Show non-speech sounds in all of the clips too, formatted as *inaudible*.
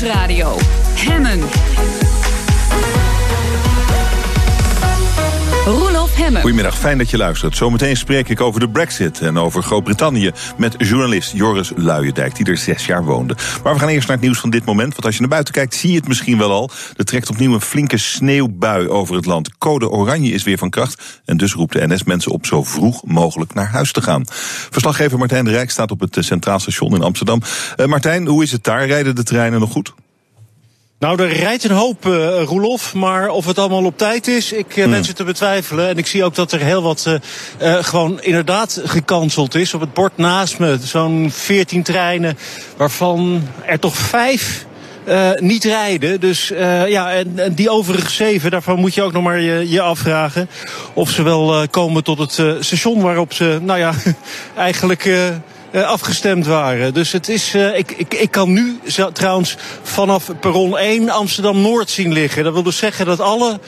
Nieuwsradio. Hemmen. Goedemiddag, fijn dat je luistert. Zometeen spreek ik over de brexit en over Groot-Brittannië... met journalist Joris Luijendijk, die er zes jaar woonde. Maar we gaan eerst naar het nieuws van dit moment. Want als je naar buiten kijkt, zie je het misschien wel al. Er trekt opnieuw een flinke sneeuwbui over het land. Code oranje is weer van kracht. En dus roept de NS mensen op zo vroeg mogelijk naar huis te gaan. Verslaggever Martijn de Rijk staat op het Centraal Station in Amsterdam. Uh, Martijn, hoe is het daar? Rijden de treinen nog goed? Nou, er rijdt een hoop, uh, Roelof. Maar of het allemaal op tijd is, ik uh, het te betwijfelen. En ik zie ook dat er heel wat uh, gewoon inderdaad gekanseld is. Op het bord naast me zo'n 14 treinen, waarvan er toch vijf uh, niet rijden. Dus uh, ja, en, en, die overige zeven, daarvan moet je ook nog maar je, je afvragen. Of ze wel uh, komen tot het station waarop ze, nou ja, *laughs* eigenlijk uh, afgestemd waren. Dus het is, uh, ik, ik, ik kan nu trouwens vanaf perron 1 Amsterdam Noord zien liggen. Dat wil dus zeggen dat alle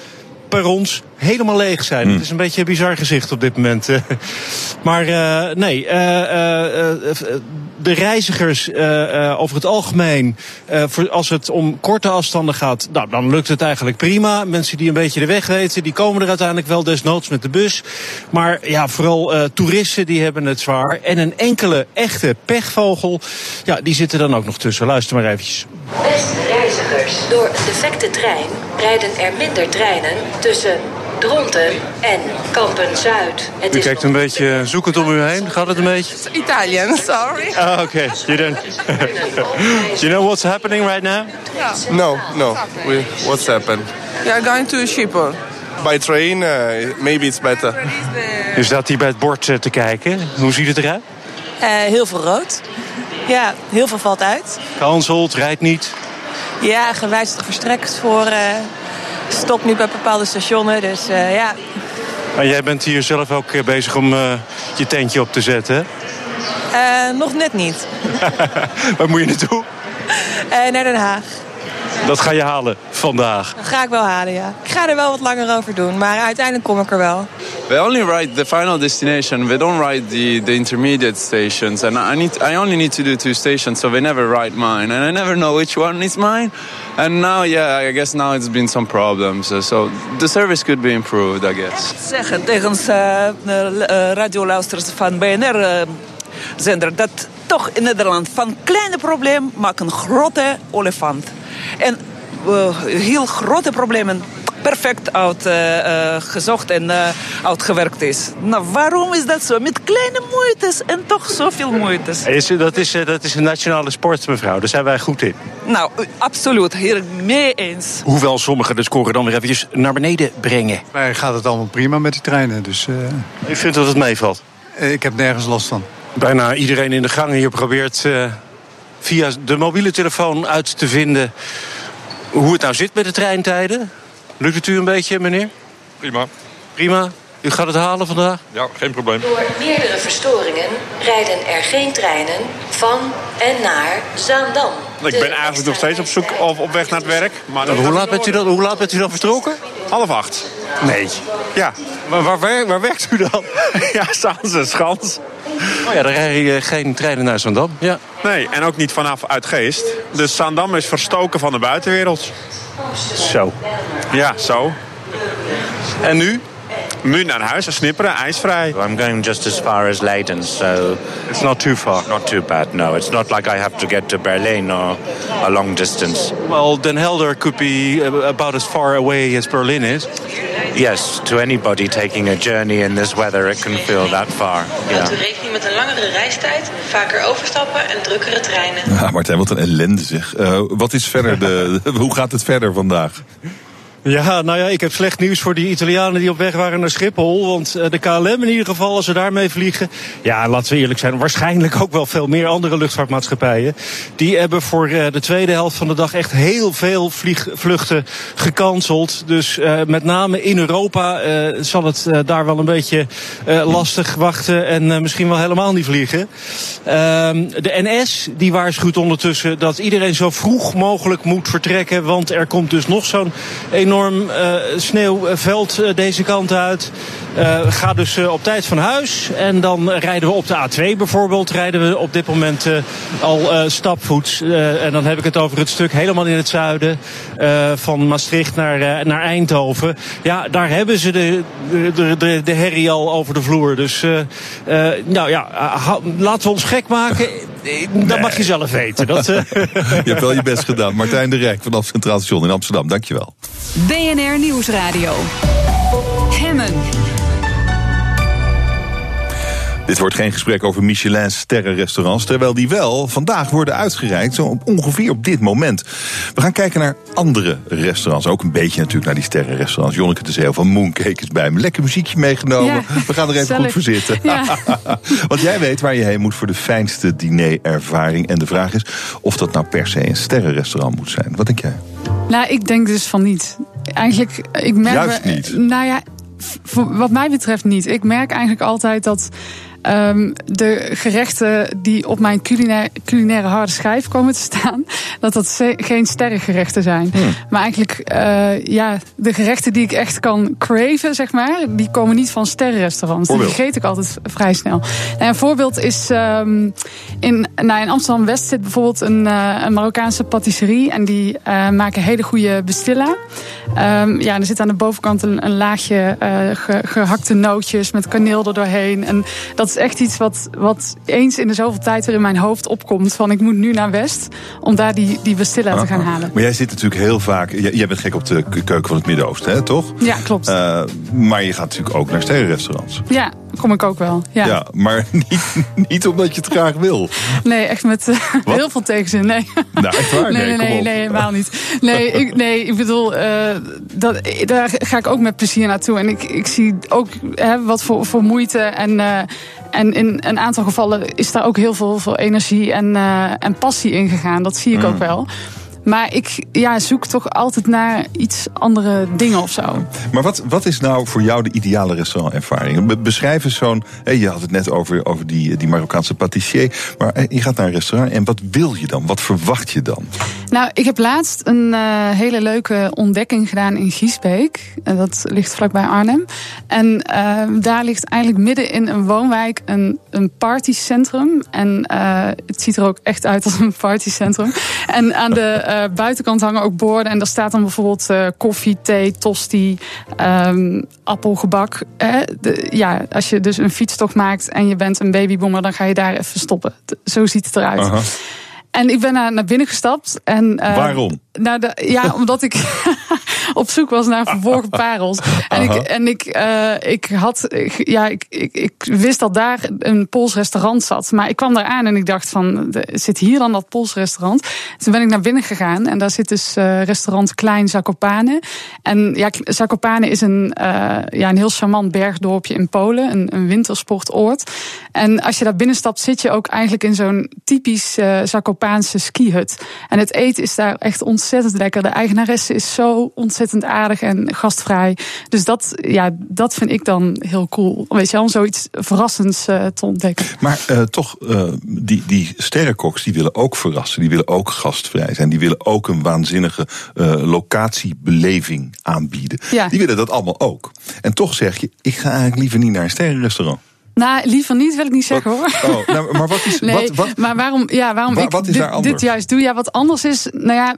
perrons helemaal leeg zijn. Mm. Het is een beetje een bizar gezicht op dit moment. *laughs* maar uh, nee, de reizigers uh, over het algemeen, uh, voor als het om korte afstanden gaat, nou, dan lukt het eigenlijk prima. Mensen die een beetje de weg weten, die komen er uiteindelijk wel desnoods met de bus. Maar ja, vooral uh, toeristen die hebben het zwaar. En een enkele echte pechvogel, ja, die zitten dan ook nog tussen. Luister maar eventjes. Beste reizigers, door een defecte trein rijden er minder treinen tussen Dronten en Kampen-Zuid. U kijkt een beetje zoekend om u heen. Gaat het een beetje? Italian, sorry. Ah, oké. Okay. You don't... Do you know what's happening right now? Yeah. No, no. We, what's happened? We are going to Schiphol. By train, uh, maybe it's better. U staat hier bij het bord uh, te kijken. Hoe ziet het eruit? Uh, heel veel rood. Ja, heel veel valt uit. Cancelled, rijdt niet. Ja, gewijzigd verstrekt voor uh, stop nu bij bepaalde stationen. Dus uh, ja. Maar jij bent hier zelf ook uh, bezig om uh, je tentje op te zetten, hè? nog net niet. *laughs* Waar moet je naartoe? naar Den Haag. Dat ga je halen vandaag? Dat ga ik wel halen, ja. Ik ga er wel wat langer over doen, maar uiteindelijk kom ik er wel. We only ride the final destination. We don't ride the, the intermediate stations. And I, need, I only need to do two stations, so they never ride mine. And I never know which one is mine. And now, yeah, I guess now it's been some problems. So the service could be improved, I guess. Zeggen tegen uh, uh, radioluisteraars van BNR-zender... dat toch in Nederland van kleine probleem maakt een grote olifant. En uh, heel grote problemen perfect uitgezocht uh, uh, en uh, uitgewerkt is. Nou, waarom is dat zo? Met kleine moeites en toch zoveel moeites. Is, dat, is, dat is een nationale sport, mevrouw. Daar zijn wij goed in. Nou, absoluut. Hier mee eens. Hoewel sommigen de score dan weer eventjes naar beneden brengen. Mij gaat het allemaal prima met die treinen. Dus, U vindt dat het meevalt? ik heb nergens last van. Bijna iedereen in de gang hier probeert via de mobiele telefoon uit te vinden hoe het nou zit met de treintijden. Lukt het u een beetje, meneer? Prima. Prima. U gaat het halen vandaag? Ja, geen probleem. Door meerdere verstoringen rijden er geen treinen van en naar Zaandam. Ik ben eigenlijk nog steeds op zoek of op weg naar het werk. Maar hoe, laat bent u dan, hoe laat bent u dan vertrokken? Half acht. Nee. Ja. Maar waar, waar, waar werkt u dan? *laughs* ja, Zaanse Schans. Oh ja, daar rijden geen treinen naar Zaandam. Ja. Nee, en ook niet vanaf Uitgeest. Dus Zaandam is verstoken van de buitenwereld. Zo. Ja, zo. En nu? Nu naar huis, snipperen, ijsvrij. I'm going just as far as Leiden, so... It's not too far? Not too bad, no. It's not like I have to get to Berlin or a long distance. Well, Den Helder could be about as far away as Berlin is. Yes, to anybody taking a journey in this weather, it can feel that far. Houdt u rekening met een langere reistijd, vaker overstappen en drukkere treinen. Ja, Martijn, wat een ellende zeg. Uh, wat is verder de, *laughs* hoe gaat het verder vandaag? Ja, nou ja, ik heb slecht nieuws voor die Italianen die op weg waren naar Schiphol. Want de KLM in ieder geval, als ze daarmee vliegen... Ja, laten we eerlijk zijn, waarschijnlijk ook wel veel meer andere luchtvaartmaatschappijen. Die hebben voor de tweede helft van de dag echt heel veel vlieg, vluchten gecanceld. Dus uh, met name in Europa zal het daar wel een beetje lastig wachten... en misschien wel helemaal niet vliegen. de NS die waarschuwt ondertussen dat iedereen zo vroeg mogelijk moet vertrekken... want er komt dus nog zo'n enorm eh, sneeuwveld eh, deze kant uit. Eh, ga dus op tijd van huis. En dan rijden we op de A2 bijvoorbeeld. Rijden we op dit moment al stapvoets. En dan heb ik het over het stuk helemaal in het zuiden. van Maastricht naar, naar Eindhoven. Ja, daar hebben ze de, de, de, de herrie al over de vloer. Dus nou ja, laten we ons gek maken. Dat mag je zelf weten. Dat, eh, *laughs* Je hebt wel je best gedaan. Martijn de Rijk vanaf Centraal Station in Amsterdam. Dankjewel. BNR Nieuwsradio. Dit wordt geen gesprek over Michelin sterrenrestaurants, terwijl die wel vandaag worden uitgereikt, zo ongeveer op dit moment. We gaan kijken naar andere restaurants, ook een beetje natuurlijk naar die sterrenrestaurants. Jonneke de Zeel van Mooncake is bij me. Lekker muziekje meegenomen. Ja, We gaan er even goed voor zitten. Ja. *laughs* Want jij weet waar je heen moet voor de fijnste dinerervaring. En de vraag is of dat nou per se een sterrenrestaurant moet zijn. Wat denk jij? Nou, ik denk dus van niet. Eigenlijk, ik merk. Juist niet. Nou ja, wat mij betreft niet. Ik merk eigenlijk altijd dat ehm, de gerechten die op mijn culinair, culinaire harde schijf komen te staan, dat dat geen sterrengerechten zijn. Hmm. Maar eigenlijk, eh, ja, de gerechten die ik echt kan craven, zeg maar, die komen niet van sterrenrestaurants. Die vergeet ik altijd vrij snel. Nou, een voorbeeld is ehm, in, nou, in Amsterdam West zit bijvoorbeeld een, eh, een Marokkaanse patisserie en die eh, maken hele goede bestilla. Ehm, ja, er zit aan de bovenkant een, een laagje eh, ge- gehakte nootjes met kaneel er doorheen. En dat is echt iets wat, wat eens in de zoveel tijd weer in mijn hoofd opkomt. Van ik moet nu naar West om daar die, die bestilla te gaan halen. Maar jij zit natuurlijk heel vaak. Jij, bent gek op de keuken van het Midden-Oosten, hè, toch? Ja, klopt. Eh, maar je gaat natuurlijk ook naar sterrenrestaurants. Ja, kom ik ook wel. Ja. Ja, maar *laughs* niet, niet omdat je het graag wil. Nee, echt met eh, heel veel tegenzin. Nee. Nou, echt waar? Nee, Nee, nee, kom nee, op. nee, helemaal niet. Nee, ik, nee, ik bedoel, eh, dat, daar ga ik ook met plezier naartoe. En ik, ik zie ook hè, wat voor, voor moeite. En, en in een aantal gevallen is daar ook heel veel, veel energie en, eh, en passie in gegaan. Dat zie ik Mm. ook wel. Maar ik ja, zoek toch altijd naar iets andere dingen of zo. Maar wat, wat is nou voor jou de ideale restaurantervaring? Be- Beschrijf eens zo'n. Je had het net over, over die, die Marokkaanse patissier. Maar je gaat naar een restaurant en wat wil je dan? Wat verwacht je dan? Nou, ik heb laatst een eh, hele leuke ontdekking gedaan in Giesbeek. En dat ligt vlakbij Arnhem. En eh, daar ligt eigenlijk midden in een woonwijk een, een partycentrum. En eh, het ziet er ook echt uit als een partycentrum. En aan de eh, buitenkant hangen ook borden. En daar staat dan bijvoorbeeld eh, koffie, thee, tosti, ehm, appelgebak. Hè? De- ja, als je dus een fietstocht maakt en je bent een babyboomer, dan ga je daar even stoppen. Zo ziet het eruit. Aha. En ik ben naar, naar binnen gestapt. En, eh, Waarom? Naar de, ja, *laughs* omdat ik *laughs* op zoek was naar verborgen parels. En ik, en ik, eh, ik had, ik- ja, ik, ik, ik wist dat daar een Pools restaurant zat. Maar ik kwam daar aan en ik dacht van, zit hier dan dat Pools restaurant? Toen ben ik naar binnen gegaan en daar zit dus eh, restaurant Klein Zakopane. En ja, Zakopane is een, eh, ja, een heel charmant bergdorpje in Polen, een, een wintersportoord. En als je daar binnen stapt, zit je ook eigenlijk in zo'n typisch Zakopaanse skihut. En het eten is daar echt ontzettend lekker. De eigenaresse is zo ontzettend aardig en gastvrij. Dus dat, ja, dat vind ik dan heel cool. Weet je wel, om zoiets verrassends eh, te ontdekken. Maar eh, toch, eh, die, die sterrenkoks die willen ook verrassen. Die willen ook gastvrij zijn. Die willen ook een waanzinnige locatiebeleving aanbieden. Ja. Die willen dat allemaal ook. En toch zeg je, ik ga eigenlijk liever niet naar een sterrenrestaurant. Nou, liever niet, wil ik niet zeggen hoor. Oh, nou, maar wat is... Nee, wat, wat, maar waarom, ja, waarom Wa- ik wat is dit, daar anders? dit juist doe? Ja, wat anders is, nou ja,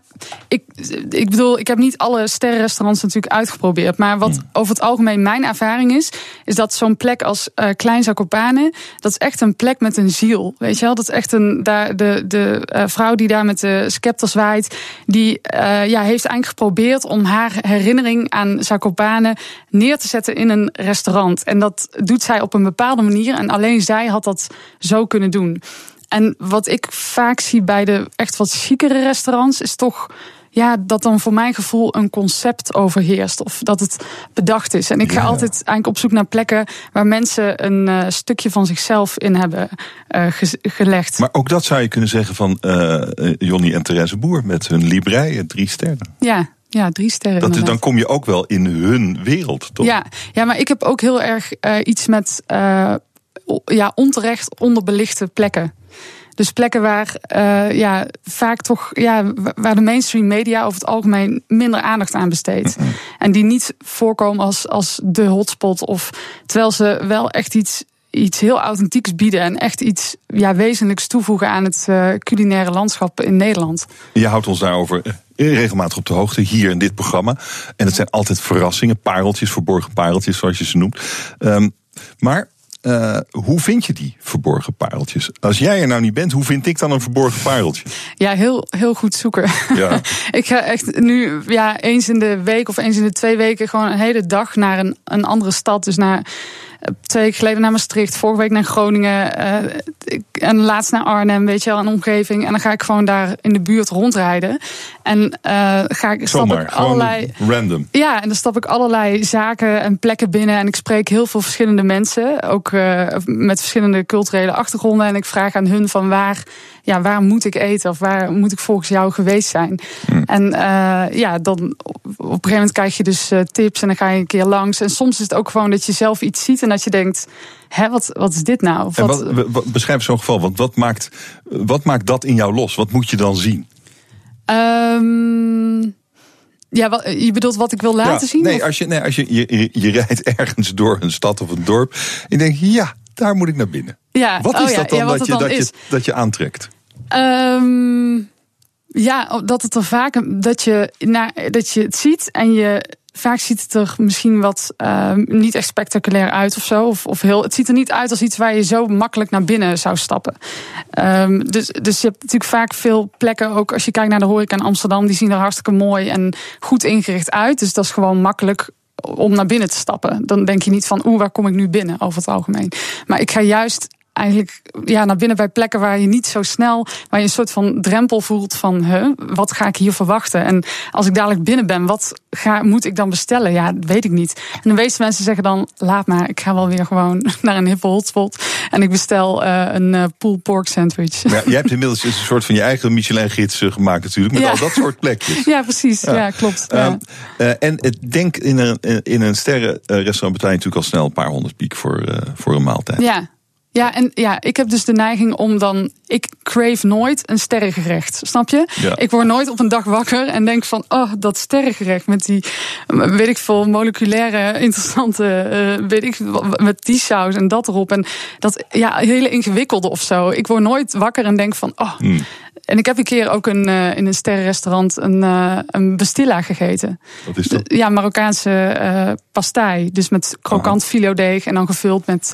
ik, ik bedoel, ik heb niet alle sterrenrestaurants natuurlijk uitgeprobeerd. Maar wat Hmm. over het algemeen mijn ervaring is, is dat zo'n plek als eh Klein Zakopane, dat is echt een plek met een ziel. Weet je wel, dat is echt een, daar, de, de eh, vrouw die daar met de scepter zwaait, die eh, ja, heeft eigenlijk geprobeerd om haar herinnering aan Zakopane neer te zetten in een restaurant. En dat doet zij op een bepaalde manier. En alleen zij had dat zo kunnen doen. En wat ik vaak zie bij de echt wat chicere restaurants, is toch. Ja, dat dan voor mijn gevoel een concept overheerst. Of dat het bedacht is. En ik ga Ja. altijd eigenlijk op zoek naar plekken waar mensen een eh, stukje van zichzelf in hebben eh, ge- gelegd. maar ook dat zou je kunnen zeggen van eh, Jonny en Therese Boer met hun librei, eh, drie sterren. Ja, ja, drie sterren. Dat inderdaad. dan kom je ook wel in hun wereld, toch? Ja, ja, maar ik heb ook heel erg eh, iets met eh, ja, onterecht onderbelichte plekken. Dus plekken waar uh, ja, vaak toch ja, waar de mainstream media over het algemeen minder aandacht aan besteedt. En die niet voorkomen als, als de hotspot. Of terwijl ze wel echt iets iets heel authentieks bieden en echt iets ja, wezenlijks toevoegen aan het uh, culinaire landschap in Nederland. Je houdt ons daarover regelmatig op de hoogte hier in dit programma. En het zijn altijd verrassingen, pareltjes, verborgen pareltjes, zoals je ze noemt. Um, maar uh, hoe vind je die verborgen pareltjes? Als jij er nou niet bent, hoe vind ik dan een verborgen pareltje? Ja, heel, heel goed zoeken. Ja. *laughs* ik ga echt nu ja, eens in de week of eens in de twee weken gewoon een hele dag naar een, een andere stad. Dus naar twee weken geleden naar Maastricht, vorige week naar Groningen uh, en laatst naar Arnhem, weet je wel, een omgeving. En dan ga ik gewoon daar in de buurt rondrijden. En uh, ga ik stap Zomaar, ik allerlei. Random. Ja, en dan stap ik allerlei zaken en plekken binnen. En ik spreek heel veel verschillende mensen, ook uh, met verschillende culturele achtergronden. En ik vraag aan hun van waar, ja, waar moet ik eten of waar moet ik volgens jou geweest zijn. Hm. En ja, dan op een gegeven moment krijg je dus tips en dan ga je een keer langs. En soms is het ook gewoon dat je zelf iets ziet en dat je denkt, hè, wat, wat is dit nou? Of wat, en wat, beschrijf zo'n geval, want wat maakt, wat maakt dat in jou los? Wat moet je dan zien? Um, ja, wat, je bedoelt wat ik wil laten ja, zien? Nee, als, je, nee, als je, je, je rijdt *laughs* ergens door een stad of een dorp. En je denkt, ja, daar moet ik naar binnen. Ja, wat is oh dat dan, ja, dat, je, dan dat, is. je, dat je aantrekt? Um, ja, dat het er vaak dat je, nou, dat je het ziet en je vaak ziet het er misschien wat uh, niet echt spectaculair uit of zo. Of, of heel, het ziet er niet uit als iets waar je zo makkelijk naar binnen zou stappen. Um, dus, dus je hebt natuurlijk vaak veel plekken, ook als je kijkt naar de horeca in Amsterdam, die zien er hartstikke mooi en goed ingericht uit. Dus dat is gewoon makkelijk om naar binnen te stappen. Dan denk je niet van, oeh, waar kom ik nu binnen over het algemeen. Maar ik ga juist eigenlijk ja, naar binnen bij plekken waar je niet zo snel, waar je een soort van drempel voelt van, huh, wat ga ik hier verwachten? En als ik dadelijk binnen ben, wat ga, moet ik dan bestellen? Ja, dat weet ik niet. En de meeste mensen zeggen dan, laat maar, ik ga wel weer gewoon *laughs* naar een hippe hotspot en ik bestel uh, een uh, pulled pork sandwich. Ja, jij hebt inmiddels een soort van je eigen Michelin-gids uh, gemaakt natuurlijk, met ja. al dat soort plekjes. *laughs* Ja, precies. Ja, ja klopt. Ja. Uh, en denk in een, in een sterrenrestaurant betaal je natuurlijk al snel een paar honderd piek voor, voor een maaltijd. Ja, ja, en ja, ik heb dus de neiging om dan. Ik crave nooit een sterrengerecht. Snap je? Ja. Ik word nooit op een dag wakker en denk van. Oh, dat sterrengerecht met die. Weet ik veel, moleculaire, interessante. Uh, weet ik met die saus en dat erop. En dat ja, hele ingewikkelde of zo. Ik word nooit wakker en denk van. Oh. Hmm. En ik heb een keer ook een, uh, in een sterrenrestaurant een, uh, een Bastilla gegeten. Wat is dat? Ja, Marokkaanse uh, pastei. Dus met krokant filodeeg en dan gevuld met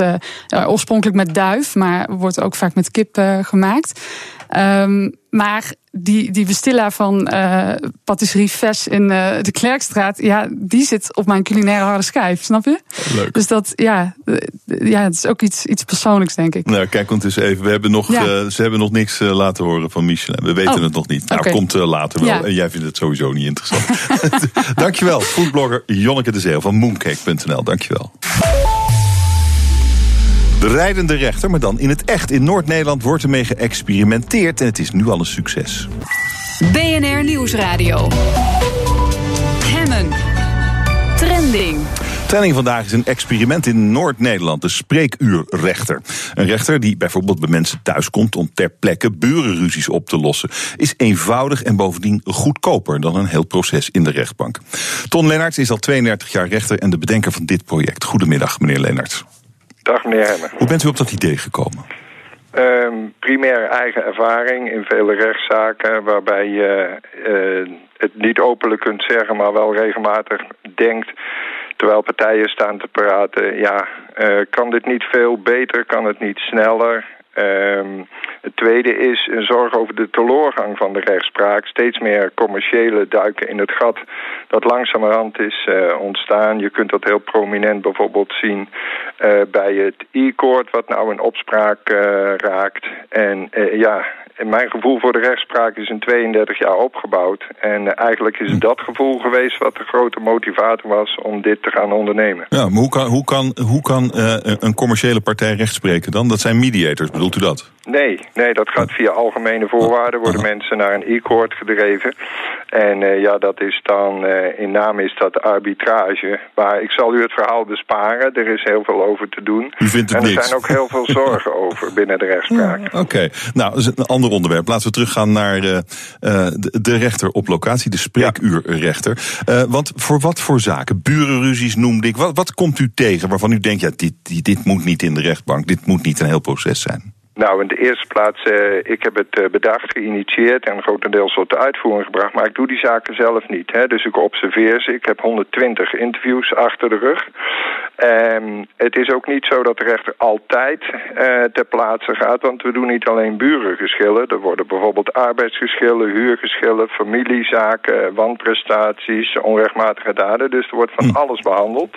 oorspronkelijk met duif, maar wordt ook vaak met kip gemaakt. Um, maar die, die Bastilla van uh, Patisserie Ves in uh, de Klerkstraat, ja, die zit op mijn culinaire harde schijf, snap je? Leuk. Dus dat, ja, ja het is ook iets, iets persoonlijks, denk ik. Nou, kijk ondertussen even. We hebben nog, ja. uh, ze hebben nog niks laten horen van Michelin. We weten oh, het nog niet. Nou, okay. komt later wel. Ja. En jij vindt het sowieso niet interessant. *laughs* Dankjewel, foodblogger Jonneke de Zeel van mooncake.nl. Dankjewel. De rijdende rechter, maar dan in het echt. In Noord-Nederland wordt ermee geëxperimenteerd en het is nu al een succes. BNR Nieuwsradio. Hemmen. Trending. Trending vandaag is een experiment in Noord-Nederland, de spreekuurrechter. Een rechter die bijvoorbeeld bij mensen thuis komt om ter plekke burenruzies op te lossen. Is eenvoudig en bovendien goedkoper dan een heel proces in de rechtbank. Ton Lennarts is al 32 jaar rechter en de bedenker van dit project. Goedemiddag, meneer Lennarts. Dag meneer. Hoe bent u op dat idee gekomen? Um, primair eigen ervaring in vele rechtszaken waarbij je uh, het niet openlijk kunt zeggen, maar wel regelmatig denkt, terwijl partijen staan te praten, ja, uh, kan dit niet veel beter, kan het niet sneller? Um, het tweede is een zorg over de teloorgang van de rechtspraak. Steeds meer commerciële duiken in het gat dat langzamerhand is uh, ontstaan. Je kunt dat heel prominent bijvoorbeeld zien uh, bij het e-court wat nou in opspraak uh, raakt. En ja, mijn gevoel voor de rechtspraak is in 32 jaar opgebouwd. En eigenlijk is het dat gevoel geweest wat de grote motivator was om dit te gaan ondernemen. Ja, maar hoe kan, hoe kan, hoe kan eh, een commerciële partij rechtspreken dan? Dat zijn mediators, bedoelt u dat? Nee, nee, dat gaat via algemene voorwaarden. Worden mensen naar een e-court gedreven. En eh, ja, dat is dan, eh, in naam is dat arbitrage. Maar ik zal u het verhaal besparen. Er is heel veel over te doen. U vindt het en er niks. zijn ook heel veel *laughs* zorgen over binnen de rechtspraak. Oké, nou, dat is een ander onderwerp. Laten we teruggaan naar eh, eh, de, de rechter op locatie, de spreekuurrechter. Eh, want voor wat voor zaken? Burenruzies noemde ik. Wat, wat komt u tegen waarvan u denkt, ja, dit, dit, dit moet niet in de rechtbank, dit moet niet een heel proces zijn? Nou, in de eerste plaats, eh, ik heb het eh, bedacht, geïnitieerd en grotendeels tot de uitvoering gebracht. Maar ik doe die zaken zelf niet. Hè? Dus ik observeer ze. Ik heb 120 interviews achter de rug. En het is ook niet zo dat de rechter altijd eh, ter plaatse gaat. Want we doen niet alleen burengeschillen. Er worden bijvoorbeeld arbeidsgeschillen, huurgeschillen, familiezaken, wanprestaties, onrechtmatige daden. Dus er wordt van alles behandeld.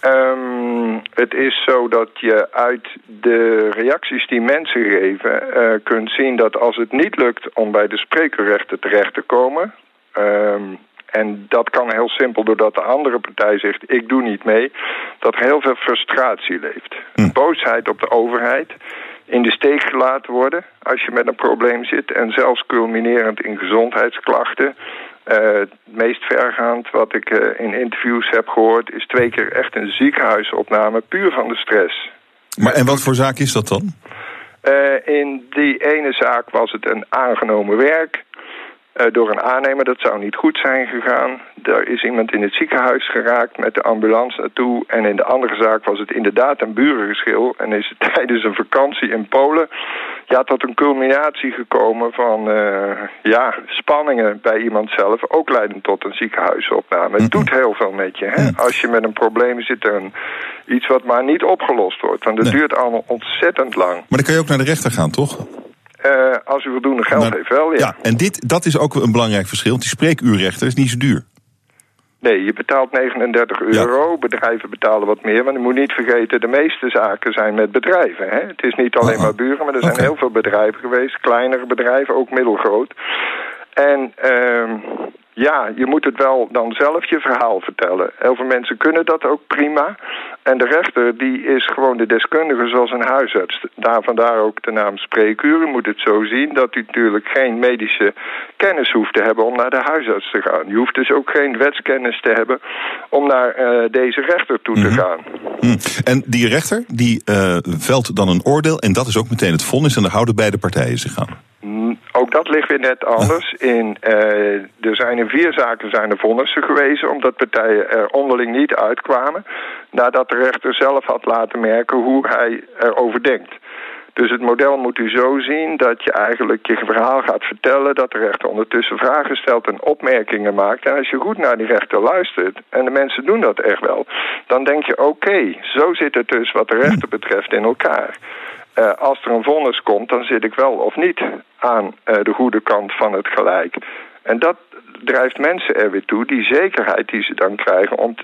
Ehm, het is zo dat je uit de reacties die mensen geven eh, kunt zien dat als het niet lukt om bij de sprekerrechten terecht te komen. ehm, en dat kan heel simpel doordat de andere partij zegt ik doe niet mee. Dat er heel veel frustratie leeft. Boosheid op de overheid. In de steek gelaten worden als je met een probleem zit. En zelfs culminerend in gezondheidsklachten. Eh, het meest vergaand wat ik eh, in interviews heb gehoord... is twee keer echt een ziekenhuisopname puur van de stress. Maar en wat voor zaak is dat dan? Eh, in die ene zaak was het een aangenomen werk door een aannemer. Dat zou niet goed zijn gegaan. Er is iemand in het ziekenhuis geraakt met de ambulance naartoe. En in de andere zaak was het inderdaad een burengeschil. En is het *laughs* tijdens een vakantie in Polen ja, tot een culminatie gekomen van eh, ja, spanningen bij iemand zelf. Ook leidend tot een ziekenhuisopname. Het doet heel veel met je. Hè? Als je met een probleem zit, een, iets wat maar niet opgelost wordt. Want het duurt allemaal ontzettend lang. Maar dan kan je ook naar de rechter gaan, toch? Eh, als u voldoende geld Nou, heeft, wel, ja. Ja, en dit, dat is ook een belangrijk verschil. want Die spreekuurrechter is niet zo duur. Nee, je betaalt 39 euro. Bedrijven betalen wat meer. Want je moet niet vergeten, de meeste zaken zijn met bedrijven. Hè? Het is niet alleen maar buren, maar er zijn heel veel bedrijven geweest. Kleinere bedrijven, ook middelgroot. En ehm, ja, je moet het wel dan zelf je verhaal vertellen. Heel veel mensen kunnen dat ook prima. En de rechter die is gewoon de deskundige zoals een huisarts. Daar vandaar ook de naam spreekuur. U moet het zo zien dat u natuurlijk geen medische kennis hoeft te hebben om naar de huisarts te gaan. Je hoeft dus ook geen wetskennis te hebben om naar eh, deze rechter toe te gaan. Hm. En die rechter die eh, velt dan een oordeel en dat is ook meteen het vonnis en daar houden beide partijen zich aan. Mm, Ook dat ligt weer net anders. In, eh, er zijn in vier zaken zijn er vonnissen gewezen... omdat partijen er onderling niet uitkwamen... nadat de rechter zelf had laten merken hoe hij erover denkt. Dus het model moet u zo zien dat je eigenlijk je verhaal gaat vertellen... dat de rechter ondertussen vragen stelt en opmerkingen maakt. En als je goed naar die rechter luistert, en de mensen doen dat echt wel... dan denk je, oké, zo zit het dus wat de rechter betreft in elkaar... Eh, als er een vonnis komt, dan zit ik wel of niet aan eh, de goede kant van het gelijk. En dat drijft mensen er weer toe, die zekerheid die ze dan krijgen, om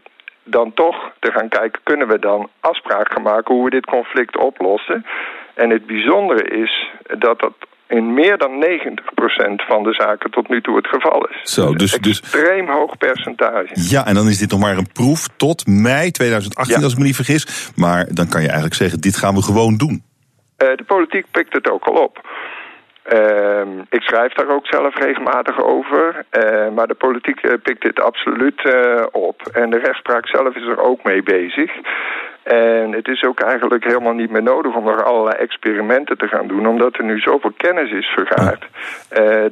dan toch te gaan kijken, kunnen we dan afspraak gaan maken hoe we dit conflict oplossen. En het bijzondere is dat dat in meer dan 90% van de zaken tot nu toe het geval is. Zo, dus, dus Extreem hoog percentage. ja, en dan is dit nog maar een proef tot mei 2018, Ja. als ik me niet vergis. Maar dan kan je eigenlijk zeggen, dit gaan we gewoon doen. Eh, de politiek pikt het ook al op. Ehm, ik schrijf daar ook zelf regelmatig over. eh, maar de politiek eh, pikt dit absoluut op. En de rechtspraak zelf is er ook mee bezig. En het is ook eigenlijk helemaal niet meer nodig om nog allerlei experimenten te gaan doen. Omdat er nu zoveel kennis is vergaard.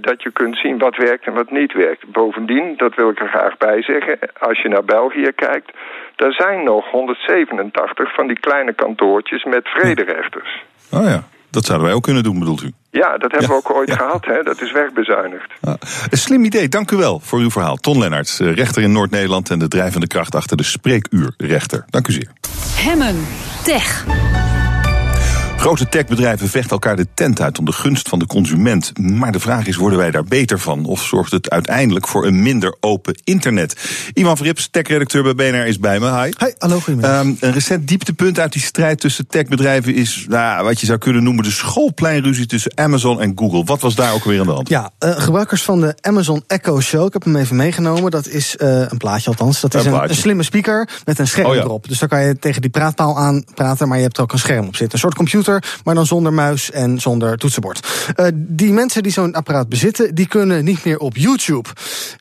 dat je kunt zien wat werkt en wat niet werkt. Bovendien, dat wil ik er graag bij zeggen. Als je naar België kijkt. Er zijn nog 187 van die kleine kantoortjes met vrederechters. Oh ja, dat zouden wij ook kunnen doen, bedoelt u? Ja, dat hebben we ook ooit gehad. Hè? Dat is wegbezuinigd. Een slim idee, dank u wel voor uw verhaal. Ton Lennarts, eh, rechter in Noord-Nederland en de drijvende kracht achter de spreekuurrechter. Dank u zeer. Hemmen. Tech. Grote techbedrijven vechten elkaar de tent uit om de gunst van de consument. Maar de vraag is, worden wij daar beter van? Of zorgt het uiteindelijk voor een minder open internet? Ivan Verrips, techredacteur bij BNR, is bij me. Hi. Hi, hallo, goedemiddag. Um, een recent dieptepunt uit die strijd tussen techbedrijven is... Nou, wat je zou kunnen noemen de schoolpleinruzie tussen Amazon en Google. Wat was daar ook weer aan de hand? Ja, uh, gebruikers van de Amazon Echo Show, ik heb hem even meegenomen. Dat is uh, een plaatje althans. Dat is een, een, een, slimme speaker met een scherm oh, ja. erop. Dus daar kan je tegen die praatpaal aan praten, maar je hebt er ook een scherm op zitten. Een soort computer maar dan zonder muis en zonder toetsenbord. Uh, die mensen die zo'n apparaat bezitten, die kunnen niet meer op YouTube.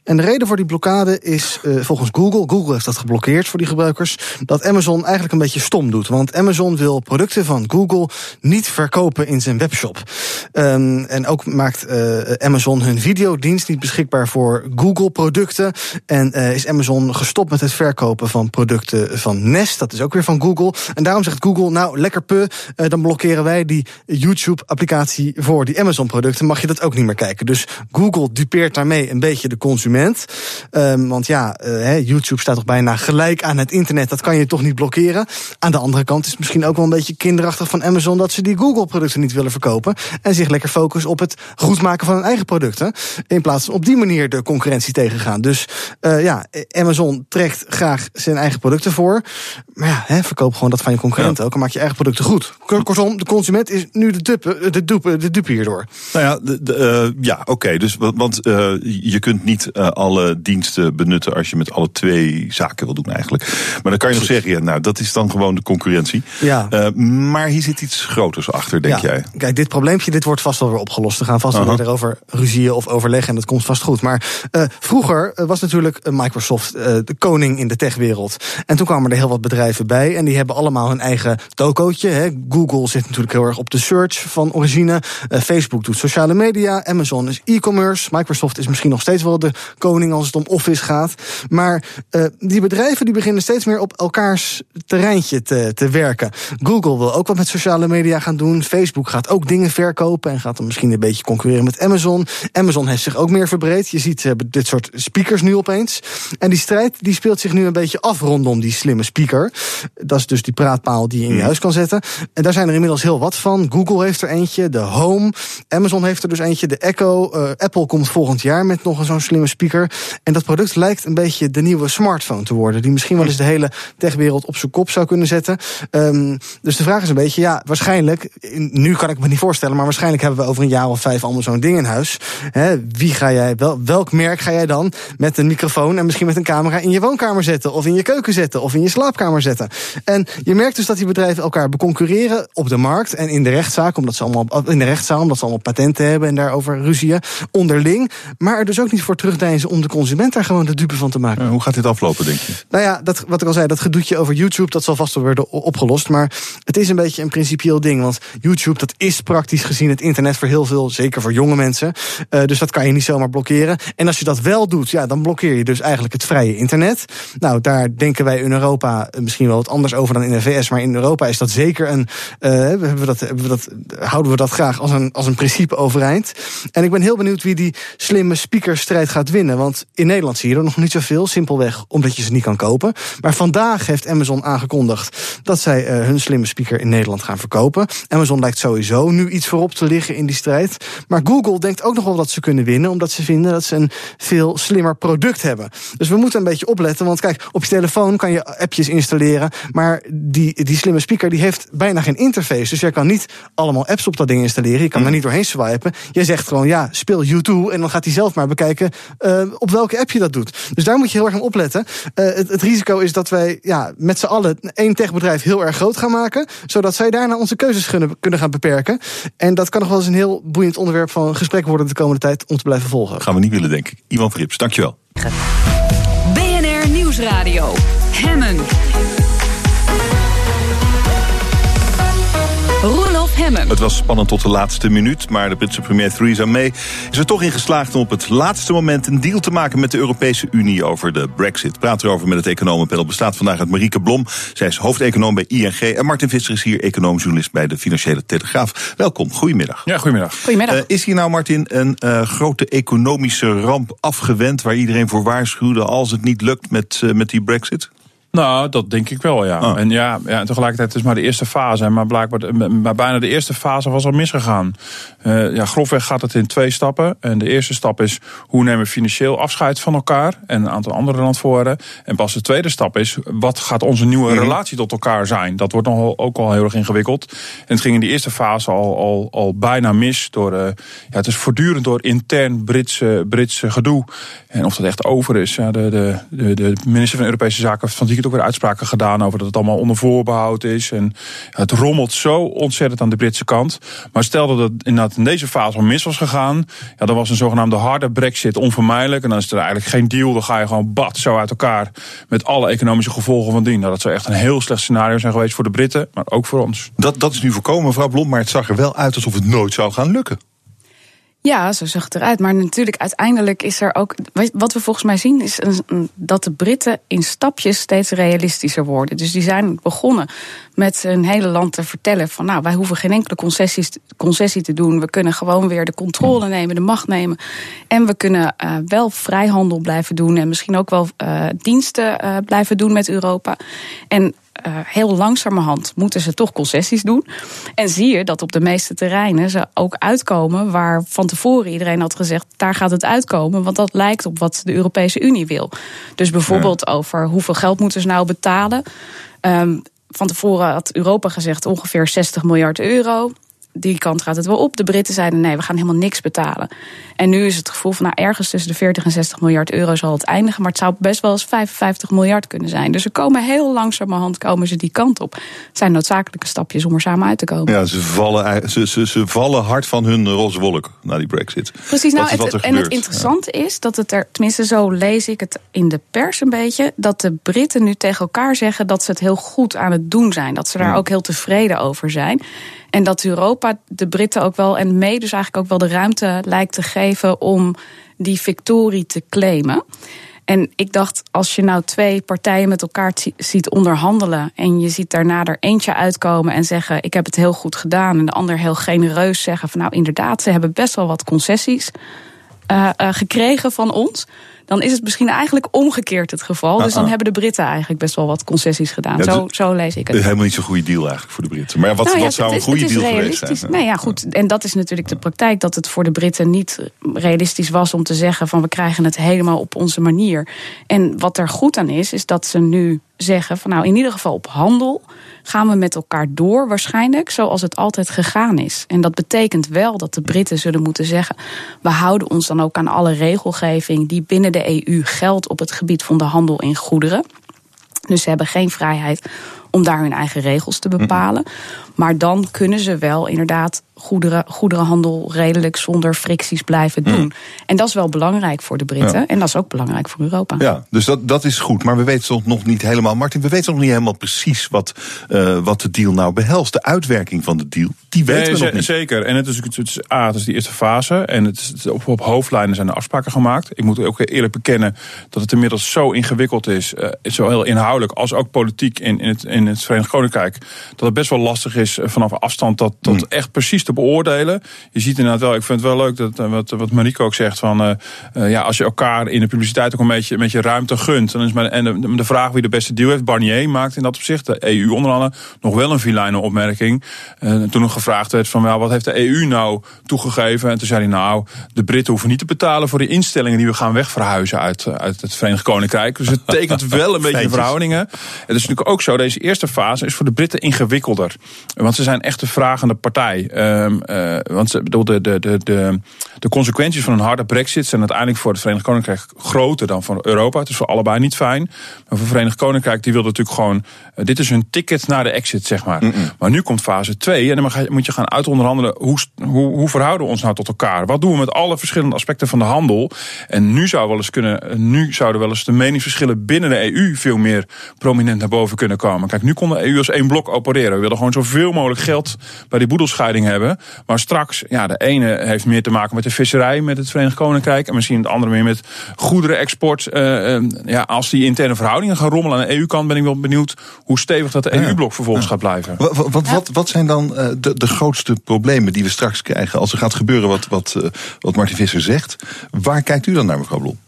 En de reden voor die blokkade is uh, volgens Google, Google heeft dat geblokkeerd voor die gebruikers, dat Amazon eigenlijk een beetje stom doet. Want Amazon wil producten van Google niet verkopen in zijn webshop. Um, en ook maakt uh, Amazon hun videodienst niet beschikbaar voor Google-producten. En is Amazon gestopt met het verkopen van producten van Nest, dat is ook weer van Google. En daarom zegt Google, nou lekker pu, dan blokkeren wij die YouTube-applicatie voor die Amazon-producten. Mag je dat ook niet meer kijken. Dus Google dupeert daarmee een beetje de consument. Um, want ja, uh, YouTube staat toch bijna gelijk aan het internet. Dat kan je toch niet blokkeren. Aan de andere kant is het misschien ook wel een beetje kinderachtig van Amazon dat ze die Google-producten niet willen verkopen. En zich lekker focussen op het goed maken van hun eigen producten. In plaats van op die manier de concurrentie tegengaan. Dus uh, ja, Amazon trekt graag zijn eigen producten voor. Maar ja, hè, verkoop gewoon dat van je concurrenten ja. ook. En maak je eigen producten goed. Kortom, de consument is nu de dupe, de dupe, de dupe hierdoor. Nou ja, de, de, uh, ja oké. Okay, dus want uh, je kunt niet uh, alle diensten benutten als je met alle twee zaken wil doen eigenlijk. Maar dan kan je nog zeggen, ja, nou dat is dan gewoon de concurrentie. Ja. maar hier zit iets groters achter, denk ja. jij? Kijk, dit probleempje, dit wordt vast wel weer opgelost. We gaan vast wel -huh. weer erover ruzieën of overleggen en dat komt vast goed. Maar vroeger was natuurlijk Microsoft de koning in de techwereld. En toen kwamen er heel wat bedrijven bij en die hebben allemaal hun eigen tokootje. Hè. Google zit natuurlijk heel erg op de search van origine. Uh, Facebook doet sociale media. Amazon is e-commerce. Microsoft is misschien nog steeds wel de koning als het om Office gaat. Maar uh, die bedrijven die beginnen steeds meer op elkaars terreintje te, te werken. Google wil ook wat met sociale media gaan doen. Facebook gaat ook dingen verkopen en gaat dan misschien een beetje concurreren met Amazon. Amazon heeft zich ook meer verbreed. Je ziet, dit soort speakers nu opeens. En die strijd die speelt zich nu een beetje af rondom die slimme speaker. Dat is dus die praatpaal die je in je huis kan zetten. En daar zijn er inmiddels heel wat van. Google heeft er eentje, de Home. Amazon heeft er dus eentje, de Echo. Uh, Apple komt volgend jaar met nog zo'n slimme speaker. En dat product lijkt een beetje de nieuwe smartphone te worden. Die misschien wel eens de hele techwereld op zijn kop zou kunnen zetten. Um, dus de vraag is een beetje, ja, waarschijnlijk... Nu kan ik me niet voorstellen, maar waarschijnlijk hebben we over een jaar of vijf allemaal zo'n ding in huis. Wie ga jij, wel, welk merk ga jij dan met een microfoon en misschien met een camera in je woonkamer zetten? Of in je keuken zetten? Of in je slaapkamer zetten? En je merkt dus dat die bedrijven elkaar beconcurreren op de markt en in de rechtszaak, omdat ze allemaal in de rechtszaal, omdat ze allemaal patenten hebben en daarover ruzieën onderling. Maar er dus ook niet voor terugdeinzen om de consument daar gewoon de dupe van te maken. Ja, hoe gaat dit aflopen, denk je? Nou ja, dat, wat ik al zei, dat gedoetje over YouTube, dat zal vast wel worden opgelost. Maar het is een beetje een principieel ding. Want YouTube, dat is praktisch gezien het internet voor heel veel, zeker voor jonge mensen. Uh, dus dat kan je niet zomaar blokkeren. En als je dat wel doet, ja, dan blokkeer je dus eigenlijk het vrije internet. Nou, daar denken wij in Europa misschien wel wat anders over dan in de VS. Maar in Europa is dat zeker een. Uh, hebben we dat, hebben we dat, houden we dat graag als een, als een principe overeind. En ik ben heel benieuwd wie die slimme speakerstrijd gaat winnen. Want in Nederland zie je er nog niet zoveel. Simpelweg omdat je ze niet kan kopen. Maar vandaag heeft Amazon aangekondigd dat zij uh, hun slimme speaker in Nederland gaan verkopen. Amazon lijkt sowieso nu iets voorop te liggen in die strijd. Maar Google denkt ook nog wel dat ze kunnen winnen. Omdat ze vinden dat ze een veel slimmer product hebben. Dus we moeten een beetje opletten. Want kijk, op je telefoon kan je appjes installeren. Maar die, die slimme speaker die heeft bijna geen interface. Dus je kan niet allemaal apps op dat ding installeren. Je kan mm. er niet doorheen swipen. Je zegt gewoon, ja, speel YouTube. En dan gaat hij zelf maar bekijken uh, op welke app je dat doet. Dus daar moet je heel erg aan opletten. Uh, het, het, risico is dat wij ja, met z'n allen één techbedrijf heel erg groot gaan maken. Zodat zij daarna onze keuzes kunnen, kunnen gaan beperken. En dat kan nog wel eens een heel boeiend onderwerp van gesprek worden de komende tijd om te blijven volgen. Gaan we niet willen, denk ik. Ivan Frips, dankjewel. BNR Nieuwsradio. Hemmen. Hemmen. Het was spannend tot de laatste minuut, maar de Britse premier Theresa May is er toch in geslaagd om op het laatste moment een deal te maken met de Europese Unie over de Brexit. Praat erover met het economenpanel. Bestaat vandaag uit Marieke Blom. Zij is hoofdeconoom bij ING. En Martin Visser is hier econoomjournalist bij de Financiële Telegraaf. Welkom, goedemiddag. Ja, goedemiddag. Goedemiddag. Uh, is hier nou, Martin, een uh, grote economische ramp afgewend waar iedereen voor waarschuwde als het niet lukt met, uh, met die Brexit? Nou, dat denk ik wel, ja. Oh. En ja, ja, tegelijkertijd is het maar de eerste fase. Maar blijkbaar, maar bijna de eerste fase was al misgegaan. Uh, ja, grofweg gaat het in twee stappen. En de eerste stap is hoe nemen we financieel afscheid van elkaar en een aantal andere landvoren. En pas de tweede stap is wat gaat onze nieuwe Mhm. relatie tot elkaar zijn. Dat wordt nog ook al heel erg ingewikkeld. En het ging in die eerste fase al, al, al bijna mis. Door, uh, ja, het is voortdurend door intern Britse, Britse gedoe. En of dat echt over is. Ja, de, de, de, de minister van Europese Zaken van het ook weer uitspraken gedaan over dat het allemaal onder voorbehoud is. En het rommelt zo ontzettend aan de Britse kant. Maar stel dat het inderdaad in deze fase al mis was gegaan. Ja, dan was een zogenaamde harde brexit onvermijdelijk. En dan is er eigenlijk geen deal. Dan ga je gewoon bad zo uit elkaar. Met alle economische gevolgen van dien. Nou, dat zou echt een heel slecht scenario zijn geweest voor de Britten. Maar ook voor ons. Dat, dat is nu voorkomen, mevrouw Blom. Maar het zag er wel uit alsof het nooit zou gaan lukken. Ja, zo zag het eruit. Maar natuurlijk, uiteindelijk is er ook. Wat we volgens mij zien, is dat de Britten in stapjes steeds realistischer worden. Dus die zijn begonnen met een hele land te vertellen: van nou, wij hoeven geen enkele concessies, concessie te doen. We kunnen gewoon weer de controle nemen, de macht nemen. En we kunnen uh, wel vrijhandel blijven doen. En misschien ook wel uh, diensten uh, blijven doen met Europa. En uh, heel langzamerhand moeten ze toch concessies doen. En zie je dat op de meeste terreinen ze ook uitkomen waar van tevoren iedereen had gezegd: daar gaat het uitkomen, want dat lijkt op wat de Europese Unie wil. Dus bijvoorbeeld ja. over hoeveel geld moeten ze nou betalen. Um, van tevoren had Europa gezegd ongeveer 60 miljard euro die kant gaat het wel op. De Britten zeiden nee, we gaan helemaal niks betalen. En nu is het gevoel van nou, ergens tussen de 40 en 60 miljard euro zal het eindigen. Maar het zou best wel eens 55 miljard kunnen zijn. Dus ze komen heel langzamerhand komen ze die kant op. Het zijn noodzakelijke stapjes om er samen uit te komen. Ja, ze vallen, ze, ze, ze vallen hard van hun roze wolk na die brexit. Precies, nou, het, en het interessante ja. is dat het er, tenminste zo lees ik het in de pers een beetje, dat de Britten nu tegen elkaar zeggen dat ze het heel goed aan het doen zijn. Dat ze daar Ja. ook heel tevreden over zijn. En dat Europa de Britten ook wel, en mee dus eigenlijk ook wel de ruimte lijkt te geven om die victorie te claimen. En ik dacht, als je nou twee partijen met elkaar zi- ziet onderhandelen. en je ziet daarna er eentje uitkomen en zeggen: Ik heb het heel goed gedaan. en de ander heel genereus zeggen: van nou inderdaad, ze hebben best wel wat concessies uh, uh, gekregen van ons. Dan is het misschien eigenlijk omgekeerd het geval. Dus dan Uh-uh. hebben de Britten eigenlijk best wel wat concessies gedaan. Ja, zo, zo lees ik het. Helemaal niet zo'n goede deal eigenlijk voor de Britten. Maar wat, Nou ja, wat zou een is- goede deal geweest zijn? Nee, ja, goed. En dat is natuurlijk de praktijk. Dat het voor de Britten niet realistisch was om te zeggen van we krijgen het helemaal op onze manier. En wat er goed aan is, is dat ze nu zeggen van nou in ieder geval op handel gaan we met elkaar door waarschijnlijk zoals het altijd gegaan is. En dat betekent wel dat de Britten zullen moeten zeggen we houden ons dan ook aan alle regelgeving die binnen de EU geldt op het gebied van de handel in goederen. Dus ze hebben geen vrijheid om daar hun eigen regels te bepalen. Maar dan kunnen ze wel inderdaad goederen, goederenhandel redelijk zonder fricties blijven doen. En dat is wel belangrijk voor de Britten. Ja. En dat is ook belangrijk voor Europa. Ja, dus dat, dat is goed. Maar we weten nog niet helemaal, Martin, we weten nog niet helemaal precies wat, uh, wat de deal nou behelst. De uitwerking van de deal, die weten Nee, we nog niet. Zeker. En het is, het is, A, het is die eerste fase. En het is, op, op hoofdlijnen zijn er afspraken gemaakt. Ik moet ook eerlijk bekennen dat het inmiddels zo ingewikkeld is. Uh, zo heel inhoudelijk als ook politiek in, in, het, in het Verenigd Koninkrijk. Dat het best wel lastig is uh, vanaf afstand dat, dat Hmm. echt precies te beoordelen. Je ziet inderdaad wel, ik vind het wel leuk dat, uh, wat, wat Marieke ook zegt. Van, uh, uh, ja, als je elkaar in de publiciteit ook een beetje, een beetje ruimte gunt. Dan is maar, en de, de vraag wie de beste deal heeft. Barnier maakt in dat opzicht, de EU onder andere, nog wel een vilijne opmerking. Uh, toen nog gevraagd werd van ja, wat heeft de EU nou toegegeven? En toen zei hij nou, de Britten hoeven niet te betalen voor die instellingen die we gaan wegverhuizen uit, uh, uit het Verenigd Koninkrijk. Dus het *laughs* tekent wel een beetje verhoudingen. Het is natuurlijk ook zo, deze eerste fase is voor de Britten ingewikkelder. Want ze zijn echt de vragende partij. Uh, want bedoel, de, de, de, de, de consequenties van een harde brexit zijn uiteindelijk voor het Verenigd Koninkrijk groter dan voor Europa. Het is voor allebei niet fijn. Maar voor het Verenigd Koninkrijk, die wil natuurlijk gewoon, dit is hun ticket naar de exit, zeg maar. Maar nu komt fase 2 en dan moet je gaan uitonderhandelen, hoe, hoe, hoe verhouden we ons nou tot elkaar? Wat doen we met alle verschillende aspecten van de handel? En nu zou wel eens kunnen, nu zouden wel eens de meningsverschillen binnen de EU veel meer prominent naar boven kunnen komen. Kijk, nu kon de EU als één blok opereren. We willen gewoon zoveel mogelijk geld bij die boedelscheiding hebben. Maar straks, ja, de ene heeft meer te maken met de visserij, met het Verenigd Koninkrijk. En misschien het andere meer met goederenexport. Uh, uh, ja, als die interne verhoudingen gaan rommelen aan de EU-kant, ben ik wel benieuwd hoe stevig dat de. EU-blok vervolgens gaat blijven. Wat, wat, wat, wat zijn dan uh, de, de grootste problemen die we straks krijgen als er gaat gebeuren wat, wat, uh, wat Martin Visser zegt? Waar kijkt u dan naar, mevrouw Blom?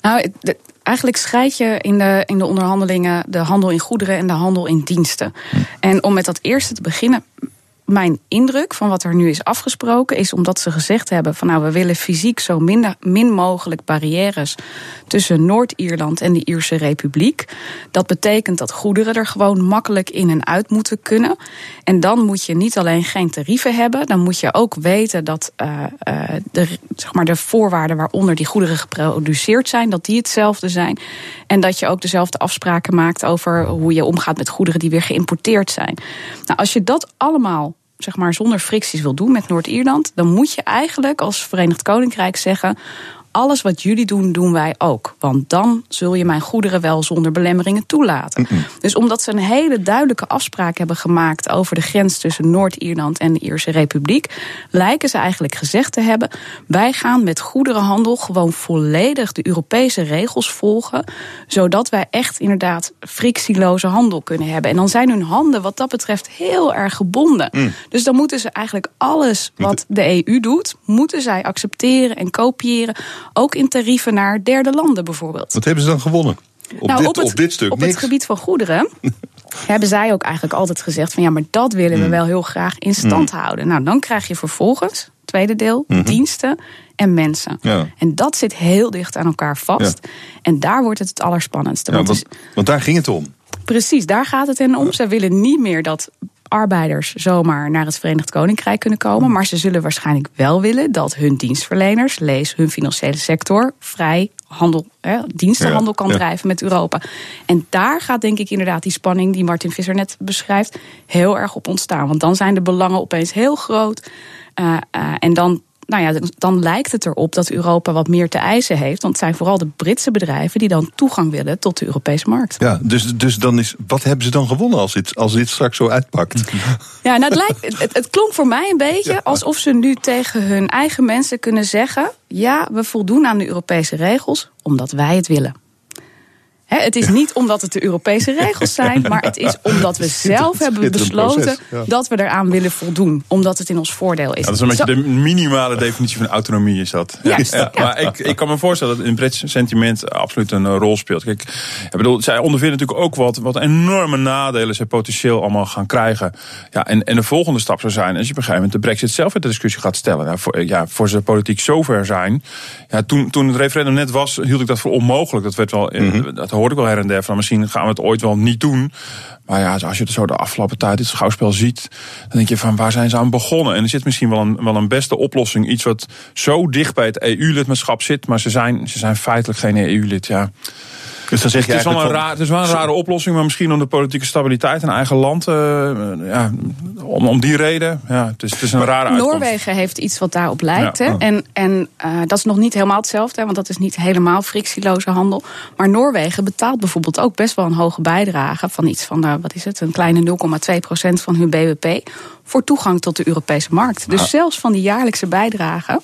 Nou, de- eigenlijk scheid je in de, in de onderhandelingen de handel in goederen en de handel in diensten. En om met dat eerste te beginnen. Mijn indruk van wat er nu is afgesproken is omdat ze gezegd hebben van nou we willen fysiek zo min, mogelijk barrières tussen Noord-Ierland en de Ierse Republiek. Dat betekent dat goederen er gewoon makkelijk in en uit moeten kunnen. En dan moet je niet alleen geen tarieven hebben, dan moet je ook weten dat uh, uh, de, zeg maar de voorwaarden waaronder die goederen geproduceerd zijn, dat die hetzelfde zijn. En dat je ook dezelfde afspraken maakt over hoe je omgaat met goederen die weer geïmporteerd zijn. Nou, als je dat allemaal zeg maar zonder fricties wil doen met Noord-Ierland, dan moet je eigenlijk als Verenigd Koninkrijk zeggen: alles wat jullie doen, doen wij ook. Want dan zul je mijn goederen wel zonder belemmeringen toelaten. Mm -mm. Dus omdat ze een hele duidelijke afspraak hebben gemaakt over de grens tussen Noord-Ierland en de Ierse Republiek, lijken ze eigenlijk gezegd te hebben: wij gaan met goederenhandel gewoon volledig de Europese regels volgen, zodat wij echt inderdaad frictieloze handel kunnen hebben. En dan zijn hun handen wat dat betreft heel erg gebonden. Mm. Dus dan moeten ze eigenlijk alles wat de EU doet, moeten zij accepteren en kopiëren ook in tarieven naar derde landen bijvoorbeeld. Wat hebben ze dan gewonnen? Op, nou, dit, op, het, op dit stuk op niks. het gebied van goederen *laughs* hebben zij ook eigenlijk altijd gezegd van ja, maar dat willen we Mm. wel heel graag in stand houden. Nou, dan krijg je vervolgens, tweede deel, Mhm. diensten en mensen. Ja. En dat zit heel dicht aan elkaar vast. En daar wordt het het allerspannendste. Ja, want want, want daar ging het om. Precies, daar gaat het hen om. Ze willen niet meer dat arbeiders zomaar naar het Verenigd Koninkrijk kunnen komen. Maar ze zullen waarschijnlijk wel willen dat hun dienstverleners, lees hun financiële sector, vrij handel, hè, dienstenhandel Ja, kan ja. drijven met Europa. En daar gaat denk ik inderdaad die spanning die Martin Visser net beschrijft heel erg op ontstaan. Want dan zijn de belangen opeens heel groot. Uh, uh, en dan nou ja, dan lijkt het erop dat Europa wat meer te eisen heeft. Want het zijn vooral de Britse bedrijven die dan toegang willen tot de Europese markt. Ja, dus, dus dan is, wat hebben ze dan gewonnen als dit, als dit straks zo uitpakt? Ja, nou, het, lijkt, het, het klonk voor mij een beetje alsof ze nu tegen hun eigen mensen kunnen zeggen: ja, we voldoen aan de Europese regels omdat wij het willen. He, het is niet omdat het de Europese regels zijn, maar het is *laughs* omdat we zelf hebben besloten dat we eraan willen voldoen. Omdat het in ons voordeel is. Ja, dat is een beetje Zo- de minimale definitie van autonomie is dat. Juist, ja. Maar ik, ik kan me voorstellen dat in Brits sentiment absoluut een eh, rol speelt. Kijk, ik bedoel, zij ondervinden natuurlijk ook wat, wat enorme nadelen zij potentieel allemaal gaan krijgen. Ja, en, en de volgende stap zou zijn, als je op een gegeven moment de brexit zelf in de discussie gaat stellen. Nou, voor, ja, voor ze politiek zover zijn. Ja, toen, toen het referendum net was, hield ik dat voor onmogelijk. Dat, werd wel, eh, dat hoorde ik wel her en der van misschien gaan we het ooit wel niet doen. Maar ja, als je zo de afgelopen tijd dit schouwspel ziet, dan denk je van waar zijn ze aan begonnen? En er zit misschien wel een, wel een beste oplossing. Iets wat zo dicht bij het EU-lidmaatschap zit, maar ze zijn, ze zijn feitelijk geen EU-lid. Ja. Dus dan zeg je het, is wel een raar, het is wel een rare oplossing, maar misschien om de politieke stabiliteit in eigen land. eh, ja, om, om die reden. Ja, het, is, het is een rare uitkomst. Noorwegen heeft iets wat daarop lijkt. Ja. Hè? En, en uh, dat is nog niet helemaal hetzelfde, hè, want dat is niet helemaal frictieloze handel. Maar Noorwegen betaalt bijvoorbeeld ook best wel een hoge bijdrage van iets van, uh, wat is het, een kleine 0,2 procent van hun BBP. Voor toegang tot de Europese markt. Dus Ah. zelfs van die jaarlijkse bijdrage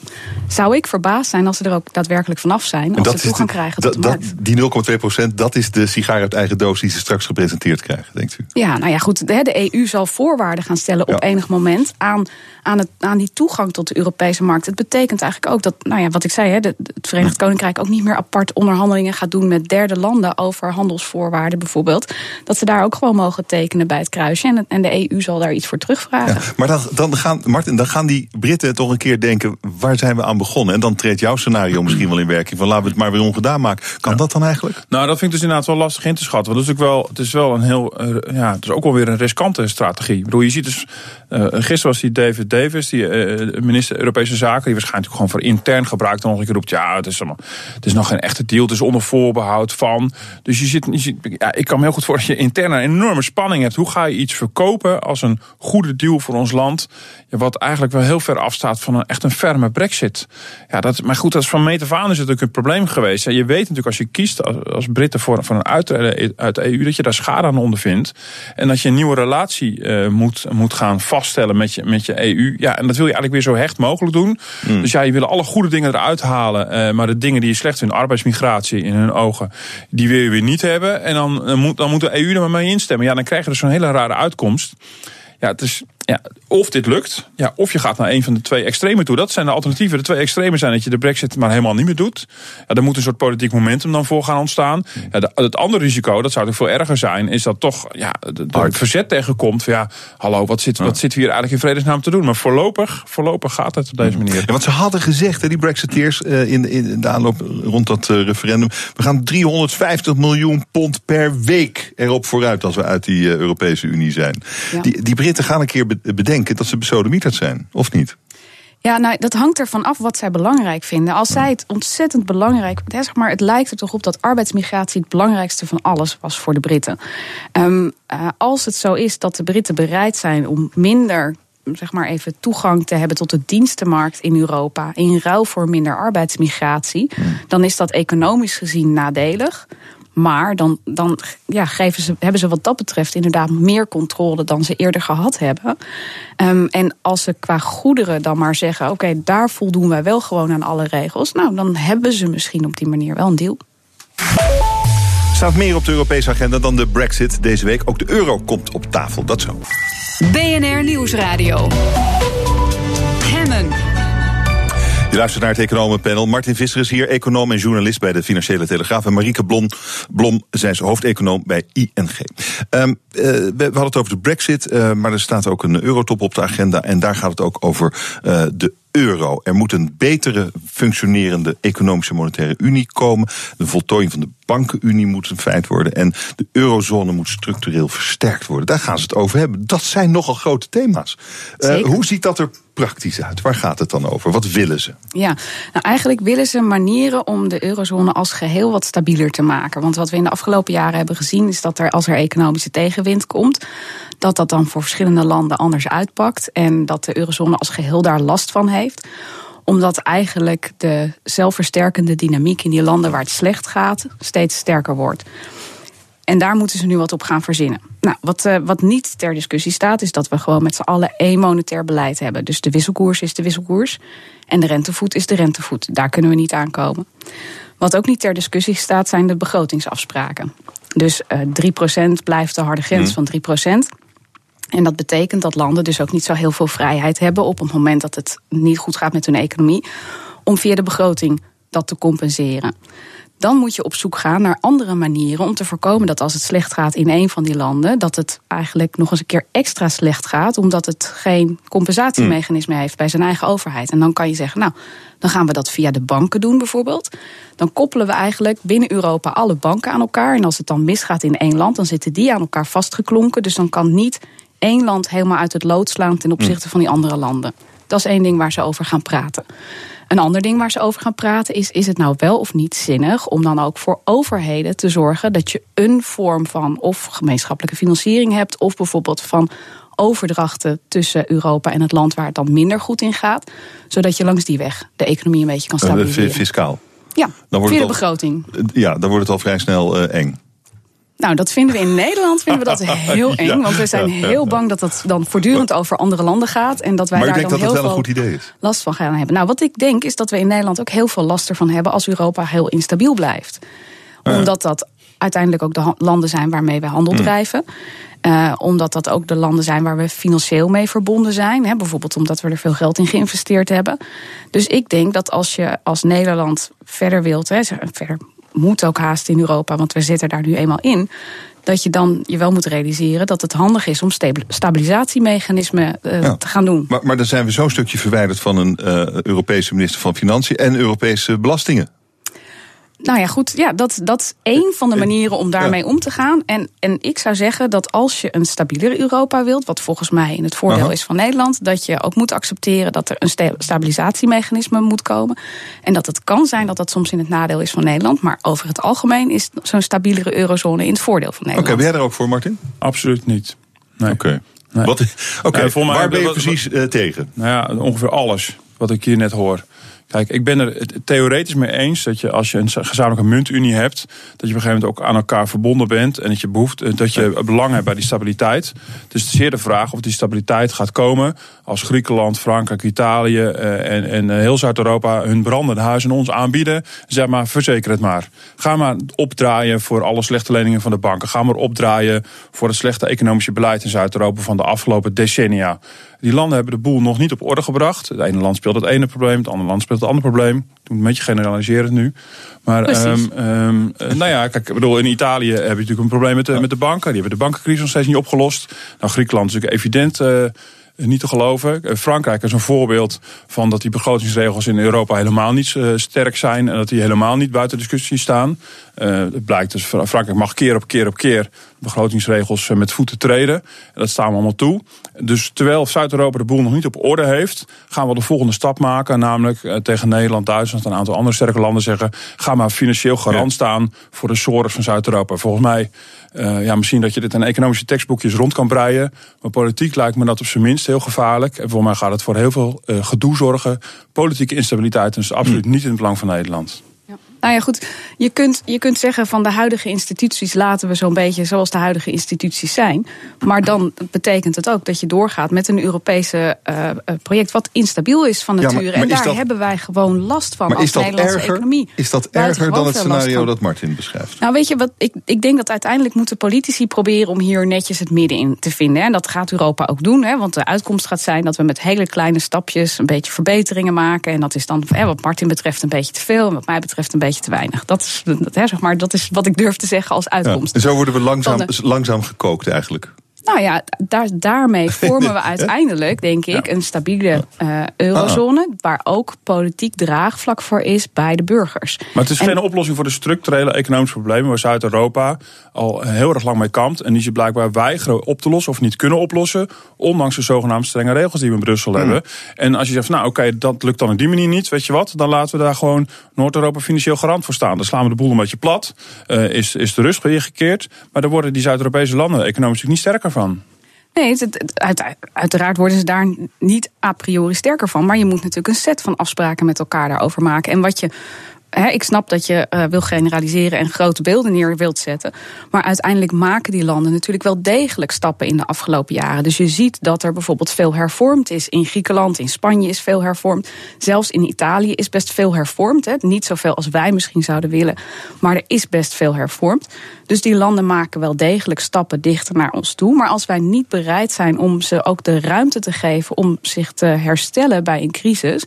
zou ik verbaasd zijn als ze er ook daadwerkelijk vanaf zijn. Als ze toegang de- krijgen tot de dat, markt. die 0,2 procent, dat is de sigaar uit eigen doos die ze straks gepresenteerd krijgen, denkt u? Ja, nou ja, goed. De, de EU zal voorwaarden gaan stellen op enig moment aan, aan, het, aan die toegang tot de Europese markt. Het betekent eigenlijk ook dat, nou ja, wat ik zei, hè, het Verenigd Koninkrijk ook niet meer apart onderhandelingen gaat doen met derde landen over handelsvoorwaarden bijvoorbeeld. Dat ze daar ook gewoon mogen tekenen bij het kruisje. En, en de EU zal daar iets voor terugvragen. *laughs* Maar dan, dan, gaan, Martin, dan gaan die Britten toch een keer denken: waar zijn we aan begonnen? En dan treedt jouw scenario misschien wel in werking. Van laten we het maar weer ongedaan maken. Kan dat dan eigenlijk? Nou, dat vind ik dus inderdaad wel lastig in te schatten. Want dat is wel, het is wel een heel, eh, ja, het is ook wel weer een riskante strategie. Ik bedoel, je ziet dus, eh, gisteren was die David Davis, die eh, minister Europese Zaken, die waarschijnlijk gewoon voor intern gebruik dan nog een keer roept, ja, het is, allemaal, het is nog geen echte deal, het is onder voorbehoud van. Dus je zit, je ziet, ja, ik kan me heel goed voorstellen dat je intern een enorme spanning hebt. Hoe ga je iets verkopen als een goede deal voor ons land, wat eigenlijk wel heel ver afstaat van een echt een ferme brexit. Ja, dat, maar goed, dat is van meet af aan is het natuurlijk een probleem geweest. Ja, je weet natuurlijk als je kiest als, als Britten voor, voor een uittreden uit de EU, dat je daar schade aan ondervindt. En dat je een nieuwe relatie eh, moet, moet gaan vaststellen met je, met je EU. Ja, en dat wil je eigenlijk weer zo hecht mogelijk doen. Dus ja, je wil alle goede dingen eruit halen. eh, maar de dingen die je slecht vindt, arbeidsmigratie in hun ogen, die wil je weer niet hebben. En dan, eh, moet, dan moet de EU er maar mee instemmen. Ja, dan krijg je dus zo'n hele rare uitkomst. Ja, het is, ja, of dit lukt, ja, of je gaat naar een van de twee extremen toe. Dat zijn de alternatieven. De twee extremen zijn dat je de brexit maar helemaal niet meer doet. Ja, er moet een soort politiek momentum dan voor gaan ontstaan. Ja, de, het andere risico, dat zou natuurlijk veel erger zijn... is dat toch ja, de, de het verzet tegenkomt. Van, ja, hallo, wat, zit, wat zitten we hier eigenlijk in vredesnaam te doen? Maar voorlopig, voorlopig gaat het op deze manier. Ja, want ze hadden gezegd, hè, die Brexiteers, uh, in, in de aanloop rond dat uh, referendum... we gaan 350 miljoen pond per week erop vooruit... als we uit die uh, Europese Unie zijn. Ja. Die, die Britten gaan een keer bedenken dat ze besodemieterd zijn, of niet? Ja, nou, dat hangt ervan af wat zij belangrijk vinden. Als zij het ontzettend belangrijk... Zeg maar, het lijkt er toch op dat arbeidsmigratie... het belangrijkste van alles was voor de Britten. Um, uh, als het zo is dat de Britten bereid zijn om minder zeg maar even toegang te hebben tot de dienstenmarkt in Europa in ruil voor minder arbeidsmigratie, dan is dat economisch gezien nadelig. Maar dan, dan ja, geven ze, hebben ze wat dat betreft inderdaad meer controle dan ze eerder gehad hebben. Um, en als ze qua goederen dan maar zeggen: oké, okay, daar voldoen wij wel gewoon aan alle regels. Nou, dan hebben ze misschien op die manier wel een deal. Staat meer op de Europese agenda dan de Brexit deze week. Ook de euro komt op tafel, dat zo. BNR Nieuwsradio. Je luistert naar het economenpanel. Martin Visser is hier, econoom en journalist bij de Financiële Telegraaf. En Marieke Blom, Blom zij is hoofdeconoom bij ING. Um, uh, we, hadden het over de brexit, uh, maar er staat ook een eurotop op de agenda. En daar gaat het ook over uh, de euro. Er moet een betere functionerende economische monetaire unie komen. De voltooiing van de bankenunie moet een feit worden. En de eurozone moet structureel versterkt worden. Daar gaan ze het over hebben. Dat zijn nogal grote thema's. Uh, hoe ziet dat er praktisch uit? Waar gaat het dan over? Wat willen ze? Ja, nou eigenlijk willen ze manieren om de eurozone als geheel wat stabieler te maken. Want wat we in de afgelopen jaren hebben gezien is dat er als er economische tegenwind komt, dat dat dan voor verschillende landen anders uitpakt. En dat de eurozone als geheel daar last van heeft omdat eigenlijk de zelfversterkende dynamiek in die landen waar het slecht gaat steeds sterker wordt. En daar moeten ze nu wat op gaan verzinnen. Nou, wat, uh, wat niet ter discussie staat, is dat we gewoon met z'n allen één monetair beleid hebben. Dus de wisselkoers is de wisselkoers en de rentevoet is de rentevoet. Daar kunnen we niet aankomen. Wat ook niet ter discussie staat, zijn de begrotingsafspraken. Dus uh, 3% blijft de harde grens mm. van 3%. En dat betekent dat landen dus ook niet zo heel veel vrijheid hebben op het moment dat het niet goed gaat met hun economie, om via de begroting dat te compenseren. Dan moet je op zoek gaan naar andere manieren om te voorkomen dat als het slecht gaat in een van die landen, dat het eigenlijk nog eens een keer extra slecht gaat, omdat het geen compensatiemechanisme heeft bij zijn eigen overheid. En dan kan je zeggen, nou, dan gaan we dat via de banken doen bijvoorbeeld. Dan koppelen we eigenlijk binnen Europa alle banken aan elkaar. En als het dan misgaat in één land, dan zitten die aan elkaar vastgeklonken. Dus dan kan niet één land helemaal uit het lood slaan ten opzichte van die andere landen. Dat is één ding waar ze over gaan praten. Een ander ding waar ze over gaan praten is: is het nou wel of niet zinnig om dan ook voor overheden te zorgen dat je een vorm van of gemeenschappelijke financiering hebt, of bijvoorbeeld van overdrachten tussen Europa en het land waar het dan minder goed in gaat, zodat je langs die weg de economie een beetje kan stabiliseren. Fiscaal. Ja, dan wordt via de begroting. Ja, dan wordt het al vrij snel uh, eng. Nou, dat vinden we in Nederland vinden we dat *laughs* heel eng. Ja, want we zijn ja, heel bang dat het dan voortdurend over andere landen gaat. En dat wij maar daar dan dat heel veel een goed idee is. last van gaan hebben. Nou, wat ik denk is dat we in Nederland ook heel veel last ervan hebben als Europa heel instabiel blijft. Omdat dat uiteindelijk ook de landen zijn waarmee we handel drijven. Uh, omdat dat ook de landen zijn waar we financieel mee verbonden zijn. Hè, bijvoorbeeld omdat we er veel geld in geïnvesteerd hebben. Dus ik denk dat als je als Nederland verder wilt, hè, verder moet ook haast in Europa, want we zitten daar nu eenmaal in. Dat je dan je wel moet realiseren dat het handig is om stabilisatiemechanismen uh, ja. te gaan doen. Maar, maar dan zijn we zo'n stukje verwijderd van een uh, Europese minister van Financiën en Europese belastingen. Nou ja, goed. Ja, dat, dat is één van de manieren om daarmee om te gaan. En, en ik zou zeggen dat als je een stabielere Europa wilt, wat volgens mij in het voordeel Aha. is van Nederland, dat je ook moet accepteren dat er een stabilisatiemechanisme moet komen. En dat het kan zijn dat dat soms in het nadeel is van Nederland. Maar over het algemeen is zo'n stabielere eurozone in het voordeel van Nederland. Oké, okay, ben jij er ook voor, Martin? Absoluut niet. Nee. Oké. Okay. Nee. Okay, nee, waar ben je precies uh, tegen? Nou ja, ongeveer alles wat ik hier net hoor. Kijk, ik ben er theoretisch mee eens dat je als je een gezamenlijke muntunie hebt, dat je op een gegeven moment ook aan elkaar verbonden bent en dat je behoeft, dat je belang hebt bij die stabiliteit. Dus het is zeer de vraag of die stabiliteit gaat komen als Griekenland, Frankrijk, Italië en, en heel Zuid-Europa hun brandende huizen ons aanbieden. Zeg maar, verzeker het maar. Ga maar opdraaien voor alle slechte leningen van de banken. Ga maar opdraaien voor het slechte economische beleid in Zuid-Europa van de afgelopen decennia. Die landen hebben de boel nog niet op orde gebracht. Het ene land speelt het ene probleem, het andere land speelt het andere probleem. Ik doe een beetje generaliseren nu. Maar ehm, ehm, eh, nou ja, kijk, ik bedoel, in Italië heb je natuurlijk een probleem met de, met de banken. Die hebben de bankencrisis nog steeds niet opgelost. Nou, Griekenland is natuurlijk evident. eh, niet te geloven. Eh, Frankrijk is een voorbeeld van dat die begrotingsregels in Europa helemaal niet sterk zijn en dat die helemaal niet buiten discussie staan. Eh, het blijkt dus, Fra- Frankrijk mag keer op keer op keer begrotingsregels eh, met voeten treden. En dat staan we allemaal toe. Dus terwijl Zuid-Europa de boel nog niet op orde heeft, gaan we de volgende stap maken. Namelijk eh, tegen Nederland, Duitsland en een aantal andere sterke landen zeggen: ga maar financieel garant staan voor de zorg van Zuid-Europa. Volgens mij, ja, misschien dat je dit in economische tekstboekjes rond kan breien. Maar politiek lijkt me dat op zijn minst heel gevaarlijk. En voor mij gaat het voor heel veel gedoe zorgen. Politieke instabiliteit. Is absoluut niet in het belang van Nederland. Nou ja, goed. Je kunt, je kunt zeggen van de huidige instituties laten we zo'n beetje zoals de huidige instituties zijn. Maar dan betekent het ook dat je doorgaat met een Europese eh, eh, project wat instabiel is van Ja, maar- nature. maar en daar dat- hebben wij gewoon last van Maar als is dat Nederlandse erger, economie. is dat erger dan het scenario dat Martin beschrijft? Nou, weet je wat? Ik, ik denk dat uiteindelijk moeten politici proberen om hier netjes het midden in te vinden. En dat gaat Europa ook doen. Hè, want de uitkomst gaat zijn dat we met hele kleine stapjes een beetje verbeteringen maken. En dat is dan, hè, wat Martin betreft, een beetje te veel. En wat mij betreft, een beetje te weinig. Dat is, dat, hè, zeg maar, dat is wat ik durf te zeggen als Ja, uitkomst. en zo worden we langzaam, de- langzaam gekookt eigenlijk. Nou ja, daar, daarmee *laughs* vormen we uiteindelijk, denk ik, een stabiele eh, eurozone. Waar ook politiek draagvlak voor is bij de burgers. Maar het is En- geen oplossing voor de structurele economische problemen waar Zuid-Europa al heel erg lang mee kampt. En die ze blijkbaar weigeren op te lossen of niet kunnen oplossen. Ondanks de zogenaamde strenge regels die we in Brussel hebben. En als je zegt, nou oké, dat lukt dan op die manier niet. Weet je wat, dan laten we daar gewoon Noord-Europa financieel garant voor staan. Dan slaan we de boel een beetje plat. Eh, is, is de rust weer gekeerd. Maar daar worden die Zuid-Europese landen economisch natuurlijk niet sterker van. Nee, het, uit- uiteraard worden ze daar niet a priori sterker van. Maar je moet natuurlijk een set van afspraken met elkaar daarover maken. En wat je. Ik snap dat je eh, wil generaliseren en grote beelden neer wilt zetten. Maar uiteindelijk maken die landen natuurlijk wel degelijk stappen in de afgelopen jaren. Dus je ziet dat er bijvoorbeeld veel hervormd is. In Griekenland, in Spanje is veel hervormd. Zelfs in Italië is best veel hervormd. Hè. Niet zoveel als wij misschien zouden willen. Maar er is best veel hervormd. Dus die landen maken wel degelijk stappen dichter naar ons toe. Maar als wij niet bereid zijn om ze ook de ruimte te geven om zich te herstellen bij een crisis.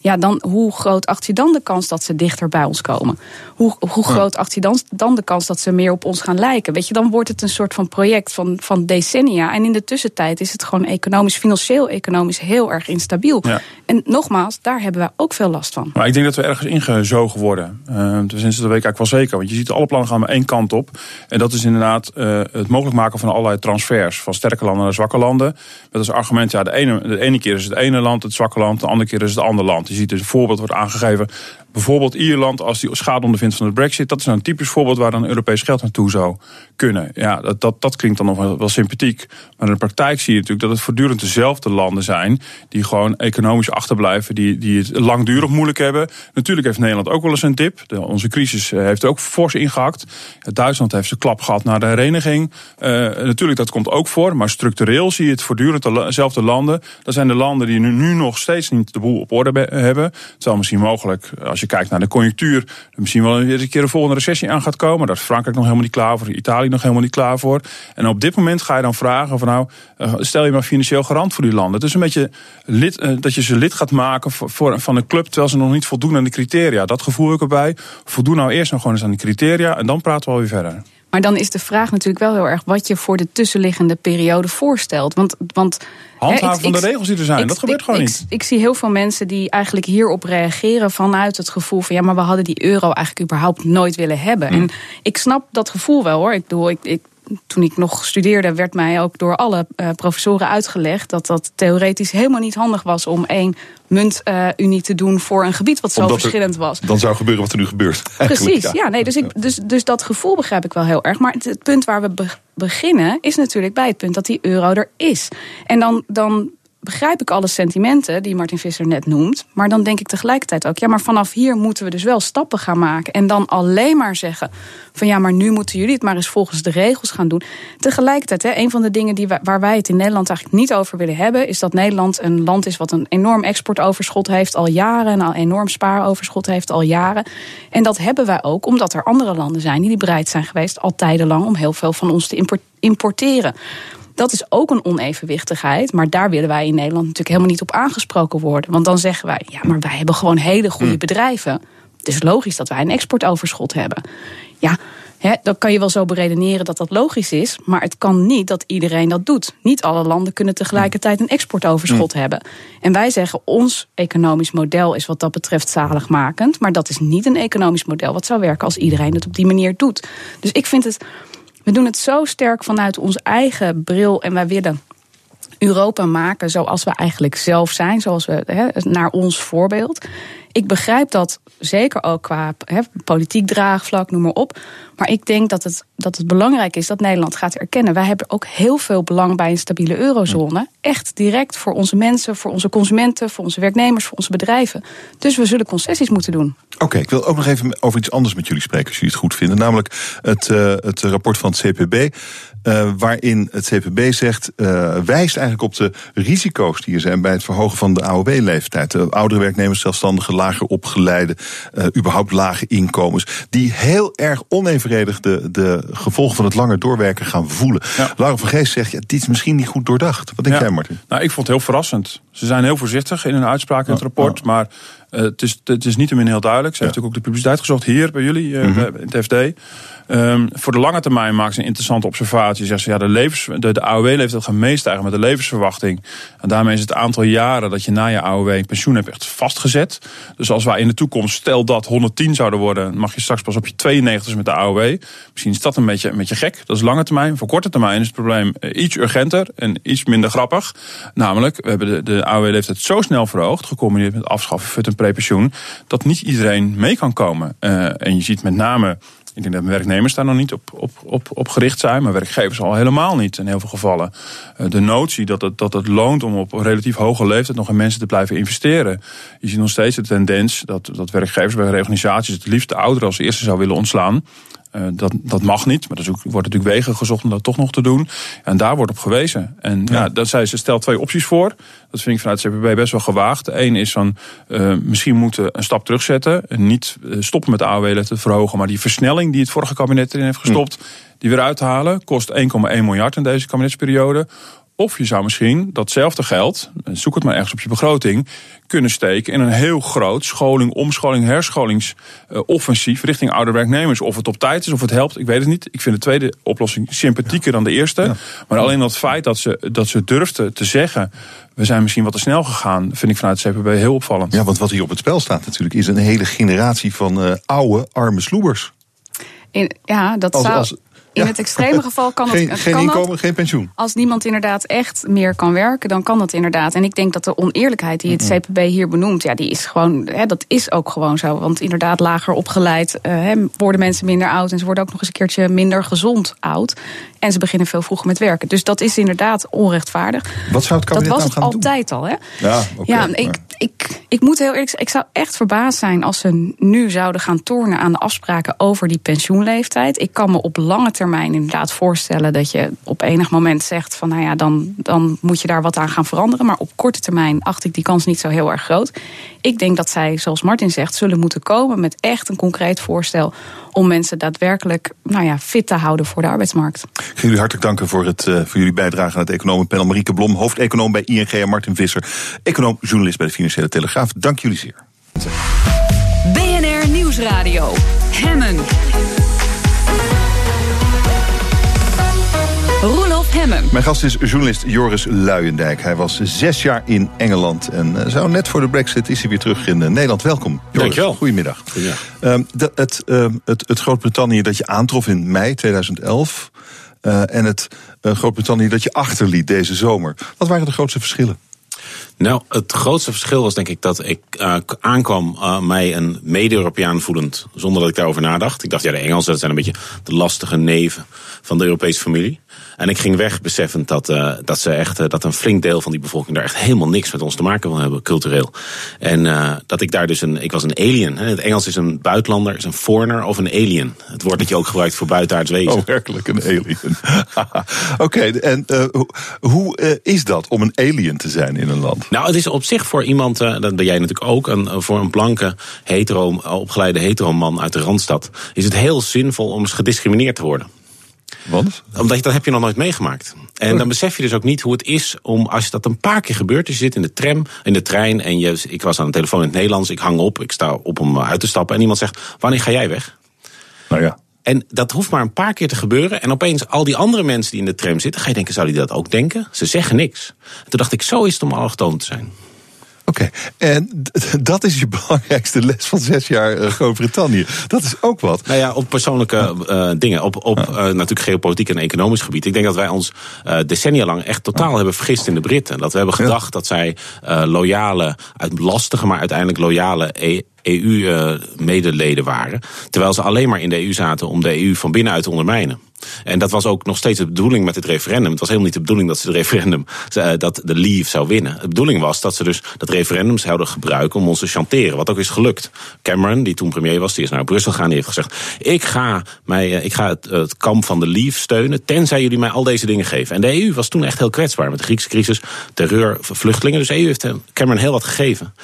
Ja, dan hoe groot acht je dan de kans dat ze dichter bij ons komen? Hoe, hoe groot acht je dan, dan de kans dat ze meer op ons gaan lijken? Weet je, dan wordt het een soort van project van, van decennia. En in de tussentijd is het gewoon economisch, financieel, economisch heel erg instabiel. Ja. En nogmaals, daar hebben wij ook veel last van. Maar ik denk dat we ergens ingezogen worden. Uh, sinds de week eigenlijk wel zeker. Want je ziet alle plannen gaan maar één kant op. En dat is inderdaad uh, het mogelijk maken van allerlei transfers. Van sterke landen naar zwakke landen. Met als argument, ja, de ene, de ene keer is het ene land het zwakke land. De andere keer is het andere land. Je ziet dus een voorbeeld wordt aangegeven. Bijvoorbeeld Ierland, als die schade ondervindt van de brexit. Dat is nou een typisch voorbeeld waar dan Europees geld naartoe zou kunnen. Ja, dat, dat, dat klinkt dan nog wel, sympathiek. Maar in de praktijk zie je natuurlijk dat het voortdurend dezelfde landen zijn. Die gewoon economisch achterblijven. Die, die het langdurig moeilijk hebben. Natuurlijk heeft Nederland ook wel eens een dip. De, onze crisis eh, heeft ook fors ingehakt. Duitsland heeft zijn klap gehad naar de hereniging. Uh, natuurlijk, dat komt ook voor. Maar structureel zie je het voortdurend dezelfde landen. Dat zijn de landen die nu, nu nog steeds niet de boel op orde hebben. Terwijl misschien mogelijk, als je kijkt naar de conjunctuur, misschien wel weer een keer een volgende recessie aan gaat komen. Daar is Frankrijk nog helemaal niet klaar voor, Italië nog helemaal niet klaar voor. En op dit moment ga je dan vragen van nou, stel je maar financieel garant voor die landen. Het is een beetje lid, uh, dat je ze lid gaat maken voor, van een club terwijl ze nog niet voldoen aan de criteria. Dat gevoel ik erbij. Voldoen nou eerst nog gewoon eens aan de criteria en dan praten we alweer verder. Maar dan is de vraag natuurlijk wel heel erg wat je voor de tussenliggende periode voorstelt. Want, want Handhaven hè, van de regels die er zijn, ik, dat gebeurt ik, gewoon niet. Ik zie heel veel mensen die eigenlijk hierop reageren vanuit het gevoel van ja, maar we hadden die euro eigenlijk überhaupt nooit willen hebben. Hmm. En ik snap dat gevoel wel hoor. Ik bedoel, ik toen ik nog studeerde, werd mij ook door alle uh, professoren uitgelegd dat dat theoretisch helemaal niet handig was om één muntunie uh, te doen voor een gebied wat zo Omdat verschillend er, was. Dan zou gebeuren wat er nu gebeurt. *laughs* Precies, ja. ja. nee, dus, ik, dus, dus dat gevoel begrijp ik wel heel erg. Maar het, het punt waar we be beginnen is natuurlijk bij het punt dat die euro er is. En dan, dan begrijp ik alle sentimenten die Martin Visser net noemt. Maar dan denk ik tegelijkertijd ook, ja, maar vanaf hier moeten we dus wel stappen gaan maken. En dan alleen maar zeggen van ja, maar nu moeten jullie het maar eens volgens de regels gaan doen. Tegelijkertijd, hè, een van de dingen die waar wij het in Nederland eigenlijk niet over willen hebben, is dat Nederland een land is wat een enorm exportoverschot heeft al jaren. En al enorm spaaroverschot heeft al jaren. En dat hebben wij ook omdat er andere landen zijn die bereid zijn geweest al tijdenlang om heel veel van ons te importeren. Dat is ook een onevenwichtigheid. Maar daar willen wij in Nederland natuurlijk helemaal niet op aangesproken worden. Want dan zeggen wij, ja, maar wij hebben gewoon hele goede Hmm. bedrijven. Het is logisch dat wij een exportoverschot hebben. Ja, hè, dan kan je wel zo beredeneren dat dat logisch is. Maar het kan niet dat iedereen dat doet. Niet alle landen kunnen tegelijkertijd een exportoverschot hebben. En wij zeggen, ons economisch model is wat dat betreft zaligmakend. Maar dat is niet een economisch model wat zou werken als iedereen het op die manier doet. Dus ik vind het. We doen het zo sterk vanuit ons eigen bril. En wij willen Europa maken zoals we eigenlijk zelf zijn, zoals we naar ons voorbeeld. Ik begrijp dat zeker ook qua politiek draagvlak, noem maar op. Maar ik denk dat het, dat het belangrijk is dat Nederland gaat erkennen. Wij hebben ook heel veel belang bij een stabiele eurozone. Echt direct voor onze mensen, voor onze consumenten, voor onze werknemers, voor onze bedrijven. Dus we zullen concessies moeten doen. Oké, ik wil ook nog even over iets anders met jullie spreken, als jullie het goed vinden. Namelijk het, uh, het rapport van het CPB. Uh, waarin het CPB zegt, uh, wijst eigenlijk op de risico's die er zijn bij het verhogen van de AOW-leeftijd. De oudere werknemers, zelfstandigen, lager opgeleide, uh, überhaupt lage inkomens. Die heel erg onevenredig de, de gevolgen van het langer doorwerken gaan voelen. Ja. Laura van Geest zegt, ja, dit is misschien niet goed doordacht. Wat denk ja. jij, Martin? Nou, ik vond het heel verrassend. Ze zijn heel voorzichtig in hun uitspraak in het rapport. Maar uh, het, is, het is niet heel duidelijk. Ze ja. heeft ook de publiciteit gezocht hier bij jullie, uh, mm -hmm. in het FD. Um, voor de lange termijn maakt ze een interessante observatie. Zegt ze, ja, de, levens, de, de AOW leeft het gemeen stijgen met de levensverwachting. En daarmee is het aantal jaren dat je na je AOW een pensioen hebt echt vastgezet. Dus als wij in de toekomst, stel dat 110 zouden worden, mag je straks pas op je 92 met de AOW. Misschien is dat een beetje, een beetje gek. Dat is lange termijn. Voor korte termijn is het probleem iets urgenter en iets minder grappig. Namelijk, we hebben de, de AOW-leeftijd zo snel verhoogd, gecombineerd met afschaffen, en prepensioen, dat niet iedereen mee kan komen. Uh, en je ziet met name ik denk dat werknemers daar nog niet op, op, op, op gericht zijn, maar werkgevers al helemaal niet in heel veel gevallen. De notie dat het, dat het loont om op relatief hoge leeftijd nog in mensen te blijven investeren. Je ziet nog steeds de tendens dat, dat werkgevers bij organisaties het liefst de ouderen als eerste zou willen ontslaan. Uh, dat, dat mag niet, maar er wordt natuurlijk wegen gezocht om dat toch nog te doen. En daar wordt op gewezen. En ja, ja dat zei ze stelt twee opties voor. Dat vind ik vanuit het CPB best wel gewaagd. De een is van uh, misschien moeten een stap terugzetten. En niet uh, stoppen met de AOW te verhogen, maar die versnelling die het vorige kabinet erin heeft gestopt, hm. die weer uit te halen. Kost 1,1 miljard in deze kabinetsperiode. Of je zou misschien datzelfde geld, zoek het maar ergens op je begroting, kunnen steken in een heel groot scholing, omscholing, herscholingsoffensief richting oude werknemers. Of het op tijd is, of het helpt, ik weet het niet. Ik vind de tweede oplossing sympathieker dan de eerste. Ja. Maar alleen dat feit dat ze, dat ze durfden te zeggen. We zijn misschien wat te snel gegaan, vind ik vanuit het CPB heel opvallend. Ja, want wat hier op het spel staat natuurlijk, is een hele generatie van uh, oude, arme sloebers. In, ja, dat als, zou. Als, in het extreme geval kan *laughs* geen, het. Geen kan inkomen, dat, geen pensioen. Als niemand inderdaad echt meer kan werken, dan kan dat inderdaad. En ik denk dat de oneerlijkheid die het CPB hier benoemt, ja, die is gewoon. Hè, dat is ook gewoon zo. Want inderdaad, lager opgeleid uh, hè, worden mensen minder oud. En ze worden ook nog eens een keertje minder gezond oud. En ze beginnen veel vroeger met werken. Dus dat is inderdaad onrechtvaardig. Wat zou het kabinet Dat was het gaan altijd doen? al, hè? Ja, okay, ja ik, ik, ik moet heel eerlijk ik zou echt verbaasd zijn als ze nu zouden gaan tornen aan de afspraken over die pensioenleeftijd. Ik kan me op lange termijn inderdaad voorstellen dat je op enig moment zegt van nou ja, dan, dan moet je daar wat aan gaan veranderen. Maar op korte termijn acht ik die kans niet zo heel erg groot. Ik denk dat zij, zoals Martin zegt, zullen moeten komen met echt een concreet voorstel om mensen daadwerkelijk nou ja, fit te houden voor de arbeidsmarkt. Ik wil jullie hartelijk danken voor, het, uh, voor jullie bijdrage aan het economenpanel. Marieke Blom, hoofdeconoom bij ING en Martin Visser, econoom-journalist bij de Financiële Telegraaf. Dank jullie zeer. BNR Nieuwsradio. Hemmen. Hemmen. Mijn gast is journalist Joris Luijendijk. Hij was zes jaar in Engeland en zou net voor de brexit is hij weer terug in Nederland. Welkom. Joris. Dankjewel. Goedemiddag. Goedemiddag. Um, de, het, um, het, het Groot-Brittannië dat je aantrof in mei 2011... Uh, en het uh, Groot-Brittannië dat je achterliet deze zomer. Wat waren de grootste verschillen? Nou, het grootste verschil was denk ik dat ik uh, aankwam uh, mij een mede-Europeaan voelend, zonder dat ik daarover nadacht. Ik dacht, ja, de Engelsen dat zijn een beetje de lastige neven van de Europese familie. En ik ging weg beseffend dat, uh, dat, ze echt, dat een flink deel van die bevolking daar echt helemaal niks met ons te maken wil hebben, cultureel. En dat ik daar dus een, ik was een alien. Hè. Het Engels is een buitenlander, is een foreigner of een alien. Het woord dat je ook gebruikt voor buitenaards wezen. Oh, werkelijk een alien. *laughs* Oké, en hoe, hoe is dat om een alien te zijn in een land? Nou, het is op zich voor iemand, uh, dat ben jij natuurlijk ook, een, voor een blanke, hetero, opgeleide hetero man uit de Randstad, is het heel zinvol om eens gediscrimineerd te worden. Want? Omdat je, dat heb je nog nooit meegemaakt. En dan besef je dus ook niet hoe het is om, als je dat een paar keer gebeurt, dus je zit in de tram, in de trein en je, ik was aan de telefoon in het Nederlands, ik hang op, ik sta op om uit te stappen en iemand zegt, wanneer ga jij weg? Nou ja. En dat hoeft maar een paar keer te gebeuren. En opeens al die andere mensen die in de tram zitten, ga je denken, zou die dat ook denken? Ze zeggen niks. En toen dacht ik, zo is het om allochtoon te zijn. Oké, en dat is je *laughs* belangrijkste les van zes jaar eh, Groot-Brittannië. Dat is ook wat. Nou ja, op persoonlijke eh, dingen. Op, op eh, natuurlijk geopolitiek en economisch gebied. Ik denk dat wij ons decennia lang echt totaal hebben vergist in de Britten. Dat we hebben gedacht dat zij loyale, lastige, maar uiteindelijk loyale E- EU-medeleden waren. Terwijl ze alleen maar in de EU zaten om de EU van binnenuit te ondermijnen. En dat was ook nog steeds de bedoeling met het referendum. Het was helemaal niet de bedoeling dat ze het referendum, eh, dat de Leave zou winnen. De bedoeling was dat ze dus dat referendum zouden gebruiken om ons te chanteren. Wat ook is gelukt. Cameron, die toen premier was, die is naar Brussel gegaan. Die heeft gezegd, ik ga, mij, eh, ik ga het, het kamp van de Leave steunen. Tenzij jullie mij al deze dingen geven. En de EU was toen echt heel kwetsbaar. Met de Griekse crisis, terreur, vluchtelingen. Dus de EU heeft eh, Cameron heel wat gegeven.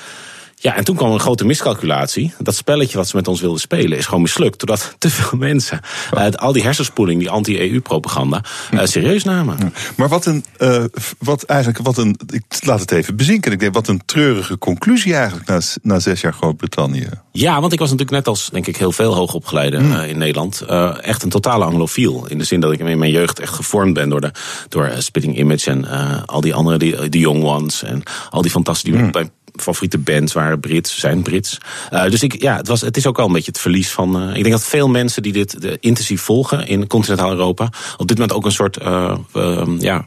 Ja, en toen kwam een grote miscalculatie. Dat spelletje wat ze met ons wilden spelen is gewoon mislukt. Doordat *laughs* te veel mensen uh, al die hersenspoeling, die anti-EU-propaganda, uh, serieus namen. Maar wat een, uh, wat eigenlijk, wat een, ik laat het even bezinken. Ik denk, wat een treurige conclusie eigenlijk na, na zes jaar Groot-Brittannië. Ja, want ik was natuurlijk net als, denk ik, heel veel hoogopgeleiden Hmm. in Nederland. Echt een totale anglofiel. In de zin dat ik in mijn jeugd echt gevormd ben door, de, door Spitting Image en al die andere, die, die Young Ones. En al die fantastische. Favoriete bands waren Brits, zijn Brits. Uh, dus ik, ja, het, was, het is ook wel een beetje het verlies van. Uh, ik denk dat veel mensen die dit de, intensief volgen in continentaal Europa. op dit moment ook een soort. Ja,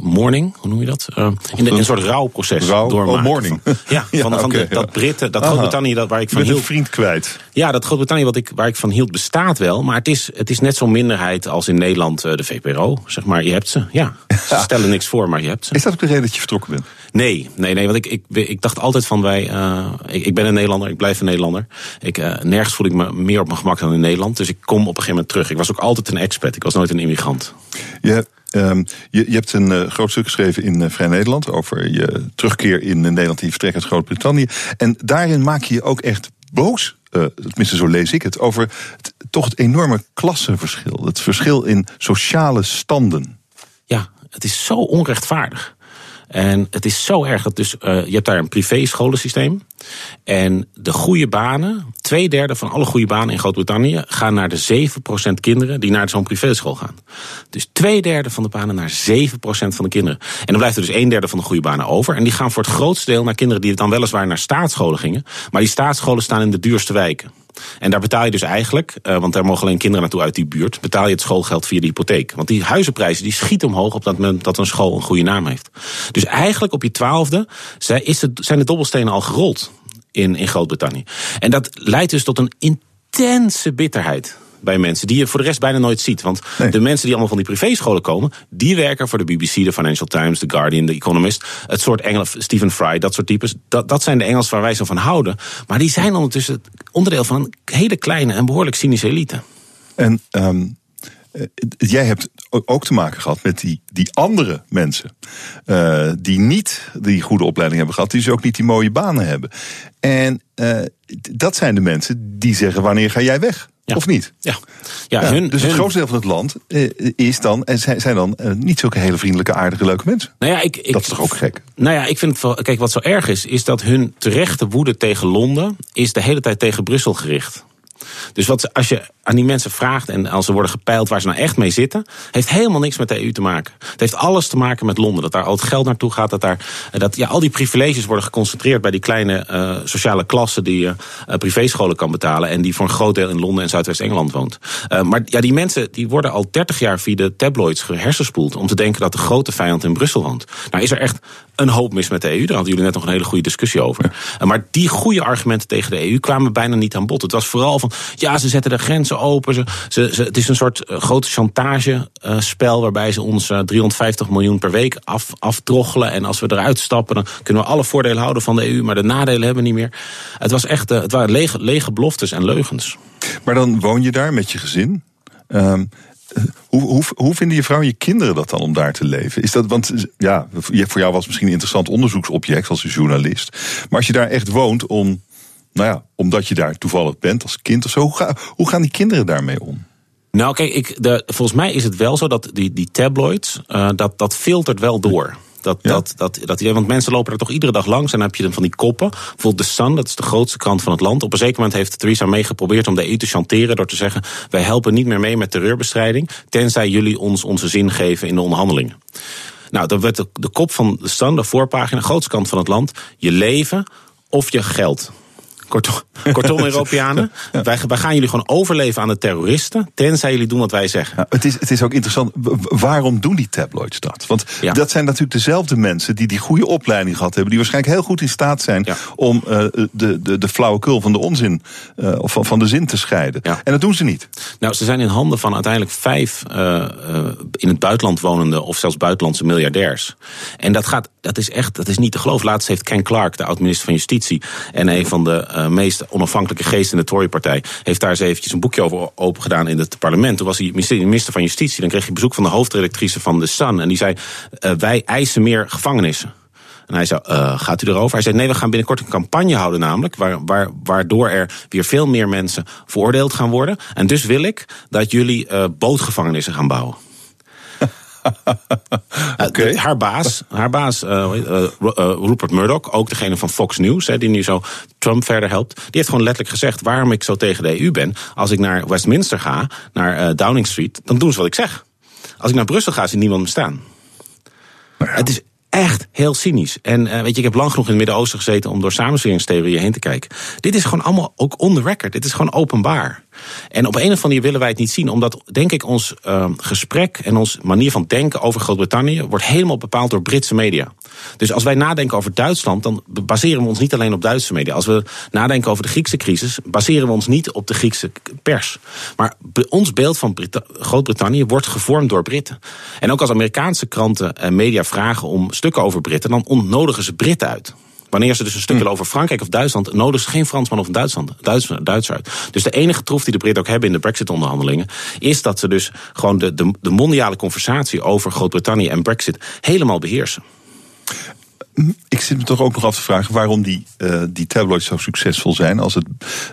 morning, hoe noem je dat? Uh, in, de, in een soort rouwproces Rauw, doormaken. Oh. Van, *laughs* ja, van, ja, van okay, de, dat. Britten, dat. Groot-Brittannië, dat waar ik van hield. een vriend kwijt. Ja, dat Groot-Brittannië wat ik, waar ik van hield bestaat wel. Maar het is, het is net zo'n minderheid als in Nederland uh, de VPRO. Zeg maar, je hebt ze. Ja, ze stellen niks voor, maar je hebt ze. Is dat ook de reden dat je vertrokken bent? Nee, nee, nee. Want ik, ik, ik dacht altijd van wij. Uh, ik, ik ben een Nederlander, ik blijf een Nederlander. Ik, uh, nergens voel ik me meer op mijn gemak dan in Nederland. Dus ik kom op een gegeven moment terug. Ik was ook altijd een expat. Ik was nooit een immigrant. Je, um, je, hebt een uh, groot stuk geschreven in uh, Vrij Nederland over je terugkeer in Nederland en je vertrek uit Groot-Brittannië. En daarin maak je je ook echt boos. Uh, tenminste, zo lees ik het. Over toch het enorme klassenverschil. Het verschil in sociale standen. Ja, het is zo onrechtvaardig. En het is zo erg dat dus, uh, je hebt daar een privé scholensysteem. En de goede banen, twee derde van alle goede banen in Groot-Brittannië gaan naar de 7% kinderen die naar zo'n privéschool gaan. Dus twee derde van de banen naar 7% van de kinderen. En dan blijft er dus een derde van de goede banen over. En die gaan voor het grootste deel naar kinderen die dan weliswaar naar staatsscholen gingen. Maar die staatsscholen staan in de duurste wijken. En daar betaal je dus eigenlijk, uh, want daar mogen alleen kinderen naartoe uit die buurt, betaal je het schoolgeld via de hypotheek. Want die huizenprijzen die schieten omhoog op dat moment dat een school een goede naam heeft. Dus eigenlijk op je twaalfde zijn de dobbelstenen al gerold in, in Groot-Brittannië. En dat leidt dus tot een intense bitterheid bij mensen die je voor de rest bijna nooit ziet. Want nee. de mensen die allemaal van die privéscholen komen, die werken voor de BBC, de Financial Times, The Guardian, The Economist. Het soort Engelen, Stephen Fry, dat soort types. Dat, dat zijn de Engels waar wij zo van houden. Maar die zijn ondertussen onderdeel van een hele kleine en behoorlijk cynische elite. En um, uh, jij hebt ook te maken gehad met die, die andere mensen. Uh, die niet die goede opleiding hebben gehad, die dus ook niet die mooie banen hebben. En uh, dat zijn de mensen die zeggen: wanneer ga jij weg? Ja. Of niet? Ja. ja, ja hun, dus hun... het grootste deel van het land uh, is dan, en zijn, zijn dan uh, niet zulke hele vriendelijke, aardige, leuke mensen. Nou ja, ik, ik, dat is toch ook gek? Nou ja, ik vind het wel. Kijk, wat zo erg is, is dat hun terechte woede tegen Londen is de hele tijd tegen Brussel gericht. Dus wat, als je aan die mensen vraagt en als ze worden gepeild waar ze nou echt mee zitten, heeft helemaal niks met de EU te maken. Het heeft alles te maken met Londen. Dat daar al het geld naartoe gaat, dat daar dat, ja, al die privileges worden geconcentreerd bij die kleine uh, sociale klasse die uh, privéscholen kan betalen en die voor een groot deel in Londen en Zuidwest-Engeland woont. Uh, maar ja, die mensen die worden al 30 jaar via de tabloids gehersenspoeld om te denken dat de grote vijand in Brussel woont. Nou is er echt een hoop mis met de EU. Daar hadden jullie net nog een hele goede discussie over. maar die goede argumenten tegen de EU kwamen bijna niet aan bod. Het was vooral van, ja, ze zetten de grenzen open. Ze, ze, het is een soort uh, groot chantagespel uh, waarbij ze ons uh, 350 miljoen per week af, aftroggelen. En als we eruit stappen, dan kunnen we alle voordelen houden van de EU, maar de nadelen hebben we niet meer. Het was echt, het waren lege, lege beloftes en leugens. Maar dan woon je daar met je gezin. Um, hoe, hoe, hoe, vinden je vrouw en je kinderen dat dan om daar te leven? Is dat, want ja, voor jou was het misschien een interessant onderzoeksobject als journalist. Maar als je daar echt woont om, nou ja, omdat je daar toevallig bent als kind of zo, hoe, ga, hoe gaan die kinderen daarmee om? Nou, kijk, ik, de, volgens mij is het wel zo dat die, die tabloids, uh, dat, dat filtert wel door. Dat, dat, dat, dat, want mensen lopen er toch iedere dag langs en dan heb je dan van die koppen. Bijvoorbeeld The Sun, dat is de grootste krant van het land. Op een zeker moment heeft Theresa May geprobeerd om de EU te chanteren door te zeggen: wij helpen niet meer mee met terreurbestrijding, tenzij jullie ons onze zin geven in de onderhandelingen. Nou, dan werd de, de kop van The Sun, de voorpagina, grootste kant van het land, je leven of je geld. Kortom, *laughs* kortom Europeanen, wij, wij, gaan jullie gewoon overleven aan de terroristen, tenzij jullie doen wat wij zeggen. Ja, het, is, het is ook interessant, waarom doen die tabloids dat? Want ja. dat zijn natuurlijk dezelfde mensen die die goede opleiding gehad hebben, die waarschijnlijk heel goed in staat zijn om uh, de, de, de flauwekul van de onzin uh, of van, van de zin te scheiden. En dat doen ze niet. Nou, ze zijn in handen van uiteindelijk vijf uh, in het buitenland wonende of zelfs buitenlandse miljardairs. En dat gaat, dat is echt, dat is niet te geloven. Laatst heeft Ken Clark, de oud-minister van Justitie en een van de uh, meest onafhankelijke geest in de Tory-partij, heeft daar eens eventjes een boekje over open gedaan in het parlement. Toen was hij minister van Justitie. Dan kreeg hij bezoek van de hoofdredactrice van The Sun. En die zei: uh, Wij eisen meer gevangenissen. En hij zei, uh, gaat u erover? Hij zei, nee, we gaan binnenkort een campagne houden namelijk... Waar, waar, waardoor er weer veel meer mensen veroordeeld gaan worden. En dus wil ik dat jullie bootgevangenissen gaan bouwen. *laughs* okay. haar baas, haar baas uh, uh, Rupert Murdoch, ook degene van Fox News, hè, die nu zo Trump verder helpt, die heeft gewoon letterlijk gezegd waarom ik zo tegen de EU ben. Als ik naar Westminster ga, naar Downing Street, dan doen ze wat ik zeg. Als ik naar Brussel ga, ziet niemand me staan. Nou ja. Het is echt heel cynisch. En uh, weet je, ik heb lang genoeg in het Midden-Oosten gezeten om door samensweringstheorieën heen te kijken. Dit is gewoon allemaal ook on the record. Dit is gewoon openbaar. En op een of andere manier willen wij het niet zien, omdat, denk ik, ons uh, gesprek en onze manier van denken over Groot-Brittannië wordt helemaal bepaald door Britse media. Dus als wij nadenken over Duitsland, dan baseren we ons niet alleen op Duitse media. Als we nadenken over de Griekse crisis, baseren we ons niet op de Griekse pers. Maar ons beeld van Groot-Brittannië wordt gevormd door Britten. En ook als Amerikaanse kranten en media vragen om stukken over Britten, dan ontnodigen ze Britten uit. Wanneer ze dus een stukje hm. over Frankrijk of Duitsland, nodigen ze geen Fransman of een Duitsland, Duits, Duitser uit. Dus de enige troef die de Britten ook hebben in de Brexit-onderhandelingen, is dat ze dus gewoon de, de, de mondiale conversatie over Groot-Brittannië en Brexit helemaal beheersen. Ik zit me toch ook nog af te vragen waarom die, uh, die tabloids zo succesvol zijn als het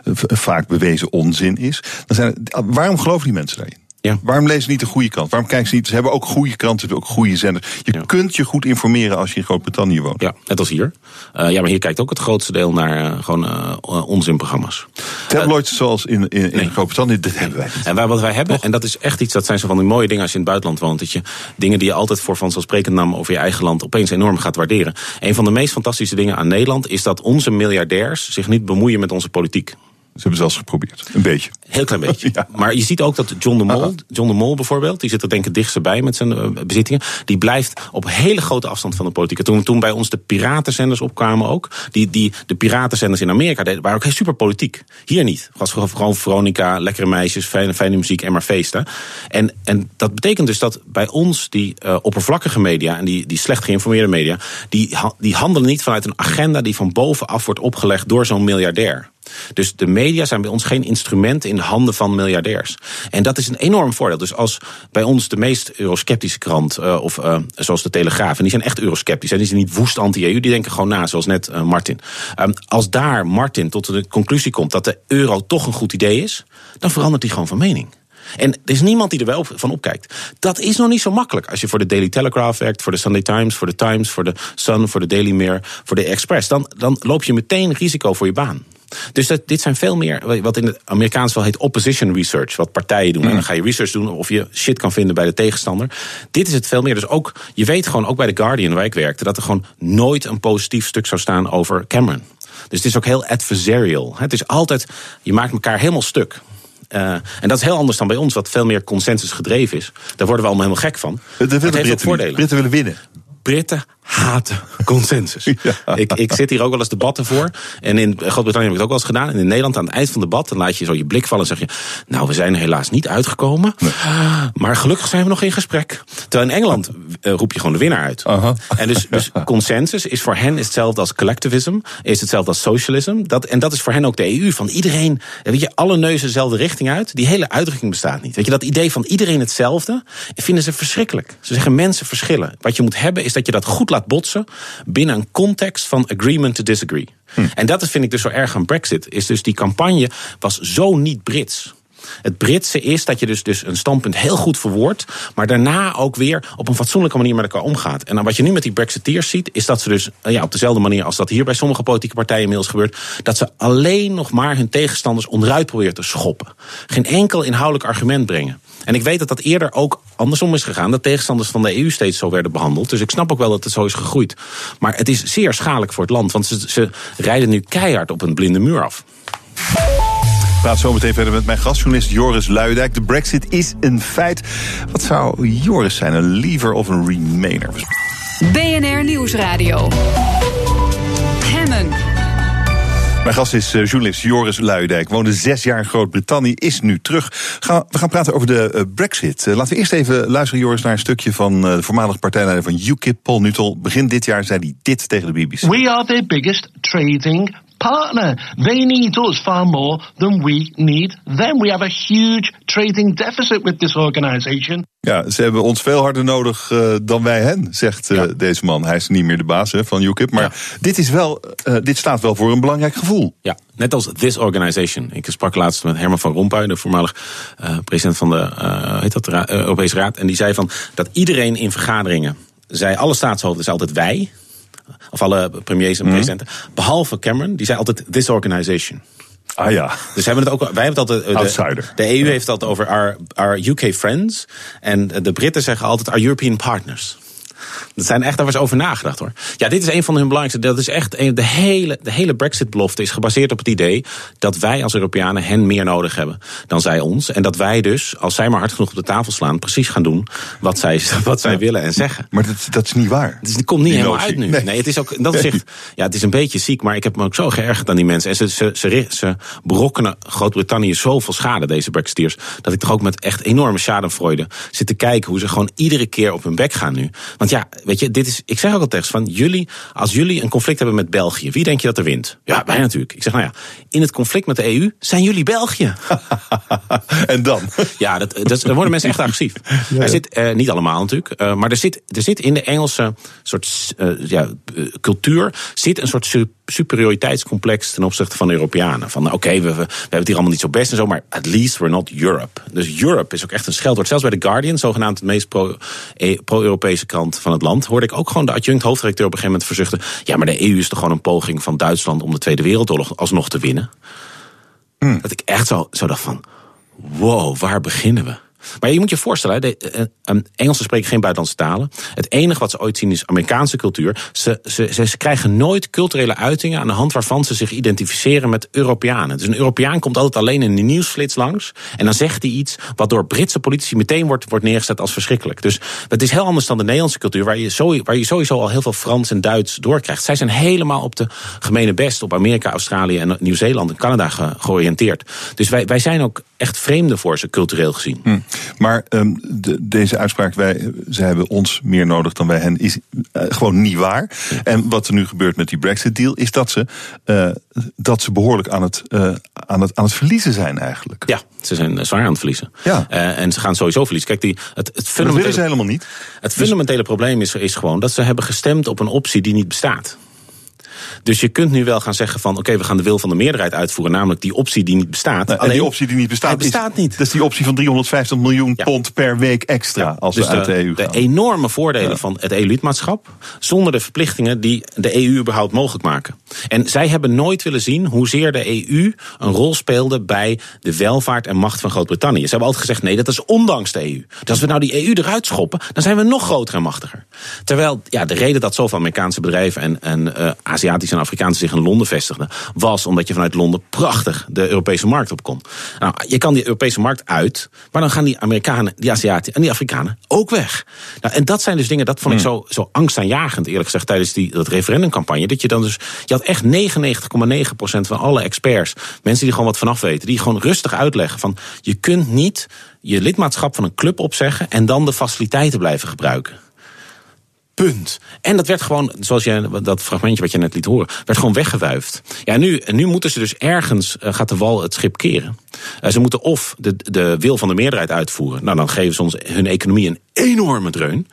uh, vaak bewezen onzin is. Dan zijn waarom geloven die mensen daarin? Ja. Waarom lezen ze niet de goede kant? Waarom kijken ze niet? Ze hebben ook goede kranten, ook goede zenders. Je ja. kunt je goed informeren als je in Groot-Brittannië woont. Ja, net als hier. Uh, ja, maar hier kijkt ook het grootste deel naar uh, gewoon uh, onzinprogramma's. Tabloids zoals in, in, in nee. Groot-Brittannië, dat hebben wij niet. En wij, wat wij hebben, en dat is echt iets, dat zijn zo van die mooie dingen als je in het buitenland woont. Dat je dingen die je altijd voor vanzelfsprekend nam over je eigen land opeens enorm gaat waarderen. Een van de meest fantastische dingen aan Nederland is dat onze miljardairs zich niet bemoeien met onze politiek. Ze hebben zelfs geprobeerd. Een beetje. Heel klein beetje. *laughs* ja. Maar je ziet ook dat John de Mol, John de Mol bijvoorbeeld, die zit er denk ik dichtst bij met zijn uh, bezittingen. Die blijft op hele grote afstand van de politiek. Toen, toen bij ons de piratenzenders opkwamen ook. Die, die, de piratenzenders in Amerika deden, waren ook heel super politiek. Hier niet. Het was gewoon Veronica, lekkere meisjes, fijne, fijne muziek en maar feesten. En, en dat betekent dus dat bij ons die uh, oppervlakkige media en die, die slecht geïnformeerde media, die, die handelen niet vanuit een agenda die van bovenaf wordt opgelegd door zo'n miljardair. Dus de media zijn bij ons geen instrument in de handen van miljardairs. En dat is een enorm voordeel. Dus als bij ons de meest eurosceptische krant, uh, of uh, zoals de Telegraaf, en die zijn echt eurosceptisch, en die zijn niet woest anti-EU, die denken gewoon na, zoals net uh, Martin. Um, als daar Martin tot de conclusie komt dat de euro toch een goed idee is, dan verandert hij gewoon van mening. En er is niemand die er wel van opkijkt. Dat is nog niet zo makkelijk als je voor de Daily Telegraph werkt, voor de Sunday Times, voor de Times, voor de Sun, voor de Daily Mirror, voor de Express. Dan, dan loop je meteen risico voor je baan. Dus dat, dit zijn veel meer, wat in het Amerikaans wel heet opposition research. Wat partijen doen. En dan ga je research doen of je shit kan vinden bij de tegenstander. Dit is het veel meer. Dus ook, je weet gewoon, ook bij The Guardian waar ik werkte, dat er gewoon nooit een positief stuk zou staan over Cameron. Dus het is ook heel adversarial. Het is altijd, je maakt elkaar helemaal stuk. Uh, en dat is heel anders dan bij ons, wat veel meer consensus gedreven is. Daar worden we allemaal helemaal gek van. Dat heeft Britten, voordelen. Britten willen winnen. Britten haten consensus. *laughs* Ja. Ik, ik zit hier ook wel eens debatten voor. En in Groot-Brittannië heb ik het ook wel eens gedaan. En in Nederland aan het eind van het debat, dan laat je zo je blik vallen en zeg je... nou, we zijn er helaas niet uitgekomen. Nee. Maar gelukkig zijn we nog in gesprek. Terwijl in Engeland uh, roep je gewoon de winnaar uit. Uh -huh. En dus, dus *laughs* consensus is voor hen hetzelfde als collectivism. Is hetzelfde als socialism. Dat, en dat is voor hen ook de EU. Van iedereen, weet je, alle neuzen dezelfde richting uit. Die hele uitdrukking bestaat niet. Weet je, dat idee van iedereen hetzelfde, vinden ze verschrikkelijk. Ze zeggen mensen verschillen. Wat je moet hebben is dat je dat goed laat botsen binnen een context van agreement to disagree. Hm. En dat vind ik dus zo erg aan Brexit. Is dus die campagne was zo niet Brits. Het Britse is dat je dus, dus een standpunt heel goed verwoordt, maar daarna ook weer op een fatsoenlijke manier met elkaar omgaat. En dan wat je nu met die Brexiteers ziet, is dat ze dus eh, ja, op dezelfde manier als dat hier bij sommige politieke partijen inmiddels gebeurt, dat ze alleen nog maar hun tegenstanders onderuit proberen te schoppen. Geen enkel inhoudelijk argument brengen. En ik weet dat dat eerder ook andersom is gegaan. Dat tegenstanders van de EU steeds zo werden behandeld. Dus ik snap ook wel dat het zo is gegroeid. Maar het is zeer schadelijk voor het land. Want ze, ze rijden nu keihard op een blinde muur af. Ik praat zo meteen verder met mijn gastjournalist Joris Luidijk. De brexit is een feit. Wat zou Joris zijn, een lever of een remainer? BNR Nieuwsradio. Mijn gast is eh, journalist Joris Luidijk. Woonde zes jaar in Groot-Brittannië, is nu terug. We gaan praten over de eh, brexit. Eh, laten we eerst even luisteren, Joris, naar een stukje van de voormalig partijleider van UKIP, Paul Nuttall. Begin dit jaar zei hij dit tegen de BBC. We are their biggest trading partner. They need us far more than we need them. We have a huge trading deficit with this organization. Ja, ze hebben ons veel harder nodig uh, dan wij hen, zegt uh, deze man. Hij is niet meer de baas hè, van UKIP. Maar ja. dit, is wel, uh, dit staat wel voor een belangrijk gevoel. Ja, net als this organization. Ik sprak laatst met Herman van Rompuy, de voormalig president van de heet dat, Europese Raad. En die zei van dat iedereen in vergaderingen zei, alle staatshoofden is altijd wij. Of alle premiers en Mhm. presidenten. Behalve Cameron, die zei altijd this organization. Ah ja. Dus hebben het ook, wij hebben het altijd. De, Outsider. De EU heeft het over our, our UK friends. En de Britten zeggen altijd our European partners. Dat zijn echt, daar was over nagedacht hoor. Ja, dit is een van hun belangrijkste. Dat is echt een, de hele, de hele Brexit-belofte is gebaseerd op het idee dat wij als Europeanen hen meer nodig hebben dan zij ons. En dat wij dus, als zij maar hard genoeg op de tafel slaan, precies gaan doen wat zij, *laughs* wat zij willen en zeggen. Maar dat, dat is niet waar. Het, komt niet Die helemaal notie. uit nu. Nee. Nee, het is ook, dat is echt, ja, het is een beetje ziek, maar ik heb me ook zo geërgerd aan die mensen. En ze, ze, ze, ze Groot-Brittannië zoveel schade, deze Brexiteers, dat ik toch ook met echt enorme schadenfreude zit te kijken hoe ze gewoon iedere keer op hun bek gaan nu. Want ja, weet je, dit is, ik zeg ook al ze van jullie, als jullie een conflict hebben met België, wie denk je dat er wint? Ja, wij natuurlijk. Ik zeg, nou ja, in het conflict met de EU zijn jullie België. *laughs* en dan? Ja, dat, dat, dan worden mensen echt agressief. *laughs* Er zit, eh, niet allemaal natuurlijk, eh, maar er zit, er zit in de Engelse soort eh, ja, eh, cultuur zit een soort su- superioriteitscomplex ten opzichte van de Europeanen. Van oké, we, we, we hebben het hier allemaal niet zo best en zo, maar at least we're not Europe. Dus Europe is ook echt een scheldwoord. Zelfs bij The Guardian, zogenaamd de meest pro- eh, pro-Europese krant van het land, hoorde ik ook gewoon de adjunct hoofdredacteur op een gegeven moment verzuchten. Ja, maar de EU is toch gewoon een poging van Duitsland om de Tweede Wereldoorlog alsnog te winnen. Dat ik echt zo, zo dacht van, wow, waar beginnen we? Maar je moet je voorstellen, eh, eh, Engelsen spreken geen buitenlandse talen. Het enige wat ze ooit zien is Amerikaanse cultuur. Ze, ze, ze, krijgen nooit culturele uitingen aan de hand waarvan ze zich identificeren met Europeanen. Dus een Europeaan komt altijd alleen in de nieuwsflits langs. En dan zegt hij iets wat door Britse politici meteen wordt, wordt neergezet als verschrikkelijk. Dus het is heel anders dan de Nederlandse cultuur, waar je, waar je sowieso al heel veel Frans en Duits doorkrijgt. Zij zijn helemaal op de gemene best, op Amerika, Australië en Nieuw-Zeeland en Canada ge- georiënteerd. Dus wij, wij zijn ook echt vreemden voor ze, cultureel gezien. Hm. Maar um, de, deze uitspraak, wij, ze hebben ons meer nodig dan wij hen, is uh, gewoon niet waar. En wat er nu gebeurt met die Brexit-deal, is dat ze, uh, dat ze behoorlijk aan het, uh, aan, het, aan het verliezen zijn eigenlijk. Ja, ze zijn zwaar aan het verliezen. Ja. en ze gaan sowieso verliezen. Kijk, die, het, het dat fundamentele, willen ze helemaal niet. Het fundamentele dus... probleem is, is gewoon dat ze hebben gestemd op een optie die niet bestaat. Dus je kunt nu wel gaan zeggen van... oké, okay, we gaan de wil van de meerderheid uitvoeren... namelijk die optie die niet bestaat. Nou, Alleen, die optie die niet bestaat, bestaat is, niet. Dat is die optie van 350 miljoen ja. pond per week extra... Ja, als dus we uit de, de EU gaan. De enorme voordelen ja. van het EU-lidmaatschap... zonder de verplichtingen die de EU überhaupt mogelijk maken. En zij hebben nooit willen zien hoezeer de EU een rol speelde... bij de welvaart en macht van Groot-Brittannië. Ze hebben altijd gezegd, nee, dat is ondanks de EU. Dus als we nou die EU eruit schoppen... dan zijn we nog groter en machtiger. Terwijl ja, de reden dat zoveel Amerikaanse bedrijven... en, en uh, Aziatische en Afrikaanse zich in Londen vestigden, was omdat je vanuit Londen prachtig de Europese markt op kon. Nou, je kan die Europese markt uit, maar dan gaan die Amerikanen, die Aziaten en die Afrikanen ook weg. Nou, en dat zijn dus dingen, dat vond ik zo, zo angstaanjagend, eerlijk gezegd, tijdens die dat referendumcampagne. Dat je dan dus, je had echt 99,9% van alle experts, mensen die gewoon wat vanaf weten, die gewoon rustig uitleggen van, je kunt niet je lidmaatschap van een club opzeggen en dan de faciliteiten blijven gebruiken. Punt. En dat werd gewoon, zoals je dat fragmentje wat je net liet horen, werd gewoon weggewuifd. Ja, nu, nu moeten ze dus ergens, uh, gaat de wal het schip keren. Uh, ze moeten of de, de wil van de meerderheid uitvoeren. Nou, dan geven ze ons hun economie een enorme dreun.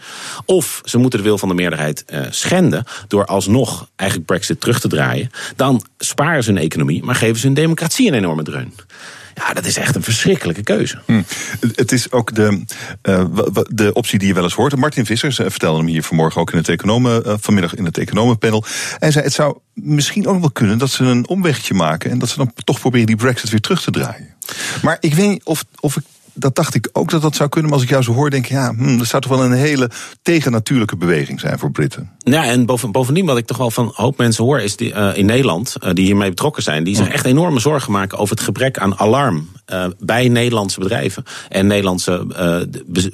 Of ze moeten de wil van de meerderheid uh, schenden door alsnog eigenlijk Brexit terug te draaien. Dan sparen ze hun economie, maar geven ze hun democratie een enorme dreun. Ja, dat is echt een verschrikkelijke keuze. Hm. Het is ook de, uh, de optie die je wel eens hoort. Martin Vissers vertelde hem hier vanmorgen ook in het economen, uh, vanmiddag in het economenpanel. Hij zei: Het zou misschien ook wel kunnen dat ze een omwegje maken en dat ze dan toch proberen die Brexit weer terug te draaien. Maar ik weet niet of, of ik dat dacht ik ook dat dat zou kunnen. Maar als ik jou zo hoor, denk ik, ja, hm, dat zou toch wel een hele tegennatuurlijke beweging zijn voor Britten. Ja, en boven, bovendien wat ik toch wel van een hoop mensen hoor, is die, uh, in Nederland, uh, die hiermee betrokken zijn, die zich echt enorme zorgen maken over het gebrek aan alarm uh, bij Nederlandse bedrijven en Nederlandse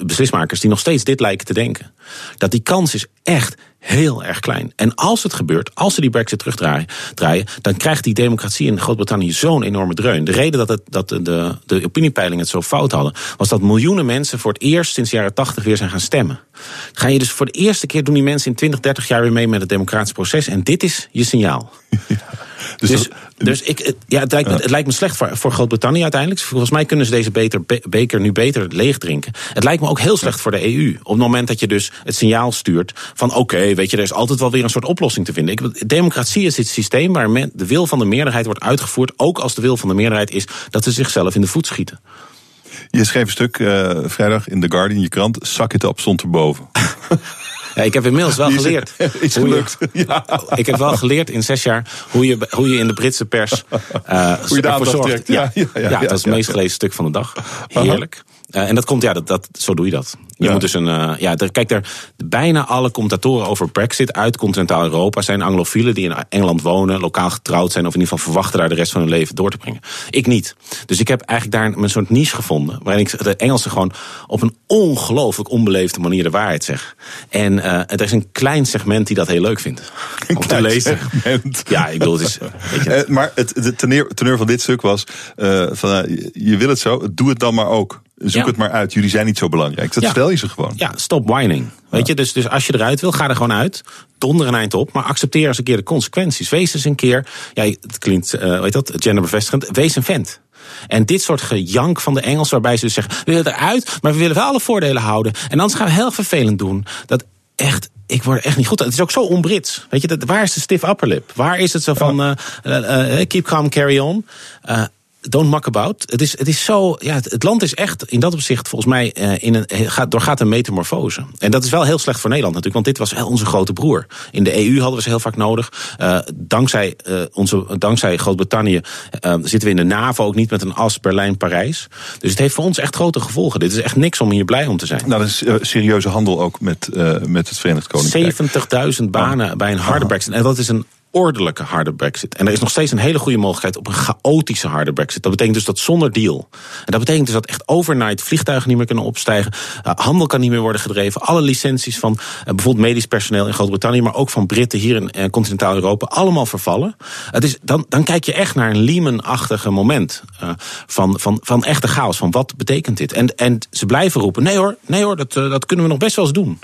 beslismakers die nog steeds dit lijken te denken. Dat die kans is echt heel erg klein. En als het gebeurt, als ze die brexit terugdraaien, draaien, dan krijgt die democratie in Groot-Brittannië zo'n enorme dreun. De reden dat, het, dat de, de, de opiniepeilingen het zo fout hadden, was dat miljoenen mensen voor het eerst sinds de jaren 80 weer zijn gaan stemmen. Ga je dus voor de eerste keer doen die mensen in 20, 30 jaar weer mee met het democratisch proces. En dit is je signaal. *laughs* Ja. Dus, dus, dus ik, ja, het, lijkt me, het lijkt me slecht voor, voor Groot-Brittannië uiteindelijk. Volgens mij kunnen ze deze beter, beker nu beter leeg drinken. Het lijkt me ook heel slecht voor de EU. Op het moment dat je dus het signaal stuurt van oké, okay, weet je, er is altijd wel weer een soort oplossing te vinden. Ik, democratie is het systeem waar men, de wil van de meerderheid wordt uitgevoerd. Ook als de wil van de meerderheid is dat ze zichzelf in de voet schieten. Je schreef een stuk uh, vrijdag in The Guardian, je krant. Zak het op, stond erboven. *laughs* Ja, ik heb inmiddels wel geleerd. *laughs* Is gelukt. Je, *laughs* ja. Ik heb wel geleerd in zes jaar hoe je, hoe je in de Britse pers uh, hoe je ervoor zorgt. Ja, ja, ja, ja, dat is het meest gelezen stuk van de dag. Heerlijk. Uh, en dat komt, ja, dat, dat, zo doe je dat. Je ja. moet dus een. Uh, ja, er, kijk, er, bijna alle commentatoren over Brexit uit continentaal Europa zijn anglofielen die in Engeland wonen, lokaal getrouwd zijn, of in ieder geval verwachten daar de rest van hun leven door te brengen. Ik niet. Dus ik heb eigenlijk daar een soort niche gevonden, waarin ik de Engelsen gewoon op een ongelooflijk onbeleefde manier de waarheid zeg. En uh, er is een klein segment die dat heel leuk vindt. *laughs* Een om te lezen. Segment. Ja, ik bedoel, het is. *laughs* Maar het, de teneur, teneur van dit stuk was: van, je wil het zo, doe het dan maar ook. Zoek Ja. het maar uit. Jullie zijn niet zo belangrijk. Dat Ja. stel je ze gewoon. Ja, stop whining. Weet je, dus, dus als je eruit wil, ga er gewoon uit. Donder een eind op, maar accepteer eens een keer de consequenties. Wees eens een keer, ja, het klinkt, uh, weet dat, genderbevestigend, wees een vent. En dit soort gejank van de Engels, waarbij ze dus zeggen: we willen eruit, maar we willen wel alle voordelen houden. En anders gaan we heel vervelend doen. Dat echt. Ik word echt niet goed. Het is ook zo onbrits. Weet je, dat, waar is de stiff upper lip? Waar is het zo van uh, uh, keep calm, carry on? Don't muck about. Het is, het is zo, ja, het, het land is echt in dat opzicht volgens mij uh, in een, gaat, doorgaat een metamorfose. En dat is wel heel slecht voor Nederland natuurlijk, want dit was onze grote broer. In de EU hadden we ze heel vaak nodig. Uh, dankzij, uh, onze, dankzij Groot-Brittannië zitten we in de NAVO ook niet met een as Berlijn-Parijs. Dus het heeft voor ons echt grote gevolgen. Dit is echt niks om hier blij om te zijn. Nou, dat is serieuze handel ook met, met het Verenigd Koninkrijk. 70.000 banen bij een harde brexit. En dat is een ordelijke harde brexit. En er is nog steeds een hele goede mogelijkheid op een chaotische harde brexit. Dat betekent dus dat zonder deal. En dat betekent dus dat echt overnight vliegtuigen niet meer kunnen opstijgen. Uh, handel kan niet meer worden gedreven. Alle licenties van uh, bijvoorbeeld medisch personeel in Groot-Brittannië... maar ook van Britten hier in uh, continentaal Europa, allemaal vervallen. Het is, dan, dan kijk je echt naar een Lehman-achtige moment van, van, van echte chaos. Van wat betekent dit? En, en ze blijven roepen, nee hoor, nee hoor dat, dat kunnen we nog best wel eens doen.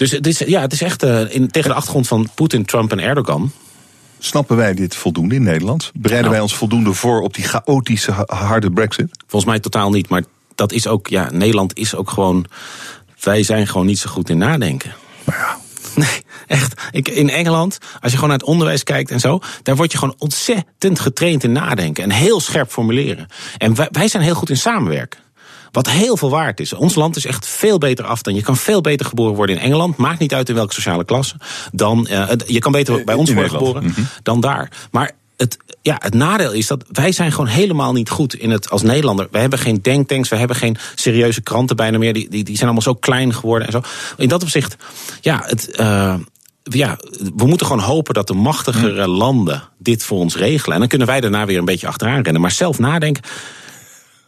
Dus het is, ja, het is echt uh, in, tegen de achtergrond van Poetin, Trump en Erdogan. Snappen wij dit voldoende in Nederland? Bereiden nou, wij ons voldoende voor op die chaotische harde brexit? Volgens mij totaal niet. Maar dat is ook, ja, Nederland is ook gewoon. Wij zijn gewoon niet zo goed in nadenken. Maar ja. *laughs* Nee, echt. Ik, in Engeland, als je gewoon naar het onderwijs kijkt en zo, daar word je gewoon ontzettend getraind in nadenken en heel scherp formuleren. En wij, wij zijn heel goed in samenwerken. Wat heel veel waard is. Ons land is echt veel beter af dan. Je kan veel beter geboren worden in Engeland. Maakt niet uit in welke sociale klasse. Dan, uh, je kan beter bij ons worden geboren mm -hmm. dan daar. Maar het, ja, het nadeel is dat wij zijn gewoon helemaal niet goed in het als Nederlander. We hebben geen denktanks, we hebben geen serieuze kranten bijna meer. Die, die, die zijn allemaal zo klein geworden en zo. In dat opzicht, ja, het. Uh, ja, we moeten gewoon hopen dat de machtigere landen dit voor ons regelen. En dan kunnen wij daarna weer een beetje achteraan rennen. Maar zelf nadenken.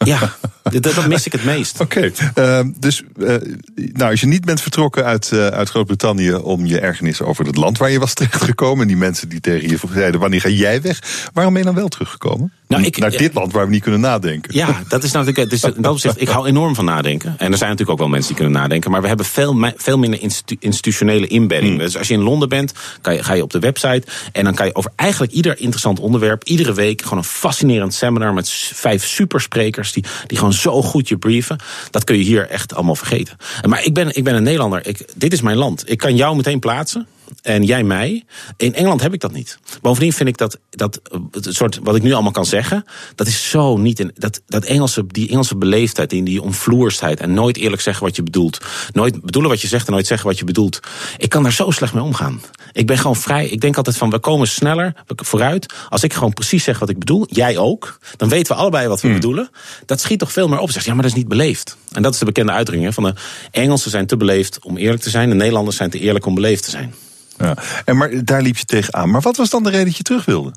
Ja, dat, dat, mis ik het meest. Oké, uh, dus uh, nou, als je niet bent vertrokken uit, uh, uit Groot-Brittannië om je ergernis over het land waar je was terechtgekomen, en die mensen die tegen je zeiden: wanneer ga jij weg? Waarom ben je dan wel teruggekomen? Nou, ik, Naar dit land waar we niet kunnen nadenken. Ja, dat is natuurlijk. Dus *laughs* in dat opzicht, ik hou enorm van nadenken. En er zijn natuurlijk ook wel mensen die kunnen nadenken. Maar we hebben veel, veel minder institu institutionele inbedding. Mm. Dus als je in Londen bent, kan je, ga je op de website. En dan kan je over eigenlijk ieder interessant onderwerp. iedere week gewoon een fascinerend seminar met vijf supersprekers. die, die gewoon zo goed je brieven. Dat kun je hier echt allemaal vergeten. Maar ik ben, ik ben een Nederlander. Ik, dit is mijn land. Ik kan jou meteen plaatsen. En jij mij. In Engeland heb ik dat niet. Bovendien vind ik dat, dat het soort, wat ik nu allemaal kan zeggen, dat is zo niet in. Dat, dat Engelse, die Engelse beleefdheid, die, die omvloersheid en nooit eerlijk zeggen wat je bedoelt. Nooit bedoelen wat je zegt en nooit zeggen wat je bedoelt. Ik kan daar zo slecht mee omgaan. Ik ben gewoon vrij. Ik denk altijd van, we komen sneller vooruit. Als ik gewoon precies zeg wat ik bedoel, jij ook. Dan weten we allebei wat we Hmm. bedoelen. Dat schiet toch veel meer op. Zeg, ja, maar dat is niet beleefd. En dat is de bekende uitdrukking hè, van de Engelsen zijn te beleefd om eerlijk te zijn. De Nederlanders zijn te eerlijk om beleefd te zijn. Ja. En maar daar liep je tegenaan. Maar wat was dan de reden dat je terug wilde?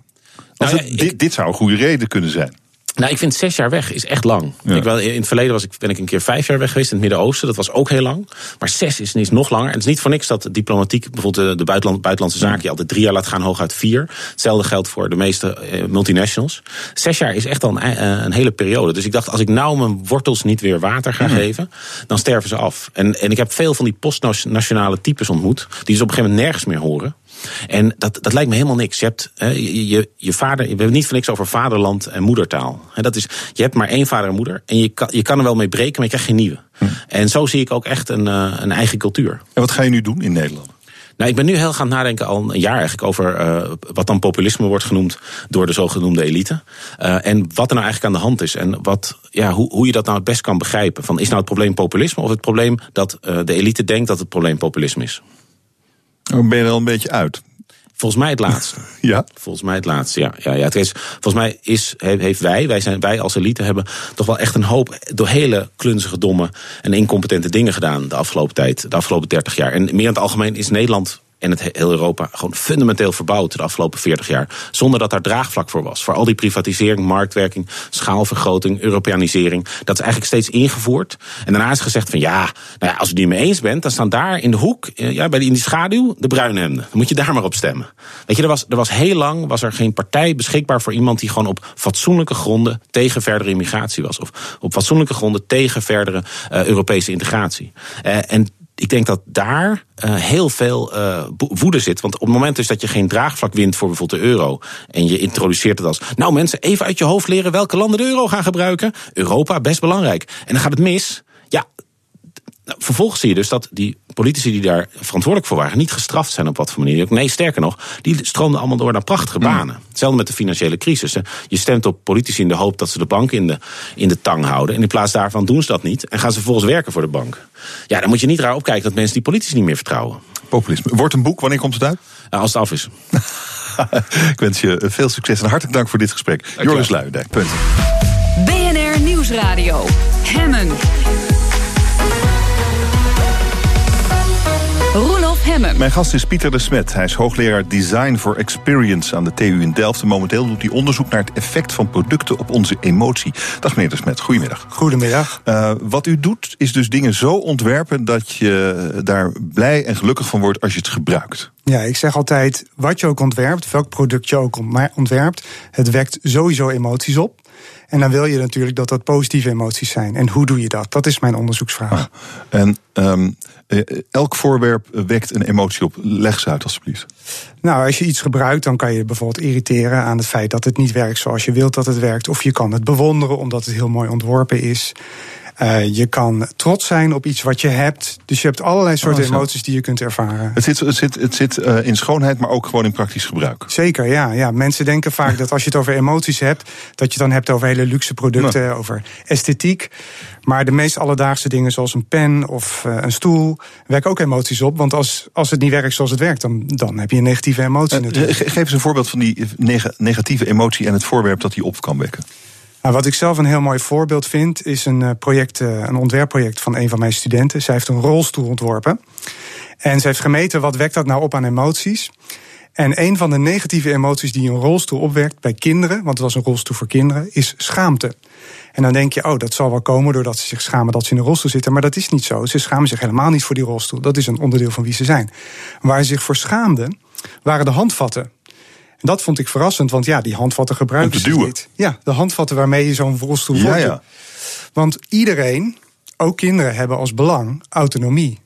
Nou ja, dit, dit zou een goede reden kunnen zijn. Nou, ik vind zes jaar weg is echt lang. Ik wel, in het verleden was ik, ben ik een keer vijf jaar weg geweest in het Midden-Oosten. Dat was ook heel lang. Maar zes is, is nog langer. En het is niet voor niks dat diplomatiek, bijvoorbeeld de, de buitenland, buitenlandse zaken, je altijd drie jaar laat gaan, hooguit vier. Hetzelfde geldt voor de meeste eh, multinationals. Zes jaar is echt al een, eh, een hele periode. Dus ik dacht, als ik nou mijn wortels niet weer water ga geven, dan sterven ze af. En, en ik heb veel van die postnationale types ontmoet, die dus op een gegeven moment nergens meer horen. En dat, dat lijkt me helemaal niks. Je hebt hè, je, je, je vader, we hebben niet voor niks over vaderland en moedertaal. Hè, dat is, je hebt maar één vader en moeder. En je kan, je kan er wel mee breken, maar je krijgt geen nieuwe. En zo zie ik ook echt een, eh, een eigen cultuur. En wat ga je nu doen in Nederland? Nou, ik ben nu heel gaan nadenken, al een jaar eigenlijk, over eh, wat dan populisme wordt genoemd door de zogenoemde elite. Eh, en wat er nou eigenlijk aan de hand is. En wat, ja, hoe, hoe je dat nou het best kan begrijpen. Van, is nou het probleem populisme of het probleem dat de elite denkt dat het probleem populisme is? Dan ben je er al een beetje uit. Volgens mij het laatste. *laughs* Ja? Volgens mij het laatste, ja. ja, ja het is, volgens mij is, he- heeft wij, wij, zijn, wij als elite hebben toch wel echt een hoop door hele klunzige, domme en incompetente dingen gedaan de afgelopen tijd, de afgelopen 30 jaar. En meer in het algemeen is Nederland en het he- heel Europa gewoon fundamenteel verbouwd de afgelopen 40 jaar. Zonder dat daar draagvlak voor was. Voor al die privatisering, marktwerking, schaalvergroting, Europeanisering. Dat is eigenlijk steeds ingevoerd. En daarna is gezegd van ja, nou ja als u het niet mee eens bent, dan staan daar in de hoek, eh, ja, bij in die schaduw, de bruine hemden. Dan moet je daar maar op stemmen. Weet je, er was, er was heel lang was er geen partij beschikbaar voor iemand die gewoon op fatsoenlijke gronden tegen verdere immigratie was. Of op fatsoenlijke gronden tegen verdere eh, Europese integratie. Eh, en ik denk dat daar eh, heel veel bo- woede zit. Want op het moment dus dat je geen draagvlak wint voor bijvoorbeeld de euro. en je introduceert het als. Nou, mensen, even uit je hoofd leren welke landen de euro gaan gebruiken. Europa, best belangrijk. En dan gaat het mis. Ja, nou, vervolgens zie je dus dat die politici die daar verantwoordelijk voor waren, niet gestraft zijn op wat voor manier. ook. Nee, sterker nog, die stroomden allemaal door naar prachtige banen. Hetzelfde met de financiële crisis. hè. Je stemt op politici in de hoop dat ze de bank in de, in de tang houden. En in plaats daarvan doen ze dat niet. En gaan ze vervolgens werken voor de bank. Ja, dan moet je niet raar opkijken dat mensen die politici niet meer vertrouwen. Populisme. Wordt een boek, wanneer komt het uit? Nou, als het af is. *laughs* Ik wens je veel succes en hartelijk dank voor dit gesprek. Joris Luijendijk. Punt. BNR Nieuwsradio. Hemmen. Hemmen. Mijn gast is Pieter de Smet. Hij is hoogleraar Design for Experience aan de TU in Delft. En momenteel doet hij onderzoek naar het effect van producten op onze emotie. Dag meneer de Smet, goedemiddag. Goedemiddag. Uh, wat u doet is dus dingen zo ontwerpen dat je daar blij en gelukkig van wordt als je het gebruikt. Ja, ik zeg altijd, wat je ook ontwerpt, welk product je ook ontwerpt, het wekt sowieso emoties op. En dan wil je natuurlijk dat dat positieve emoties zijn. En hoe doe je dat? Dat is mijn onderzoeksvraag. Ah, en um, elk voorwerp wekt een emotie op. Leg ze uit, alstublieft. Nou, als je iets gebruikt, dan kan je bijvoorbeeld irriteren aan het feit dat het niet werkt zoals je wilt dat het werkt. Of je kan het bewonderen omdat het heel mooi ontworpen is. Uh, je kan trots zijn op iets wat je hebt. Dus je hebt allerlei soorten oh, emoties die je kunt ervaren. Het zit, het zit, het zit uh, in schoonheid, maar ook gewoon in praktisch gebruik. Zeker, ja, ja. Mensen denken vaak *laughs* dat als je het over emoties hebt, dat je het dan hebt over hele luxe producten, nou. over esthetiek. Maar de meest alledaagse dingen, zoals een pen of uh, een stoel, wekken ook emoties op. Want als, als het niet werkt zoals het werkt, dan, dan heb je een negatieve emotie. natuurlijk. Geef eens een voorbeeld van die negatieve emotie en het voorwerp dat die op kan wekken. Nou, wat ik zelf een heel mooi voorbeeld vind, is een project, een ontwerpproject van een van mijn studenten. Zij heeft een rolstoel ontworpen. En ze heeft gemeten wat wekt dat nou op aan emoties. En een van de negatieve emoties die een rolstoel opwekt bij kinderen, want het was een rolstoel voor kinderen, is schaamte. En dan denk je, oh, dat zal wel komen doordat ze zich schamen dat ze in een rolstoel zitten. Maar dat is niet zo. Ze schamen zich helemaal niet voor die rolstoel. Dat is een onderdeel van wie ze zijn. Waar ze zich voor schaamden, waren de handvatten. En dat vond ik verrassend, want ja, die handvatten gebruiken ze niet. Ja, de handvatten waarmee je zo'n rolstoel ja, ja. Want iedereen, ook kinderen, hebben als belang autonomie.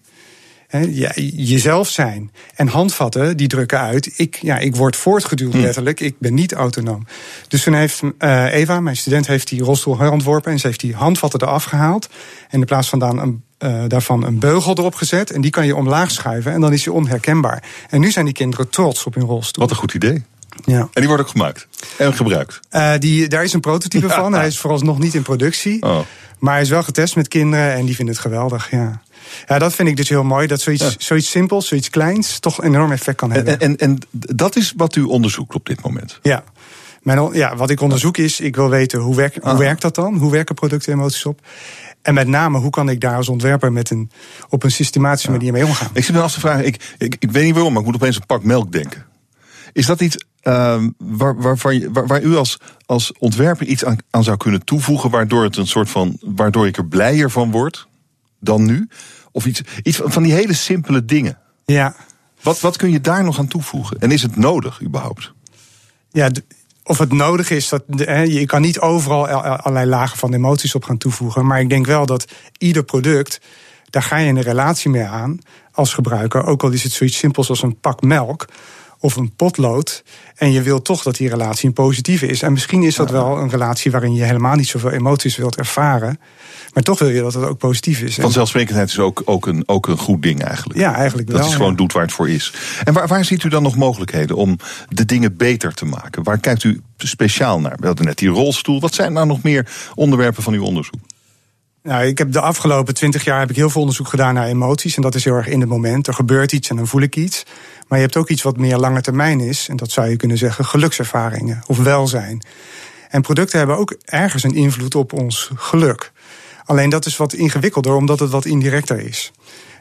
He, ja, jezelf zijn. En handvatten, die drukken uit. Ik, ja, ik word voortgeduwd hm. letterlijk. Ik ben niet autonoom. Dus toen heeft uh, Eva, mijn student, heeft die rolstoel herontworpen. En ze heeft die handvatten eraf gehaald. En in plaats van dan een eh, daarvan een beugel erop gezet. En die kan je omlaag schuiven en dan is hij onherkenbaar. En nu zijn die kinderen trots op hun rolstoel. Wat een goed idee. Ja. En die wordt ook gemaakt en gebruikt. Eh, die, daar is een prototype Ja. van. Hij is vooralsnog niet in productie. Oh. Maar hij is wel getest met kinderen en die vinden het geweldig. Ja, ja dat vind ik dus heel mooi. Dat zoiets, zoiets simpels, zoiets kleins, toch een enorm effect kan hebben. En, en, en dat is wat u onderzoekt op dit moment. Ja. Mijn, ja, wat ik onderzoek is, ik wil weten hoe, werk, hoe Ah. werkt dat dan? Hoe werken producten emoties op? En met name, hoe kan ik daar als ontwerper met een, op een systematische manier mee omgaan? Ik zit me af te vragen, ik, ik, ik weet niet waarom, maar ik moet opeens een pak melk denken. Is dat iets ehm, waar, waar, waar u als, als ontwerper iets aan, aan zou kunnen toevoegen, waardoor het een soort van, waardoor ik er blijer van word dan nu? Of iets, iets van van die hele simpele dingen. Ja. Wat, wat kun je daar nog aan toevoegen? En is het nodig überhaupt? Ja, of het nodig is, dat, hè, je kan niet overal al- al- allerlei lagen van emoties op gaan toevoegen. Maar ik denk wel dat ieder product, daar ga je een relatie mee aan als gebruiker. Ook al is het zoiets simpels als een pak melk of een potlood. En je wilt toch dat die relatie een positieve is. En misschien is dat wel een relatie waarin je helemaal niet zoveel emoties wilt ervaren. Maar toch wil je dat het ook positief is. En- Vanzelfsprekendheid is ook, ook, een, ook een goed ding eigenlijk. Ja, eigenlijk Dat wel, is gewoon ja. doet waar het voor is. En waar, waar ziet u dan nog mogelijkheden om de dingen beter te maken? Waar kijkt u speciaal naar? We hadden net die rolstoel. Wat zijn nou nog meer onderwerpen van uw onderzoek? Nou, ik heb de afgelopen twintig jaar heb ik heel veel onderzoek gedaan naar emoties. En dat is heel erg in het moment. Er gebeurt iets en dan voel ik iets. Maar je hebt ook iets wat meer lange termijn is. En dat zou je kunnen zeggen gelukservaringen of welzijn. En producten hebben ook ergens een invloed op ons geluk. Alleen dat is wat ingewikkelder, omdat het wat indirecter is.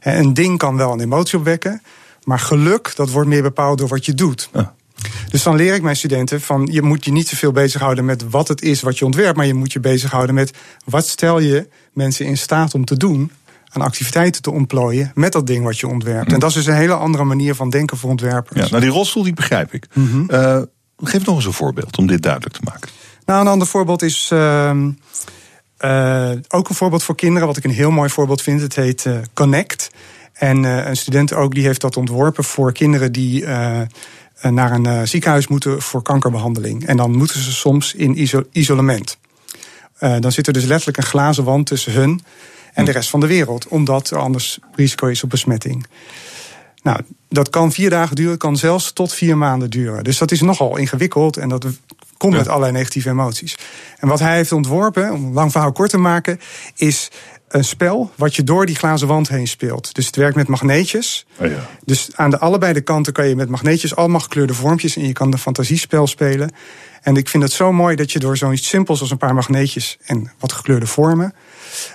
En Een ding kan wel een emotie opwekken. Maar geluk, dat wordt meer bepaald door wat je doet. Dus dan leer ik mijn studenten van je moet je niet zoveel bezighouden met wat het is wat je ontwerpt, maar je moet je bezighouden met wat stel je mensen in staat om te doen aan activiteiten te ontplooien met dat ding wat je ontwerpt. En dat is dus een hele andere manier van denken voor ontwerpers. Ja, nou, die rolstoel die begrijp ik. Mhm. Eh, geef nog eens een voorbeeld om dit duidelijk te maken. Nou, een ander voorbeeld is ehm, eh, ook een voorbeeld voor kinderen, wat ik een heel mooi voorbeeld vind. Het heet eh, Connect. En een student ook die heeft dat ontworpen voor kinderen die naar een eh, ziekenhuis moeten voor kankerbehandeling. En dan moeten ze soms in iso- isolement. Eh, dan zit er dus letterlijk een glazen wand tussen hun en de rest van de wereld, omdat er anders risico is op besmetting. Nou, dat kan vier dagen duren, kan zelfs tot vier maanden duren. Dus dat is nogal ingewikkeld en dat komt met allerlei negatieve emoties. En wat hij heeft ontworpen, om een lang verhaal kort te maken, is een spel wat je door die glazen wand heen speelt. Dus het werkt met magneetjes. Oh Dus aan de allebei de kanten kan je met magneetjes allemaal gekleurde vormpjes en je kan de fantasiespel spelen. En ik vind het zo mooi dat je door zoiets simpels als een paar magneetjes en wat gekleurde vormen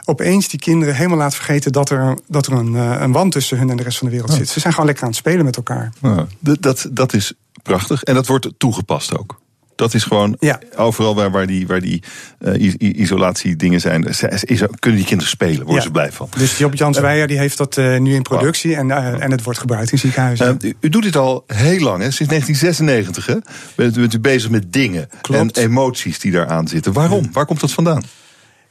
opeens die kinderen helemaal laat vergeten dat er, dat er een, eh, een wand tussen hun en de rest van de wereld zit. Ze zijn gewoon lekker aan het spelen met elkaar. Ja, dat, dat is prachtig. En dat wordt toegepast ook. Dat is gewoon overal waar, waar die, waar die eh, isolatiedingen zijn, ze- is, kunnen die kinderen spelen, worden Ja. ze blij van. Dus Job Jans Weijer die heeft dat eh, nu in productie en, eh, en het wordt gebruikt in ziekenhuizen. Eh, u, u doet dit al heel lang, hè? sinds 1996. Hè? Bent, u- bent u bezig met dingen en emoties die daaraan zitten. Waarom? Waar komt dat vandaan?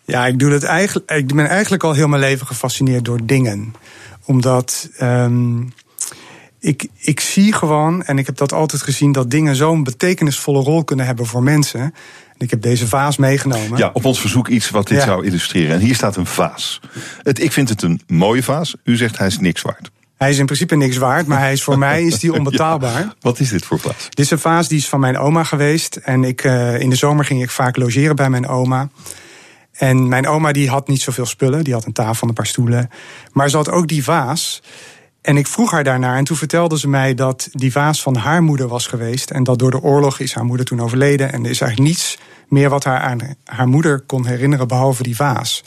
Ja, ik, doe dat eigenlijk, ik ben eigenlijk al heel mijn leven gefascineerd door dingen. Omdat ehm, ik, ik zie gewoon, en ik heb dat altijd gezien, dat dingen zo'n betekenisvolle rol kunnen hebben voor mensen. En ik heb deze vaas meegenomen. Ja, op ons verzoek iets wat dit Ja. zou illustreren. En hier staat een vaas. Het, ik vind het een mooie vaas. U zegt hij is niks waard. Hij is in principe niks waard, maar hij is voor mij is die *laughs* onbetaalbaar. Ja, wat is dit voor vaas? Dit is een vaas die is van mijn oma geweest. En ik, eh, in de zomer ging ik vaak logeren bij mijn oma. En mijn oma die had niet zoveel spullen. Die had een tafel en een paar stoelen. Maar ze had ook die vaas. En ik vroeg haar daarnaar. En toen vertelde ze mij dat die vaas van haar moeder was geweest. En dat door de oorlog is haar moeder toen overleden. En er is eigenlijk niets meer wat haar aan haar moeder kon herinneren behalve die vaas.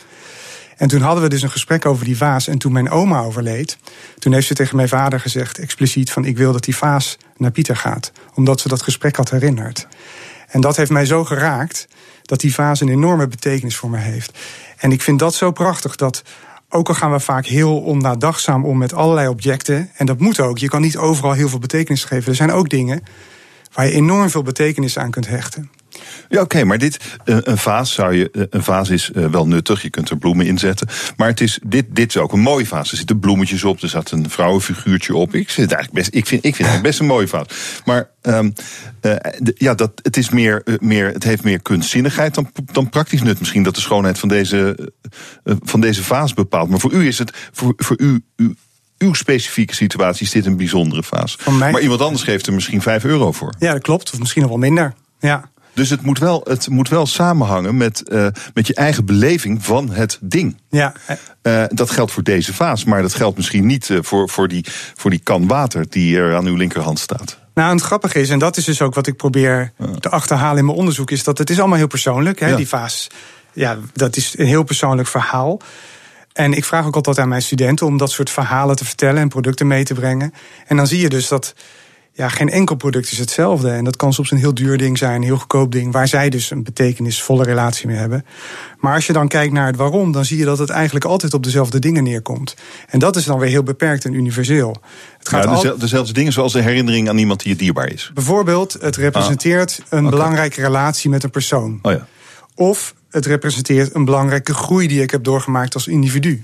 En toen hadden we dus een gesprek over die vaas. En toen mijn oma overleed, toen heeft ze tegen mijn vader gezegd, expliciet, van ik wil dat die vaas naar Pieter gaat. Omdat ze dat gesprek had herinnerd. En dat heeft mij zo geraakt, dat die vaas een enorme betekenis voor me heeft. En ik vind dat zo prachtig dat. Ook al gaan we vaak heel onnadachtzaam om met allerlei objecten. En dat moet ook. Je kan niet overal heel veel betekenis geven. Er zijn ook dingen waar je enorm veel betekenis aan kunt hechten. Ja, oké, maar dit, eh, een vaas zou je, eh, een vaas is eh, wel nuttig, je kunt er bloemen in zetten. Maar het is, dit, dit is ook een mooie vaas. Er zitten bloemetjes op, er zat een vrouwenfiguurtje op. Ik, vind het eigenlijk best, ik, vind, ik vind het best een mooie vaas. Maar um, de, ja, dat, het, is meer, meer, het heeft meer kunstzinnigheid dan, dan praktisch nut. Misschien dat de schoonheid van deze, van deze vaas bepaalt. Maar voor u is het, voor, voor u, u uw specifieke situatie is dit een bijzondere fase. Maar iemand anders geeft er misschien 5 euro voor. Ja, dat klopt. Of misschien nog wel minder. Ja. Dus het moet wel, het moet wel samenhangen met, uh, met je eigen beleving van het ding. Ja. Uh, dat geldt voor deze vaas, maar dat geldt misschien niet uh, voor, voor, die, voor die kan water die er aan uw linkerhand staat. Nou, en het grappige is, en dat is dus ook wat ik probeer te achterhalen in mijn onderzoek, is dat het is allemaal heel persoonlijk. Hè, ja. Die vaas, ja, dat is een heel persoonlijk verhaal. En ik vraag ook altijd aan mijn studenten om dat soort verhalen te vertellen en producten mee te brengen. En dan zie je dus dat ja, geen enkel product is hetzelfde. En dat kan soms een heel duur ding zijn, een heel goedkoop ding, waar zij dus een betekenisvolle relatie mee hebben. Maar als je dan kijkt naar het waarom, dan zie je dat het eigenlijk altijd op dezelfde dingen neerkomt. En dat is dan weer heel beperkt en universeel. Het gaat ja, dezelfde, dezelfde dingen zoals de herinnering aan iemand die je dierbaar is. Bijvoorbeeld, het representeert ah, een okay. belangrijke relatie met een persoon. Oh ja. Of het representeert een belangrijke groei die ik heb doorgemaakt als individu.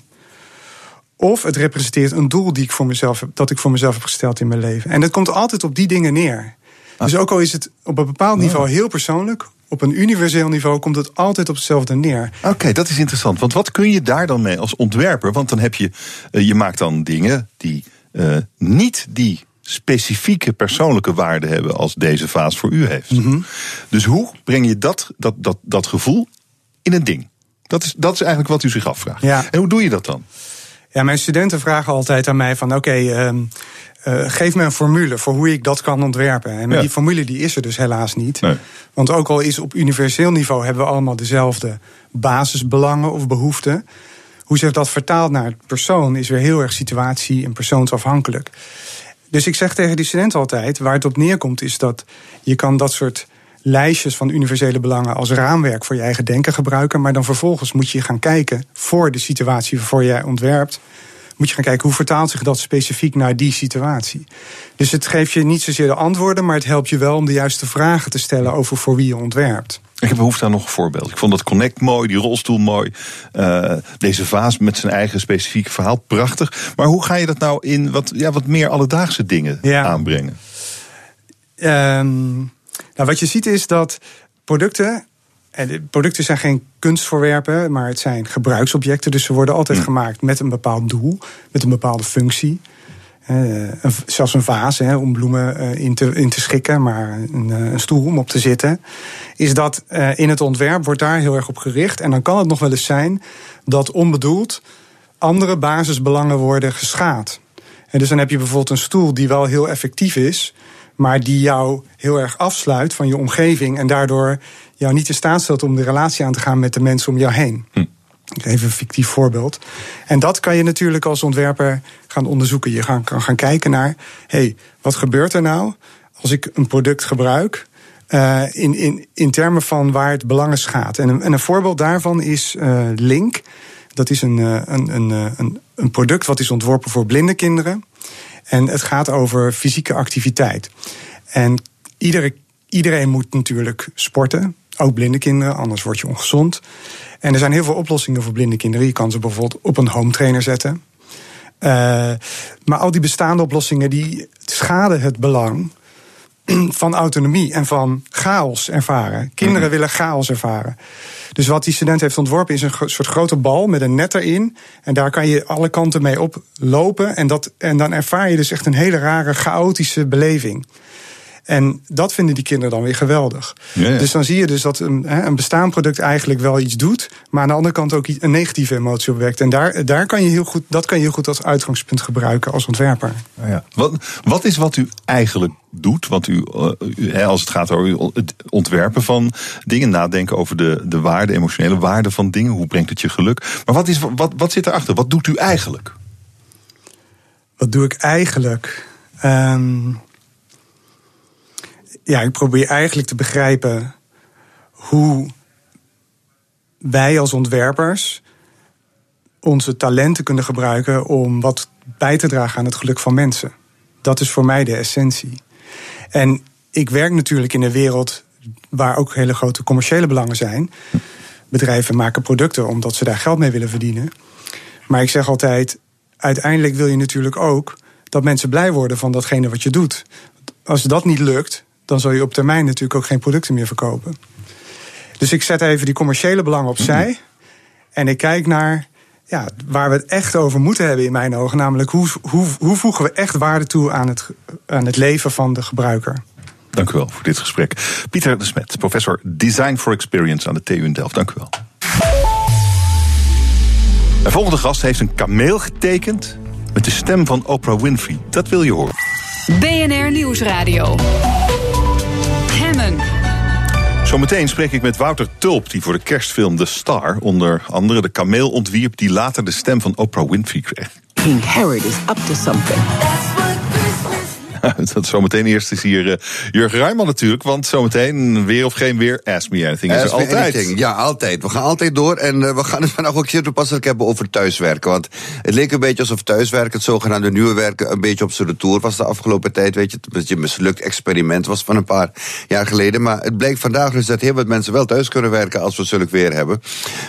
Of het representeert een doel die ik voor mezelf heb, dat ik voor mezelf heb gesteld in mijn leven. En dat komt altijd op die dingen neer. Ah. Dus ook al is het op een bepaald niveau heel persoonlijk, op een universeel niveau komt het altijd op hetzelfde neer. Oké, okay, dat is interessant. Want wat kun je daar dan mee als ontwerper? Want dan heb je, uh, je maakt dan dingen die uh, niet die specifieke persoonlijke waarde hebben als deze vaas voor u heeft. Mm -hmm. Dus hoe breng je dat, dat, dat, dat gevoel in een ding? Dat is, dat is eigenlijk wat u zich afvraagt. Ja. En hoe doe je dat dan? Ja, mijn studenten vragen altijd aan mij van oké, okay, uh, uh, geef me een formule voor hoe ik dat kan ontwerpen. En ja. die formule die is er dus helaas niet. Nee. Want ook al is op universeel niveau hebben we allemaal dezelfde basisbelangen of behoeften. Hoe zich dat vertaalt naar het persoon is weer heel erg situatie- en persoonsafhankelijk. Dus ik zeg tegen die studenten altijd, waar het op neerkomt, is dat je kan dat soort lijstjes van universele belangen als raamwerk voor je eigen denken gebruiken. Maar dan vervolgens moet je gaan kijken voor de situatie waarvoor jij ontwerpt. Moet je gaan kijken hoe vertaalt zich dat specifiek naar die situatie. Dus het geeft je niet zozeer de antwoorden, maar het helpt je wel om de juiste vragen te stellen over voor wie je ontwerpt. Ik heb behoefte aan nog een voorbeeld. Ik vond dat Connect mooi, die rolstoel mooi. Uh, deze vaas met zijn eigen specifieke verhaal, prachtig. Maar hoe ga je dat nou in wat, ja, wat meer alledaagse dingen ja. aanbrengen? Um, nou, wat je ziet is dat producten. En producten zijn geen kunstvoorwerpen, maar het zijn gebruiksobjecten. Dus ze worden altijd Hm. mm. gemaakt met een bepaald doel, met een bepaalde functie. Uh, een, zelfs een vaas hè, om bloemen uh, in, te, in te schikken, maar een, uh, een stoel om op te zitten. Is dat in het ontwerp wordt daar heel erg op gericht. En dan kan het nog wel eens zijn dat onbedoeld andere basisbelangen worden geschaad. En dus dan heb je bijvoorbeeld een stoel die wel heel effectief is, maar die jou heel erg afsluit van je omgeving en daardoor jou niet in staat stelt om de relatie aan te gaan met de mensen om jou heen. Hm. Even een fictief voorbeeld. En dat kan je natuurlijk als ontwerper gaan onderzoeken. Je kan gaan, kijken naar, hey, wat gebeurt er nou als ik een product gebruik uh, in, in, in termen van waar het belangen schaadt. En een, en een voorbeeld daarvan is uh, Link. Dat is een, een, een, een, een product wat is ontworpen voor blinde kinderen. En het gaat over fysieke activiteit. En iedere, iedereen moet natuurlijk sporten. Ook blinde kinderen, anders word je ongezond. En er zijn heel veel oplossingen voor blinde kinderen. Je kan ze bijvoorbeeld op een home trainer zetten. Uh, maar al die bestaande oplossingen die schaden het belang *clears throat* van autonomie en van chaos ervaren. Kinderen willen chaos ervaren. Dus wat die student heeft ontworpen is een soort grote bal met een net erin. En daar kan je alle kanten mee oplopen. En, dat, en dan ervaar je dus echt een hele rare, chaotische beleving. En dat vinden die kinderen dan weer geweldig. Ja, ja. Dus dan zie je dus dat een, een bestaand product eigenlijk wel iets doet, maar aan de andere kant ook een negatieve emotie opwekt. En daar, daar kan je heel goed, dat kan je heel goed als uitgangspunt gebruiken als ontwerper. Ja. Wat, wat is wat u eigenlijk doet? Want u, uh, als het gaat over het ontwerpen van dingen, nadenken over de, de waarde, emotionele waarde van dingen, hoe brengt het je geluk? Maar wat, is, wat, wat zit erachter? Wat doet u eigenlijk? Wat doe ik eigenlijk? Um, ja, ik probeer eigenlijk te begrijpen hoe wij als ontwerpers onze talenten kunnen gebruiken om wat bij te dragen aan het geluk van mensen. Dat is voor mij de essentie. En ik werk natuurlijk in een wereld waar ook hele grote commerciële belangen zijn. Bedrijven maken producten omdat ze daar geld mee willen verdienen. Maar ik zeg altijd, uiteindelijk wil je natuurlijk ook dat mensen blij worden van datgene wat je doet. Als dat niet lukt, dan zul je op termijn natuurlijk ook geen producten meer verkopen. Dus ik zet even die commerciële belangen opzij. En ik kijk naar ja, waar we het echt over moeten hebben in mijn ogen. Namelijk hoe, hoe, hoe voegen we echt waarde toe aan het, aan het leven van de gebruiker. Dank u wel voor dit gesprek. Pieter de Smet, professor Design for Experience aan de TU in Delft. Dank u wel. De volgende gast heeft een kameel getekend met de stem van Oprah Winfrey. Dat wil je horen. BNR Nieuwsradio. Zometeen spreek ik met Wouter Tulp, die voor de kerstfilm The Star onder andere de kameel ontwierp die later de stem van Oprah Winfrey kreeg. King Herod is up to something. *laughs* dat zometeen eerst is hier uh, Jurgen Rijman natuurlijk. Want zometeen weer of geen weer, ask me anything. Is er me altijd. anything. Ja, altijd. We gaan altijd door. En uh, we gaan het vandaag ook zeer toepasselijk hebben over thuiswerken. Want het leek een beetje alsof thuiswerken, het zogenaamde nieuwe werken, een beetje op zijn retour was de afgelopen tijd. Weet je, het een beetje een mislukt experiment was van een paar jaar geleden. Maar het bleek vandaag dus dat heel wat mensen wel thuis kunnen werken als we zulk weer hebben.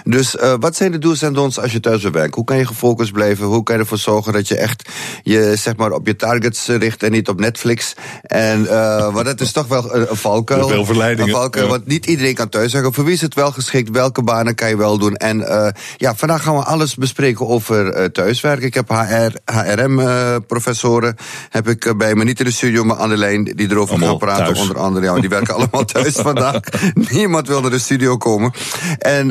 Dus uh, wat zijn de do's en don'ts als je thuis wil werken? Hoe kan je gefocust blijven? Hoe kan je ervoor zorgen dat je echt je zeg maar op je targets richt en niet op Netflix? En uh, maar dat is toch wel een, een valkuil. Veel verleidingen. Een valkuil, Ja. want niet iedereen kan thuiswerken. Voor wie is het wel geschikt? Welke banen kan je wel doen? En uh, ja, vandaag gaan we alles bespreken over uh, thuiswerken. Ik heb HR, HRM-professoren heb ik bij me niet in de studio, maar aan de lijn die erover gaan praten. thuis. Onder andere, ja, die werken *laughs* allemaal thuis vandaag. Niemand wil naar de studio komen. En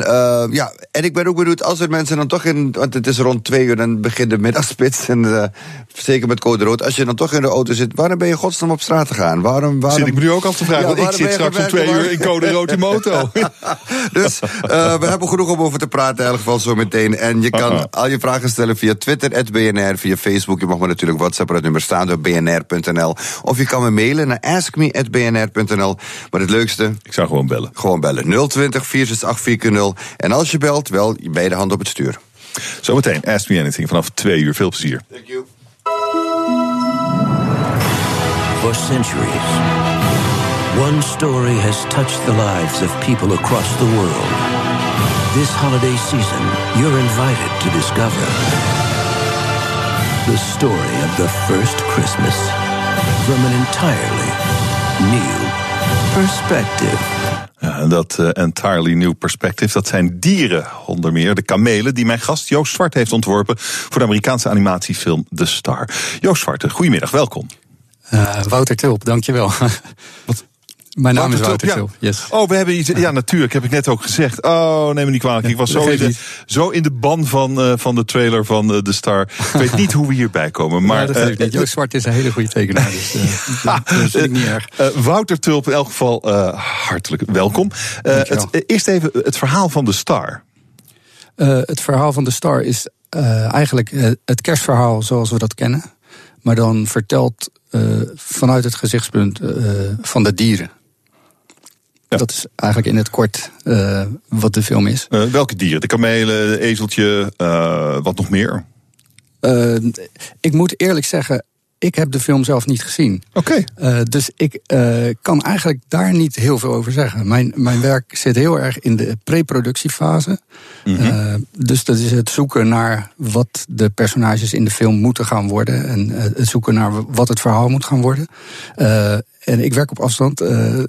ja, en ik ben ook benieuwd als er mensen dan toch in, want het is rond twee uur en begint de middagspits en zeker met code rood. Als je dan toch in de auto zit, waarom ben je godsnaam op straat te gaan? Waarom, waarom Zit ik me nu ook af te vragen, want ik zit straks om twee uur in code rood in auto. *laughs* dus uh, we hebben genoeg om over te praten, in elk geval zo meteen. En je kan al je vragen stellen via Twitter, BNR, via Facebook. Je mag me natuurlijk WhatsApp het nummer staan door bnr.nl. Of je kan me mailen naar askme.bnr.nl. Maar het leukste... Ik zou gewoon bellen. Gewoon bellen. 020 468 En als je belt, wel je beide handen op het stuur. Zometeen, ask me anything vanaf twee uur. Veel plezier. Thank you. For centuries, one story has touched the lives of people across the world. This holiday season, you're invited to discover the story of the first Christmas from an entirely new perspective. En dat uh, entirely new perspective, dat zijn dieren, onder meer de kamelen, die mijn gast Joost Zwart heeft ontworpen voor de Amerikaanse animatiefilm The Star. Joost Zwart, goedemiddag, welkom. Uh, Wouter Tulp, dankjewel. *laughs* Wat? Mijn naam Wouter is Wouter Tulp, Tulp. Yes. Oh, we hebben iets. Ja, natuurlijk, heb ik net ook gezegd. Oh, neem me niet kwalijk. Ik was zo in, de, zo in de ban van, uh, van de trailer van uh, The Star. Ik weet niet hoe we hierbij komen. Maar, ja, dat geeft niet. Joost Zwart is een hele goede tekenaar. Dus *laughs* dat vind ik niet erg. Wouter Tulp, in elk geval hartelijk welkom. Het, eerst even het verhaal van The Star. het verhaal van The Star is eigenlijk het kerstverhaal zoals we dat kennen. Maar dan verteld vanuit het gezichtspunt van de dieren. Ja. Dat is eigenlijk in het kort uh, wat de film is. Uh, welke dieren? De kamelen, de ezeltje, uh, wat nog meer? ik moet eerlijk zeggen, ik heb de film zelf niet gezien. Oké. Okay. dus ik kan eigenlijk daar niet heel veel over zeggen. Mijn, mijn werk zit heel erg in de preproductiefase. Mm -hmm. dus dat is het zoeken naar wat de personages in de film moeten gaan worden. En het zoeken naar wat het verhaal moet gaan worden. En ik werk op afstand,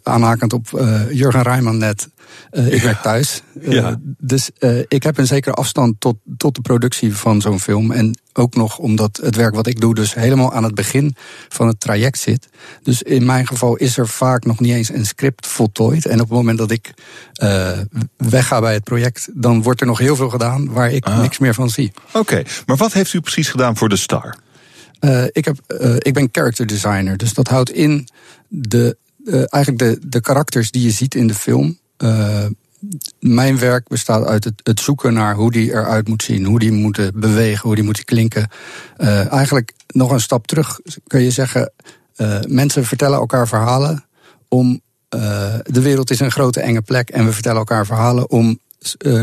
aanhakend op Jurgen Rijman net. Uh, ik werk thuis. *laughs* Ja. Dus ik heb een zekere afstand tot, tot de productie van zo'n film. En ook nog omdat het werk wat ik doe dus helemaal aan het begin van het traject zit. Dus in mijn geval is er vaak nog niet eens een script voltooid. En op het moment dat ik wegga bij het project, dan wordt er nog heel veel gedaan waar ik ah. niks meer van zie. Oké, okay. maar wat heeft u precies gedaan voor de Star? Ik, heb, ik ben character designer, dus dat houdt in de, eigenlijk de, de karakters die je ziet in de film. Mijn werk bestaat uit het, het, zoeken naar hoe die eruit moet zien, hoe die moeten bewegen, hoe die moeten klinken. eigenlijk nog een stap terug kun je zeggen: mensen vertellen elkaar verhalen om. de wereld is een grote enge plek en we vertellen elkaar verhalen om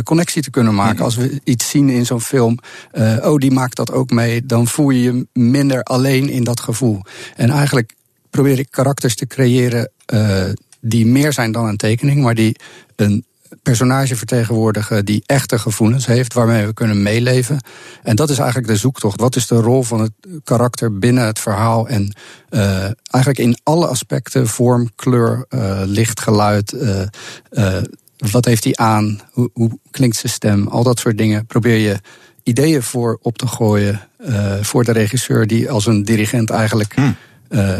connectie te kunnen maken. Als we iets zien in zo'n film, uh, oh, die maakt dat ook mee, dan voel je je minder alleen in dat gevoel. En eigenlijk probeer ik karakters te creëren uh, die meer zijn dan een tekening, maar die een personage vertegenwoordigen die echte gevoelens heeft, waarmee we kunnen meeleven. En dat is eigenlijk de zoektocht. Wat is de rol van het karakter binnen het verhaal? En uh, eigenlijk in alle aspecten, vorm, kleur, uh, licht, geluid. Uh, wat heeft hij aan? Hoe, hoe, klinkt zijn stem? Al dat soort dingen probeer je ideeën voor op te gooien voor de regisseur, die als een dirigent eigenlijk hmm.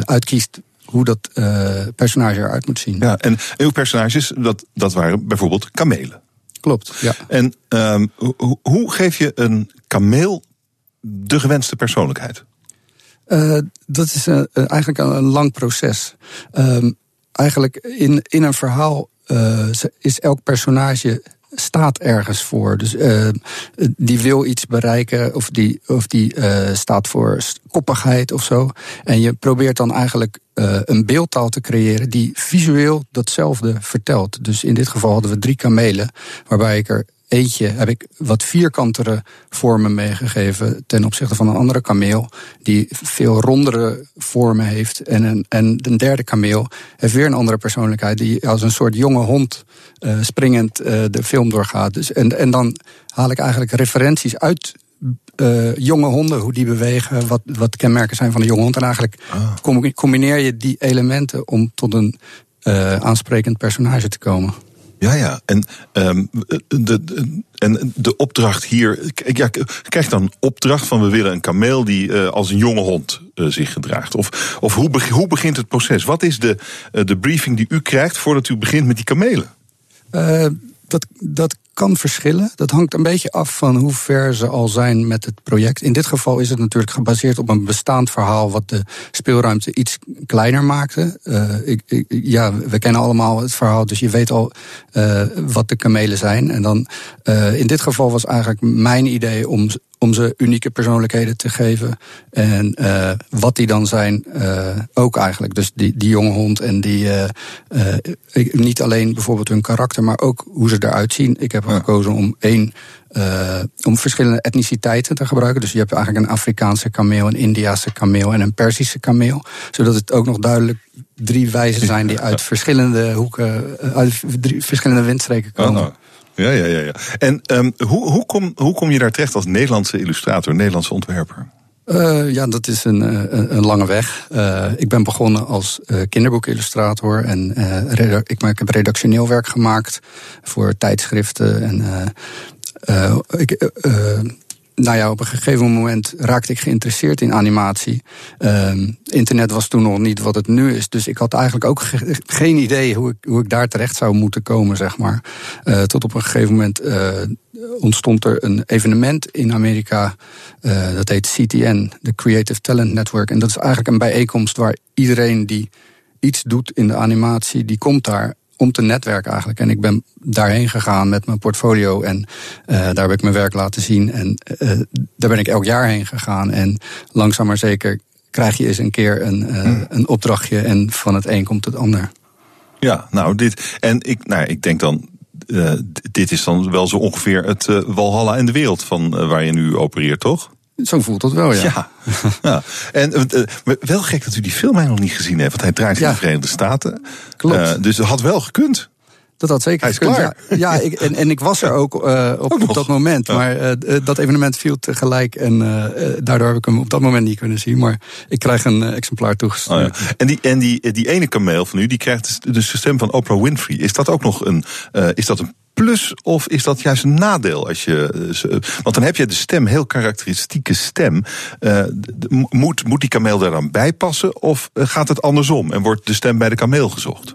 uitkiest hoe dat uh, personage eruit moet zien. Ja, en uw personages, dat, dat waren bijvoorbeeld kamelen. Klopt, ja. En um, hoe, hoe geef je een kameel de gewenste persoonlijkheid? Uh, dat is uh, eigenlijk een, een, lang proces. Um, eigenlijk in, in een verhaal is elk personage staat ergens voor. Dus uh, die wil iets bereiken, of die, of die uh, staat voor koppigheid of zo. En je probeert dan eigenlijk uh, een beeldtaal te creëren die visueel datzelfde vertelt. Dus in dit geval hadden we drie kamelen, waarbij ik er eentje heb ik wat vierkantere vormen meegegeven ten opzichte van een andere kameel die veel rondere vormen heeft. En een, en een derde kameel heeft weer een andere persoonlijkheid die als een soort jonge hond uh, springend uh, de film doorgaat. Dus, en, en dan haal ik eigenlijk referenties uit uh, jonge honden, hoe die bewegen, wat, wat kenmerken zijn van een jonge hond. En eigenlijk ah. combineer je die elementen om tot een aansprekend personage te komen. Ja, ja. En, um, de, de, en de opdracht hier. Ja, krijg dan opdracht van we willen een kameel die uh, als een jonge hond uh, zich gedraagt? Of, of hoe, hoe begint het proces? Wat is de, uh, de briefing die u krijgt voordat u begint met die kamelen? Dat, dat kan verschillen. Dat hangt een beetje af van hoe ver ze al zijn met het project. In dit geval is het natuurlijk gebaseerd op een bestaand verhaal... wat de speelruimte iets kleiner maakte. Uh, ik, ja, we kennen allemaal het verhaal, dus je weet al uh, wat de kamelen zijn. En dan, uh, in dit geval was eigenlijk mijn idee om om ze unieke persoonlijkheden te geven. En uh, wat die dan zijn, uh, ook eigenlijk. Dus die, die jonge hond en die. Uh, niet alleen bijvoorbeeld hun karakter, maar ook hoe ze eruit zien. Ik heb gekozen om één. om verschillende etniciteiten te gebruiken. Dus je hebt eigenlijk een Afrikaanse kameel, een Indiase kameel en een Persische kameel. Zodat het ook nog duidelijk drie wijzen zijn die uit verschillende hoeken, uit drie, verschillende windstreken komen. Oh, ja, ja, ja. ja. En um, hoe, hoe, kom, hoe kom je daar terecht als Nederlandse illustrator, Nederlandse ontwerper? Uh, ja, dat is een, eh, een, lange weg. Uh, ik ben begonnen als uh, kinderboekillustrator en ik, ik heb redactioneel werk gemaakt voor tijdschriften. En ik, nou ja, op een gegeven moment raakte ik geïnteresseerd in animatie. Uh, internet was toen nog niet wat het nu is. Dus ik had eigenlijk ook geen idee hoe ik, hoe ik daar terecht zou moeten komen, zeg maar. Uh, tot op een gegeven moment uh, ontstond er een evenement in Amerika. Uh, dat heet CTN, de Creative Talent Network. En dat is eigenlijk een bijeenkomst waar iedereen die iets doet in de animatie, die komt daar om te netwerken eigenlijk. En ik ben daarheen gegaan met mijn portfolio en uh, daar heb ik mijn werk laten zien. En uh, daar ben ik elk jaar heen gegaan. En langzaam maar zeker krijg je eens een keer een, uh, hmm. een opdrachtje en van het een komt het ander. Ja, nou dit. En ik, nou, ik denk dan. dit is dan wel zo ongeveer het Walhalla in de wereld van waar je nu opereert, toch? Zo voelt het wel, ja. ja. *laughs* ja. En uh, wel gek dat u die film nog niet gezien heeft, want hij draait in de Verenigde Staten. Klopt. Uh, dus dat had wel gekund. Dat had zeker hij is gekund. Klaar. Ja, ja ik, en, en ik was er ook, uh, op, ook op dat moment. Maar dat evenement viel tegelijk en daardoor heb ik hem op dat moment niet kunnen zien. Maar ik krijg een exemplaar toegestuurd. Oh. En, die, en die, die ene kameel van u, die krijgt dus de stem van Oprah Winfrey. Is dat ook nog een, is dat een plus of is dat juist een nadeel? Als je, eh, want dan heb je de stem, heel karakteristieke stem. Uh, moet, moet die kameel daar dan of eh, gaat het andersom en wordt de stem bij de kameel gezocht?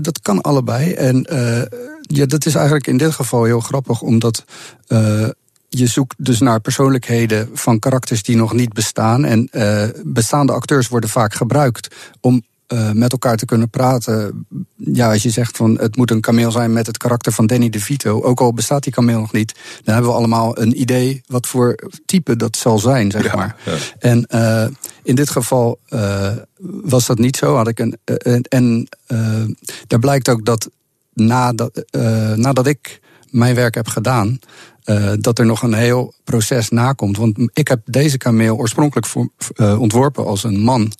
Dat kan allebei. En ja, dat is eigenlijk in dit geval heel grappig, omdat je zoekt dus naar persoonlijkheden van karakters die nog niet bestaan. En bestaande acteurs worden vaak gebruikt om uh, met elkaar te kunnen praten. Ja, als je zegt van het moet een kameel zijn met het karakter van Danny DeVito, ook al bestaat die kameel nog niet, dan hebben we allemaal een idee wat voor type dat zal zijn, zeg ja, maar. Ja. En uh, in dit geval uh, was dat niet zo. Had ik een, en daar blijkt ook dat nadat, nadat ik mijn werk heb gedaan, uh, dat er nog een heel proces nakomt. Want ik heb deze kameel oorspronkelijk voor, uh, ontworpen als een man.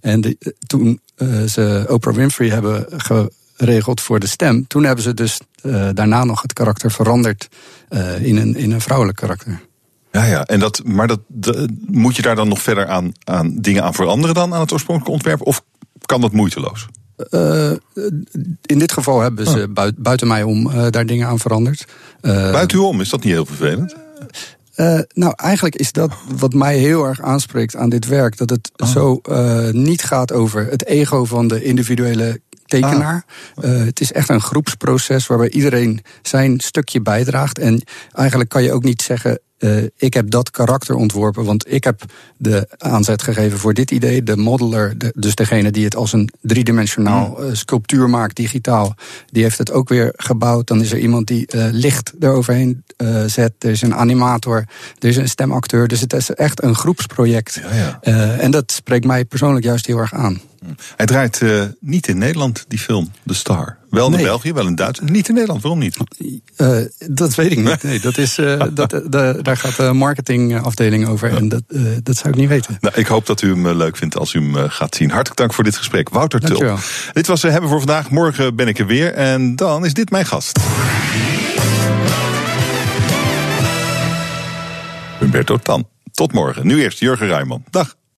En de, toen ze Oprah Winfrey hebben ge, geregeld voor de stem. Toen hebben ze dus uh, daarna nog het karakter veranderd uh, in, een, in een vrouwelijk karakter. Ja, ja. En dat, maar dat, de, moet je daar dan nog verder aan, aan dingen aan veranderen dan aan het oorspronkelijke ontwerp? Of kan dat moeiteloos? Uh, in dit geval hebben ze oh. buiten mij om uh, daar dingen aan veranderd. Uh, buiten u om, is dat niet heel vervelend? Nou, eigenlijk is dat wat mij heel erg aanspreekt aan dit werk. Dat het oh. zo niet gaat over het ego van de individuele tekenaar. Ah. Uh, het is echt een groepsproces waarbij iedereen zijn stukje bijdraagt. En eigenlijk kan je ook niet zeggen. Uh, ik heb dat karakter ontworpen, want ik heb de aanzet gegeven voor dit idee. De modeler, de, dus degene die het als een driedimensionaal uh, sculptuur maakt, digitaal, die heeft het ook weer gebouwd. Dan is er iemand die licht eroverheen zet. Er is een animator, er is een stemacteur. Dus het is echt een groepsproject. Ja, ja. en dat spreekt mij persoonlijk juist heel erg aan. Hij draait niet in Nederland, die film, The Star. Wel in nee. België, wel in Duitsland. Niet in Nederland, waarom niet? Uh, dat weet ik niet. Nee, dat is, uh, *laughs* dat, de, daar gaat de marketingafdeling over. Ja. En dat, dat zou ik niet weten. Nou, ik hoop dat u hem leuk vindt als u hem gaat zien. Hartelijk dank voor dit gesprek. Wouter Tul. Dit was Hebben voor vandaag. Morgen ben ik er weer. En dan is dit mijn gast. Humberto Tan. Tot morgen. Nu eerst Jurgen Rijman. Dag.